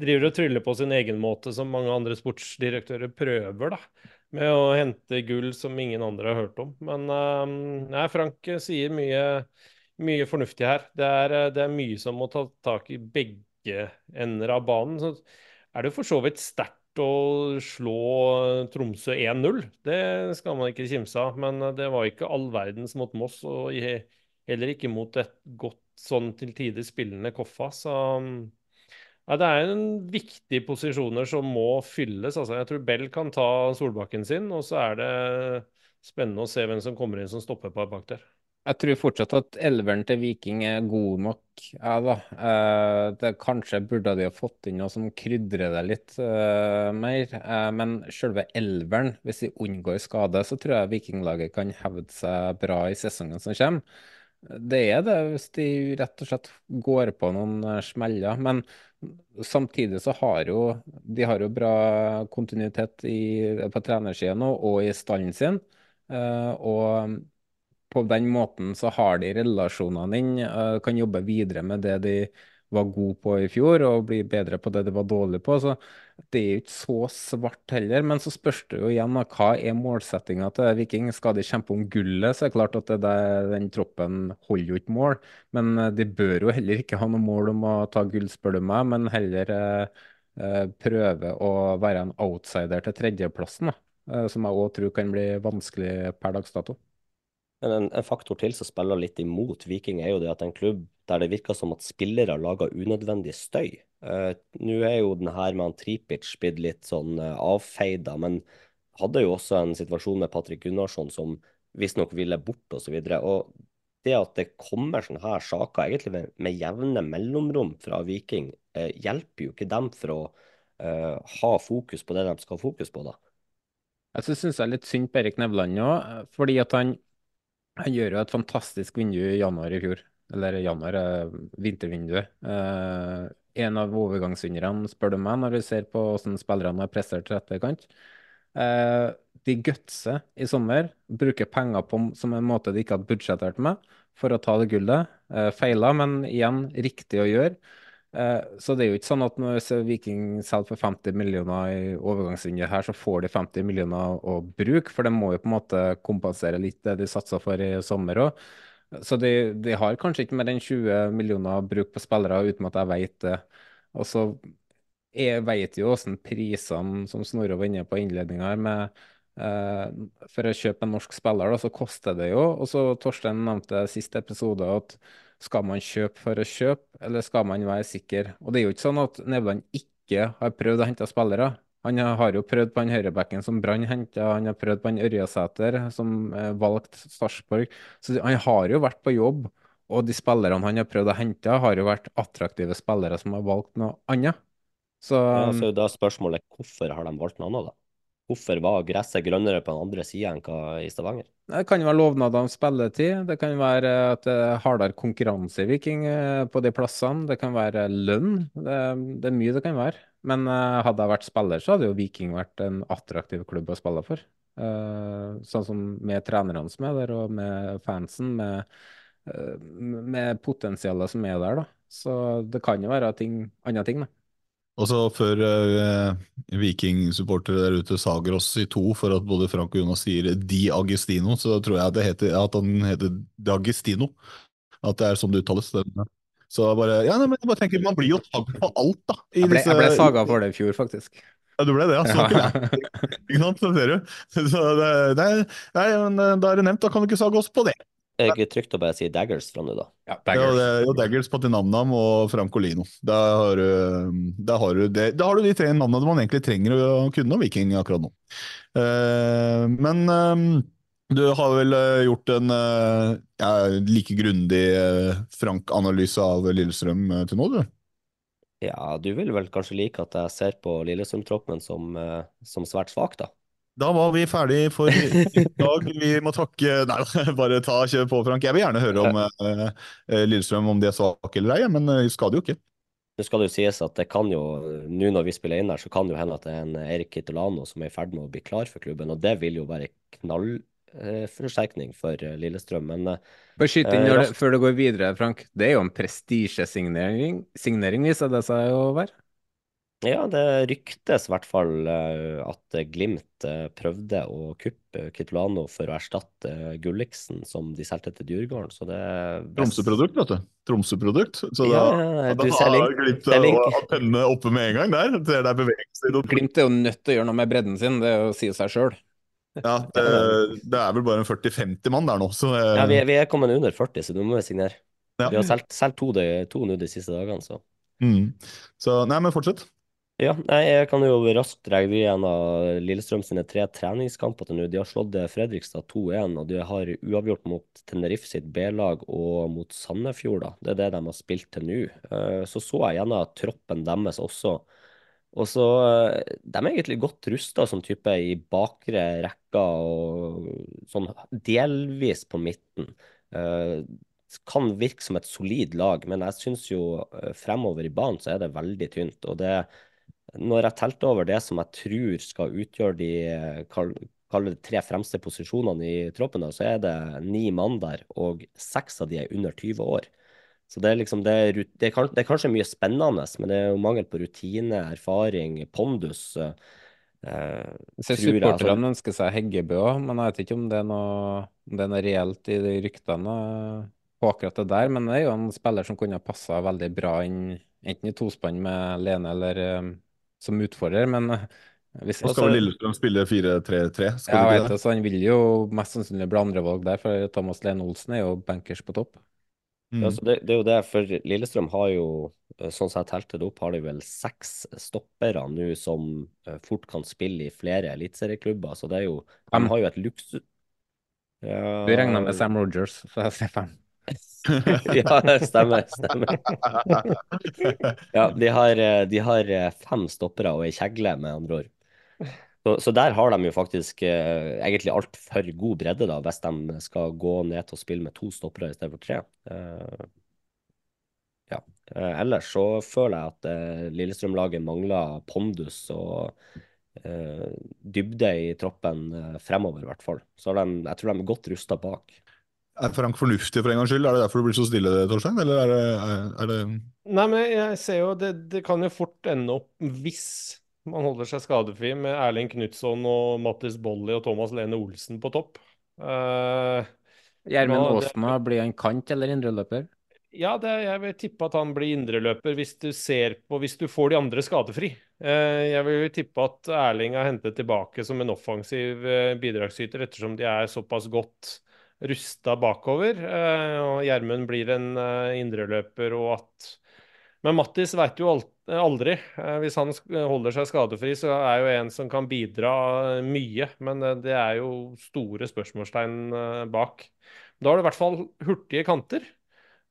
driver og tryller på sin egen måte, som mange andre sportsdirektører prøver, da. Med å hente gull som ingen andre har hørt om. Men uh, nei, Frank sier mye, mye fornuftig her. Det er, det er mye som må ta tak i begge ender av banen. Så er det for så vidt sterkt å slå Tromsø 1-0. Det skal man ikke kimse av. Men det var ikke all verdens mot Moss, og heller ikke mot et godt sånn til tider spillende Koffa. Så ja, det er en viktige posisjoner som må fylles. Altså, jeg tror Bell kan ta Solbakken sin, og så er det spennende å se hvem som kommer inn som stopper på bak der. Jeg tror fortsatt at elveren til Viking er god nok. Ja, da. Eh, det, kanskje burde de ha fått inn noe som krydrer det litt eh, mer. Eh, men selve elveren, hvis de unngår skade, så tror jeg vikinglaget kan hevde seg bra i sesongen som kommer. Det er det, hvis de rett og slett går på noen eh, smeller. Men samtidig så har jo de har jo bra kontinuitet i, på trenersida nå og i stallen sin. Uh, og på den måten så har de relasjonene inn, uh, kan jobbe videre med det de var gode på i fjor, og bli bedre på det de var dårlige på. Så det er jo ikke så svart heller. Men så spørs det jo igjen hva er målsettinga til Viking? Skal de kjempe om gullet, så er det klart at det der, den troppen holder jo ikke mål. Men eh, de bør jo heller ikke ha noe mål om å ta gull, spør du meg, men heller eh, eh, prøve å være en outsider til tredjeplassen, da. Eh, som jeg òg tror kan bli vanskelig per dags dato. Men en, en, faktor til som spiller litt imot Viking, er jo det at en klubb der det virker som at spillere lager unødvendig støy. Uh, Nå er jo den her med han Tripic blitt litt sånn uh, avfeida, men hadde jo også en situasjon med Patrick Gunnarsson som visstnok ville bort osv. Og, så og det at det kommer sånne her saker egentlig med, med jevne mellomrom fra Viking, uh, hjelper jo ikke dem for å ha fokus på det de skal ha fokus på, da. Jeg syns det er litt synd på Erik Nevland nå, fordi at han han gjør jo et fantastisk vindu i januar i fjor. Eller januar er vintervinduet. Eh, en av overgangsvinnerne, spør du meg, når vi ser på hvordan spillerne har prestert til etterkant. Eh, de gutser i sommer, bruker penger på som en måte de ikke hadde budsjettert med for å ta det gullet. Eh, feiler, men igjen riktig å gjøre. Eh, så det er jo ikke sånn at når Viking selger for 50 millioner i overgangsvinduet her, så får de 50 millioner å bruke, for de må jo på en måte kompensere litt det de satsa for i sommer òg. Så de, de, har kanskje ikke mer enn 20 millioner bruk på spillere, uten at jeg vet det. Og så jeg vet jo hvordan prisene som Snorre var inne på innledninga her, med Uh, for å kjøpe en norsk spiller, da, så koster det jo. Og så Torstein nevnte siste episode at skal man kjøpe for å kjøpe, eller skal man være sikker? Og det er jo ikke sånn at Nevland ikke har prøvd å hente spillere. Han har jo prøvd på han høyrebacken som Brann henta, han har prøvd på han Ørjasæter som eh, valgte Sarpsborg. Så han har jo vært på jobb, og de spillerne han har prøvd å hente, har jo vært attraktive spillere som har valgt noe annet. Så, ja, så da er spørsmålet hvorfor har de valgt noe annet, da? Hvorfor var gresset grønnere på den andre sida enn hva i Stavanger? Det kan være lovnader om spilletid. Det kan være at det er hardere konkurranse i Viking eh, på de plassene. Det kan være lønn. Det, det er mye det kan være. Men uh, hadde jeg vært spiller, så hadde jo Viking vært en attraktiv klubb å spille for. Uh, sånn som med trenerne som er der, og med fansen, med, med potensialet som er der. da. Så det kan jo være ting, andre ting. da. Og så Før eh, Viking-supportere der ute sager oss i to for at både Frank og Jonas sier Di Agestino, så tror jeg at, heter, at han heter D'Agistino. At det er sånn det uttales. Så bare, ja, nei, men jeg bare tenker, Man blir jo tatt på alt, da. Jeg ble, disse... jeg ble saga for det i fjor, faktisk. Ja, du ble det, ja. Så ja. ikke sant, så ser du. Så det, nei, nei, da er det nevnt, da kan du ikke sage oss på det. Jeg trygt å bare si Daggers fra nå, da. Ja, Daggers. Ja, det er jo Daggers, Patinamnam og Francolino. Da har, da, har du det, da har du de tre navnene man egentlig trenger å kunne om Viking akkurat nå. Uh, men um, du har vel uh, gjort en uh, ja, like grundig Frank-analyse av Lillestrøm til nå, du? Ja, du vil vel kanskje like at jeg ser på Lillestrøm-troppen som, som svært svak, da? Da var vi ferdig for i dag. Vi må takke Nei, bare ta kjør på, Frank. Jeg vil gjerne høre om eh, Lillestrøm, om de er svake eller ei, men vi skal det jo ikke. Nå skal det jo sies at det kan jo, nå når vi spiller inn her, så kan det jo hende at det er en Erik Kitolano som er i ferd med å bli klar for klubben, og det vil jo være knallforsterkning for Lillestrøm, men Bare skyte inn det, før du går videre, Frank. Det er jo en prestisjesignering, viser det seg å være? Ja, det ryktes i hvert fall uh, at Glimt uh, prøvde å kuppe Kitolano for å erstatte uh, Gulliksen, som de solgte til Djurgården. Så det Tromsø-produkt, vet du. Tromsø-produkt. Så da, ja, da har Glimt antennene oppe med en gang der. Det er bevegelse. Glimt er jo nødt til å gjøre noe med bredden sin, det er å si seg sjøl. Ja, det, det, er vel bare en 40-50 mann der nå, så Ja, vi er, vi er, kommet under 40, så nå må vi signere. Ja. Vi har solgt to, to nå de siste dagene, så. Mm. Så nei, men fortsett. Ja, jeg kan jo raskt dra gjennom Lillestrøm sine tre treningskamper til nå. De har slått Fredrikstad 2-1, og de har uavgjort mot Tenerife sitt B-lag og mot Sandefjord. da. Det er det de har spilt til nå. Eh, så så jeg gjennom troppen deres også. Og så, eh, De er egentlig godt rusta som type i bakre rekker og sånn delvis på midten. Eh, kan virke som et solid lag, men jeg syns jo eh, fremover i banen så er det veldig tynt. Og det, når jeg telte over det som jeg tror skal utgjøre de eh, det tre fremste posisjonene i troppen, så er det ni mann der, og seks av de er under 20 år. Så det er liksom, det er, det er, kanskje mye spennende, men det er jo mangel på rutine, erfaring, pondus. Eh, Så Supporterne ønsker seg Heggebø òg, men jeg vet ikke om det noe, om det er noe reelt i de ryktene på akkurat det der. Men det er jo en spiller som kunne ha passa veldig bra inn enten i tospann med Lene eller um, som utfordrer. Men uh, hvis, og skal vel Lillestrøm spille 4-3-3? Ja, jeg vet det, så han vil jo mest sannsynlig bli andrevalg der, for Thomas Lene Olsen er jo bankers på topp. Mm. Ja, det, det, er jo det, for Lillestrøm har jo, eh, sånn som jeg telte det opp, har de vel seks stoppere nå som uh, fort kan spille i flere eliteserieklubber. Så det er jo De har jo et luksus... Ja, du regner med Sam Rogers, så jeg ser fem. ja, stemmer. stemmer. ja, de har, eh, de har fem stoppere og ei kjegle, med andre ord. Så, så, der har de jo faktisk eh, egentlig altfor god bredde, da, hvis de skal gå ned til å spille med to stoppere i stedet for tre. Eh, ja. Eh, ellers så føler jeg at eh, Lillestrøm-laget mangler pondus og eh, dybde i troppen eh, fremover, i hvert fall. Så de, jeg tror de er godt rusta bak. Er Frank fornuftig for en gangs skyld? Er det derfor du blir så stille, Torstein? Eller er det, er det Nei, men jeg ser jo det, det kan jo fort ende opp, hvis man holder seg skadefri med Erling Knutson og Mattis Bolli og Thomas Lene Olsen på topp. Uh, Aasma blir han kant eller indreløper? Ja, det, jeg vil tippe at han blir indreløper hvis du ser på Hvis du får de andre skadefri. Uh, jeg vil tippe at Erling er hentet tilbake som en offensiv uh, bidragsyter, ettersom de er såpass godt rusta bakover. og Gjermund blir en indreløper, og at Men Mattis veit jo Aldri. Eh, hvis han holder seg skadefri, så er jo en som kan bidra mye. Men eh, det er jo store spørsmålstegn eh, bak. Da har du i hvert fall hurtige kanter.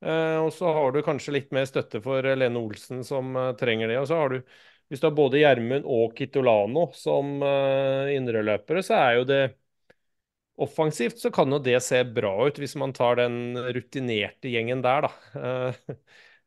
Og så har du kanskje litt mer støtte for Lene Olsen, som trenger det. Og så har du, hvis du har både Gjermund og Kitolano som indreløpere, så er jo det Offensivt så kan jo det se bra ut, hvis man tar den rutinerte gjengen der, da.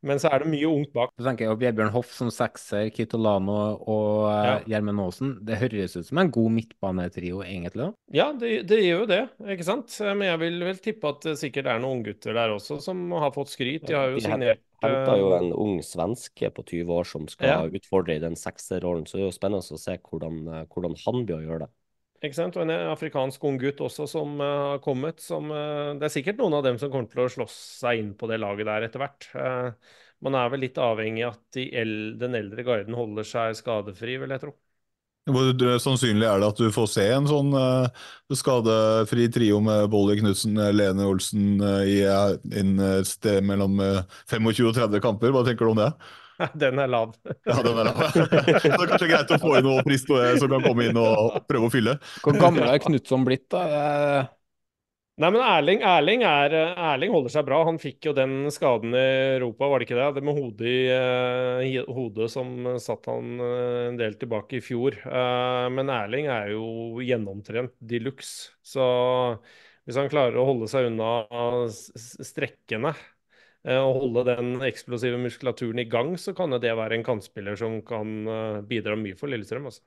Men så er det mye ungt bak. Du tenker jo Vebjørn Hoff som sekser, Kitolano og Gjermund ja. Aasen. Det høres ut som en god midtbanetrio, egentlig? Ja, det, det, gjør jo det, ikke sant. Men jeg vil vel tippe at det sikkert er noen unggutter der også som har fått skryt. De har jo signert henta jo en ung svenske på 20 år som skal ja. utfordre i den sekserrollen, så det er jo spennende å se hvordan, eh, hvordan han blir å gjøre det. Ikke sant? Og en afrikansk ung gutt også som uh, har kommet. Som, uh, det er sikkert noen av dem som kommer til å slåss seg inn på det laget der etter hvert. Uh, man er vel litt avhengig av at de el den eldre garden holder seg skadefri, vil jeg tro. Hvor sannsynlig er det at du får se en sånn skadefri trio med Bolly Knutsen, Lene Olsen i en sted mellom 25 og 30 kamper? Hva tenker du om det? Den er lav. ja, den er lav. det er kanskje greit å få inn noe frist som kan komme inn og prøve å fylle. Hvor gammel er Knutson blitt, da? Nei, men Erling, Erling, er, Erling, holder seg bra. Han fikk jo den skaden i Europa, var det ikke det? Det med hodet i uh, hodet som satt han uh, en del tilbake i fjor. Uh, men Erling er jo gjennomtrent de luxe. Så hvis han klarer å holde seg unna strekkene Eh, å holde den eksplosive muskulaturen i gang, så kan det være en kantspiller som kan eh, bidra mye for Lillestrøm. Altså.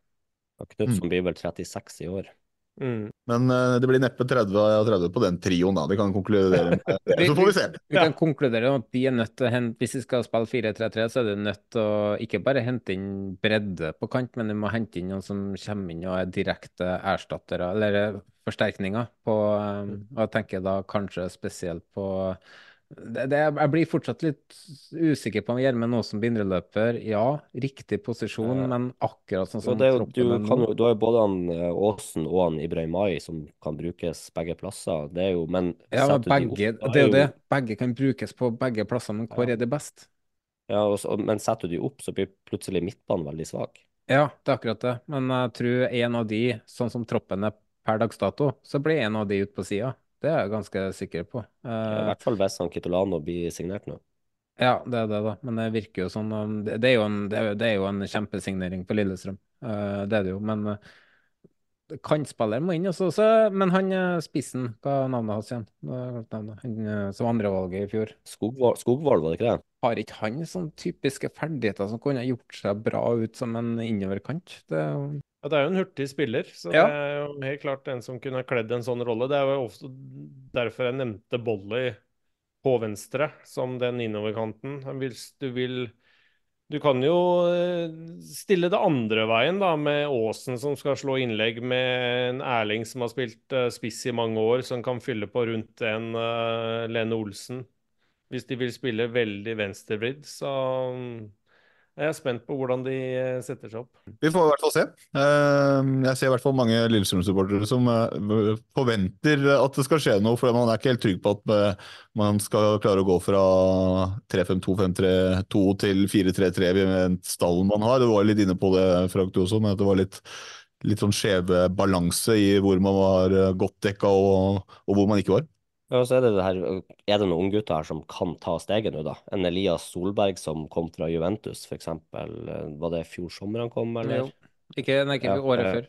Knutsen mm. blir vel 36 i år. Mm. Men uh, det blir neppe 30 av 30 på den trioen, da. Vi kan konkludere med det. Så får vi se. Vi, kan konkludere at de er nødt til å hente, Hvis de skal spille 4-3-3, så er de nødt til å ikke bare hente inn bredde på kant, men de må hente inn noen som kommer inn og er direkte erstattere, eller forsterkninger på um, Og jeg tenker da kanskje spesielt på det, det, jeg blir fortsatt litt usikker på om Gjermund Aasen blir indreløper. Ja, riktig posisjon, men akkurat sånn som det, du, kan, du har jo både han Aasen og han Ibrahimai som kan brukes begge plasser. Det er jo, men Ja, men begge, opp, det er jo det. Begge kan brukes på begge plasser, men hvor ja. er det best? Ja, også, men setter du de opp, så blir plutselig midtbanen veldig svak. Ja, det er akkurat det. Men jeg tror en av de, sånn som troppen er per dags dato, så blir en av de ute på sida. Det er jeg ganske sikker på. Uh, I hvert fall hvis han Kitolano blir signert nå. Ja, det er det, da. Men det virker jo sånn um, Det, det, er, jo en, det er, det er jo en kjempesignering på Lillestrøm. Uh, det er det jo. Men uh, kantspiller må inn, også, så, men han eh, spissen, hva er navnet hans igjen? Navnet? Han eh, som andrevalget i fjor. Skogvold, Skogvold, var det ikke det? Har ikke han sånne typiske ferdigheter som kunne gjort seg bra ut som en innoverkant? Det, Ja, det er jo en hurtig spiller, så Ja. det er jo helt klart en som kunne kledd en sånn rolle. Det er jo ofte derfor jeg nevnte Bolly på venstre som den innoverkanten. Hvis du vil Du kan jo eh, stille det andre veien, da, med Aasen som skal slå innlegg, med en Erling som har spilt eh, spiss i mange år, som kan fylle på rundt en eh, Lene Olsen. Hvis de vil spille veldig venstrevridd, så mm, er spent på hvordan de eh, setter seg opp. Vi får i hvert fall se. Eh, Jeg ser i hvert fall mange Lillestrøm-supportere som eh, forventer at det skal skje noe, for man er ikke helt trygg på at eh, man skal klare å gå fra 3-5-2-5-3-2 til 4-3-3 ved den stallen man har. Du var litt inne på det, Frank, du også, men at det var litt, litt sånn skjeve balanse i hvor man var godt dekka og, og hvor man ikke var. Ja, så er det det her, er det noen unggutter her som kan ta steget nå, da? En Elias Solberg som kom fra Juventus. Eh, Var det fjor sommer han kom, eller? Jo. Ikke, nei, ikke Ja, året eh, før.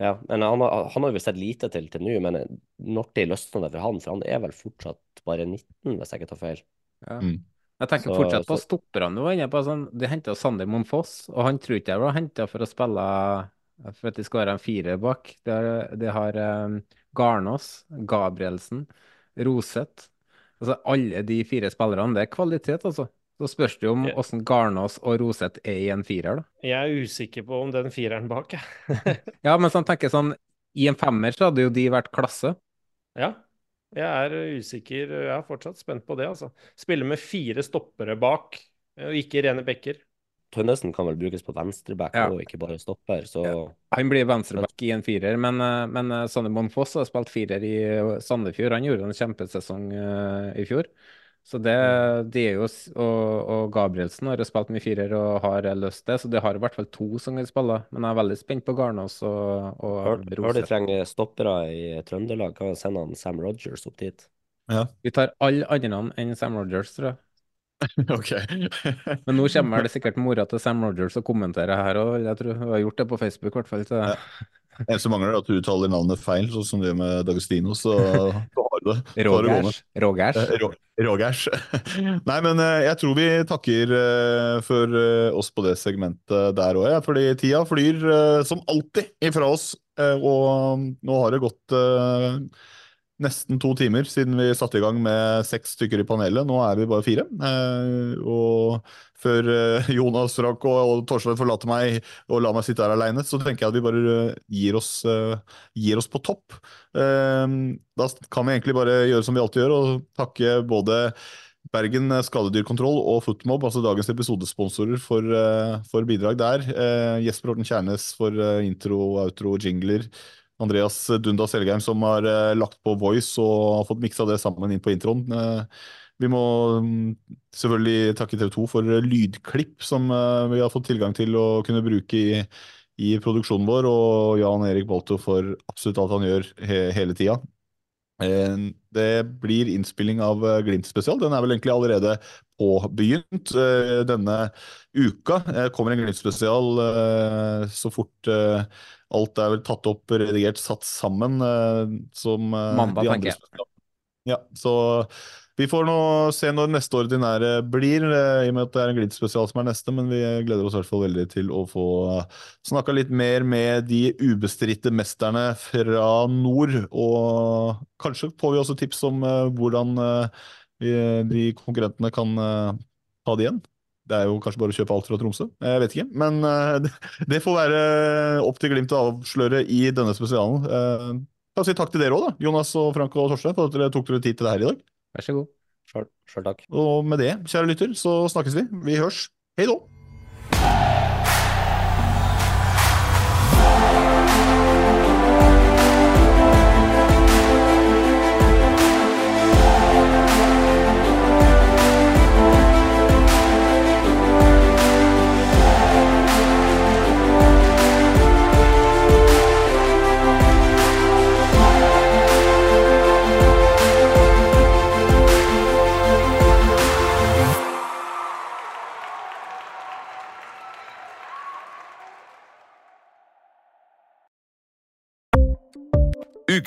Ja, men han, har- han har vi sett lite til til nå, men når det løsner det for han? For han er vel fortsatt bare 19, hvis jeg ikke tar feil. Ja. Mm. Jeg tenker Så- fortsatt på så- stopperne. nå. var inne på sånn, De henta Sander Monfoss, og han tror ikke jeg var henta for å spille for at de skal være en fire bak. De har, de har um, Garnås, Gabrielsen, Roseth. Altså alle de fire spillerne. Det er kvalitet, altså. Så spørs det jo om hvordan Garnås og Roseth er i en firer, da. Jeg er usikker på om den fireren bak, jeg. Ja, men sånn tenker sånn I en femmer så hadde jo de vært klasse. Ja, jeg er usikker. Jeg er fortsatt spent på det, altså. Spille med fire stoppere bak, og ikke rene bekker. Tønnesen kan vel brukes på venstreback Ja. og ikke bare stopper, så Han blir venstreback i en firer, men, eh, men Sanne Sander Monfoss har spilt firer i eh, Sandefjord. Han gjorde en kjempesesong eh, i fjor. Så det, de er jo, og, og Gabrielsen har jo spilt mye firer og har løst det, så det har i hvert fall to som kan spille. Men jeg er veldig spent på Garnås og, og Hør, hør de trenger stoppere i Trøndelag, kan vi sende han Sam Rogers opp dit. Vi tar alle andre enn Sam Rogers, tror jeg. Ok. Men nå kommer det sikkert mora til Sam Rogers og kommenterer her òg. Jeg tror hun har gjort det på Facebook, i hvert fall. Så. Det eneste mangler er at du uttaler navnet feil, sånn som det med Dagestino. så så har du det. Rogers. Rogers. Eh. Nei, men eh, jeg tror vi takker eh, for oss på det segmentet der òg, ja, fordi tida flyr som alltid ifra oss. Og nå har det gått nesten to timer siden vi satte i gang med seks stykker i panelet. Nå er vi bare fire. Eh, Og før eh, Jonas, Rakk og, Torstein forlater meg og lar meg sitte her alene, så tenker jeg at vi bare eh, gir oss, gir oss på topp. Da kan vi egentlig bare gjøre som vi alltid gjør, og takke både Bergen skadedyrkontroll og Footmob, altså dagens episodesponsorer, for, for bidrag der. Jesper Horten Kjærnes for intro, outro jingler. Andreas Dunda Selgheim som har eh, lagt på voice og har fått miksa det sammen inn på introen. Eh, vi må mm, selvfølgelig takke TV 2 for eh, lydklipp som vi har fått tilgang til å kunne bruke i, i produksjonen vår, og Jan Erik Balto for absolutt alt han gjør he hele tida. Det blir innspilling av Glimt spesial. Den er vel egentlig allerede påbegynt denne uka. Kommer en Glimt spesial så fort alt er vel tatt opp, redigert, satt sammen eh, som eh, Mandag, de tenker andre jeg. spesialene. Ja, så vi får nå se når neste ordinære blir, eh, i og med at det er en Glimt-spesial som er neste, men vi gleder oss i hvert fall veldig til å få snakka litt mer med de ubestridte mesterne fra nord. Og kanskje får vi også tips om hvordan vi, de konkurrentene kan ta det igjen. Det er jo kanskje bare å kjøpe alt fra Tromsø, jeg vet ikke. Men eh, det, det får være opp til Glimt å avsløre i denne spesialen. Eh, kan si takk til dere òg, da, Jonas og Frank og Torstein, for at dere tok dere tid til det her i dag. Vær så god. Sjøl takk. Og med det, kjære lytter, så snakkes vi. Vi hørs. Hei då!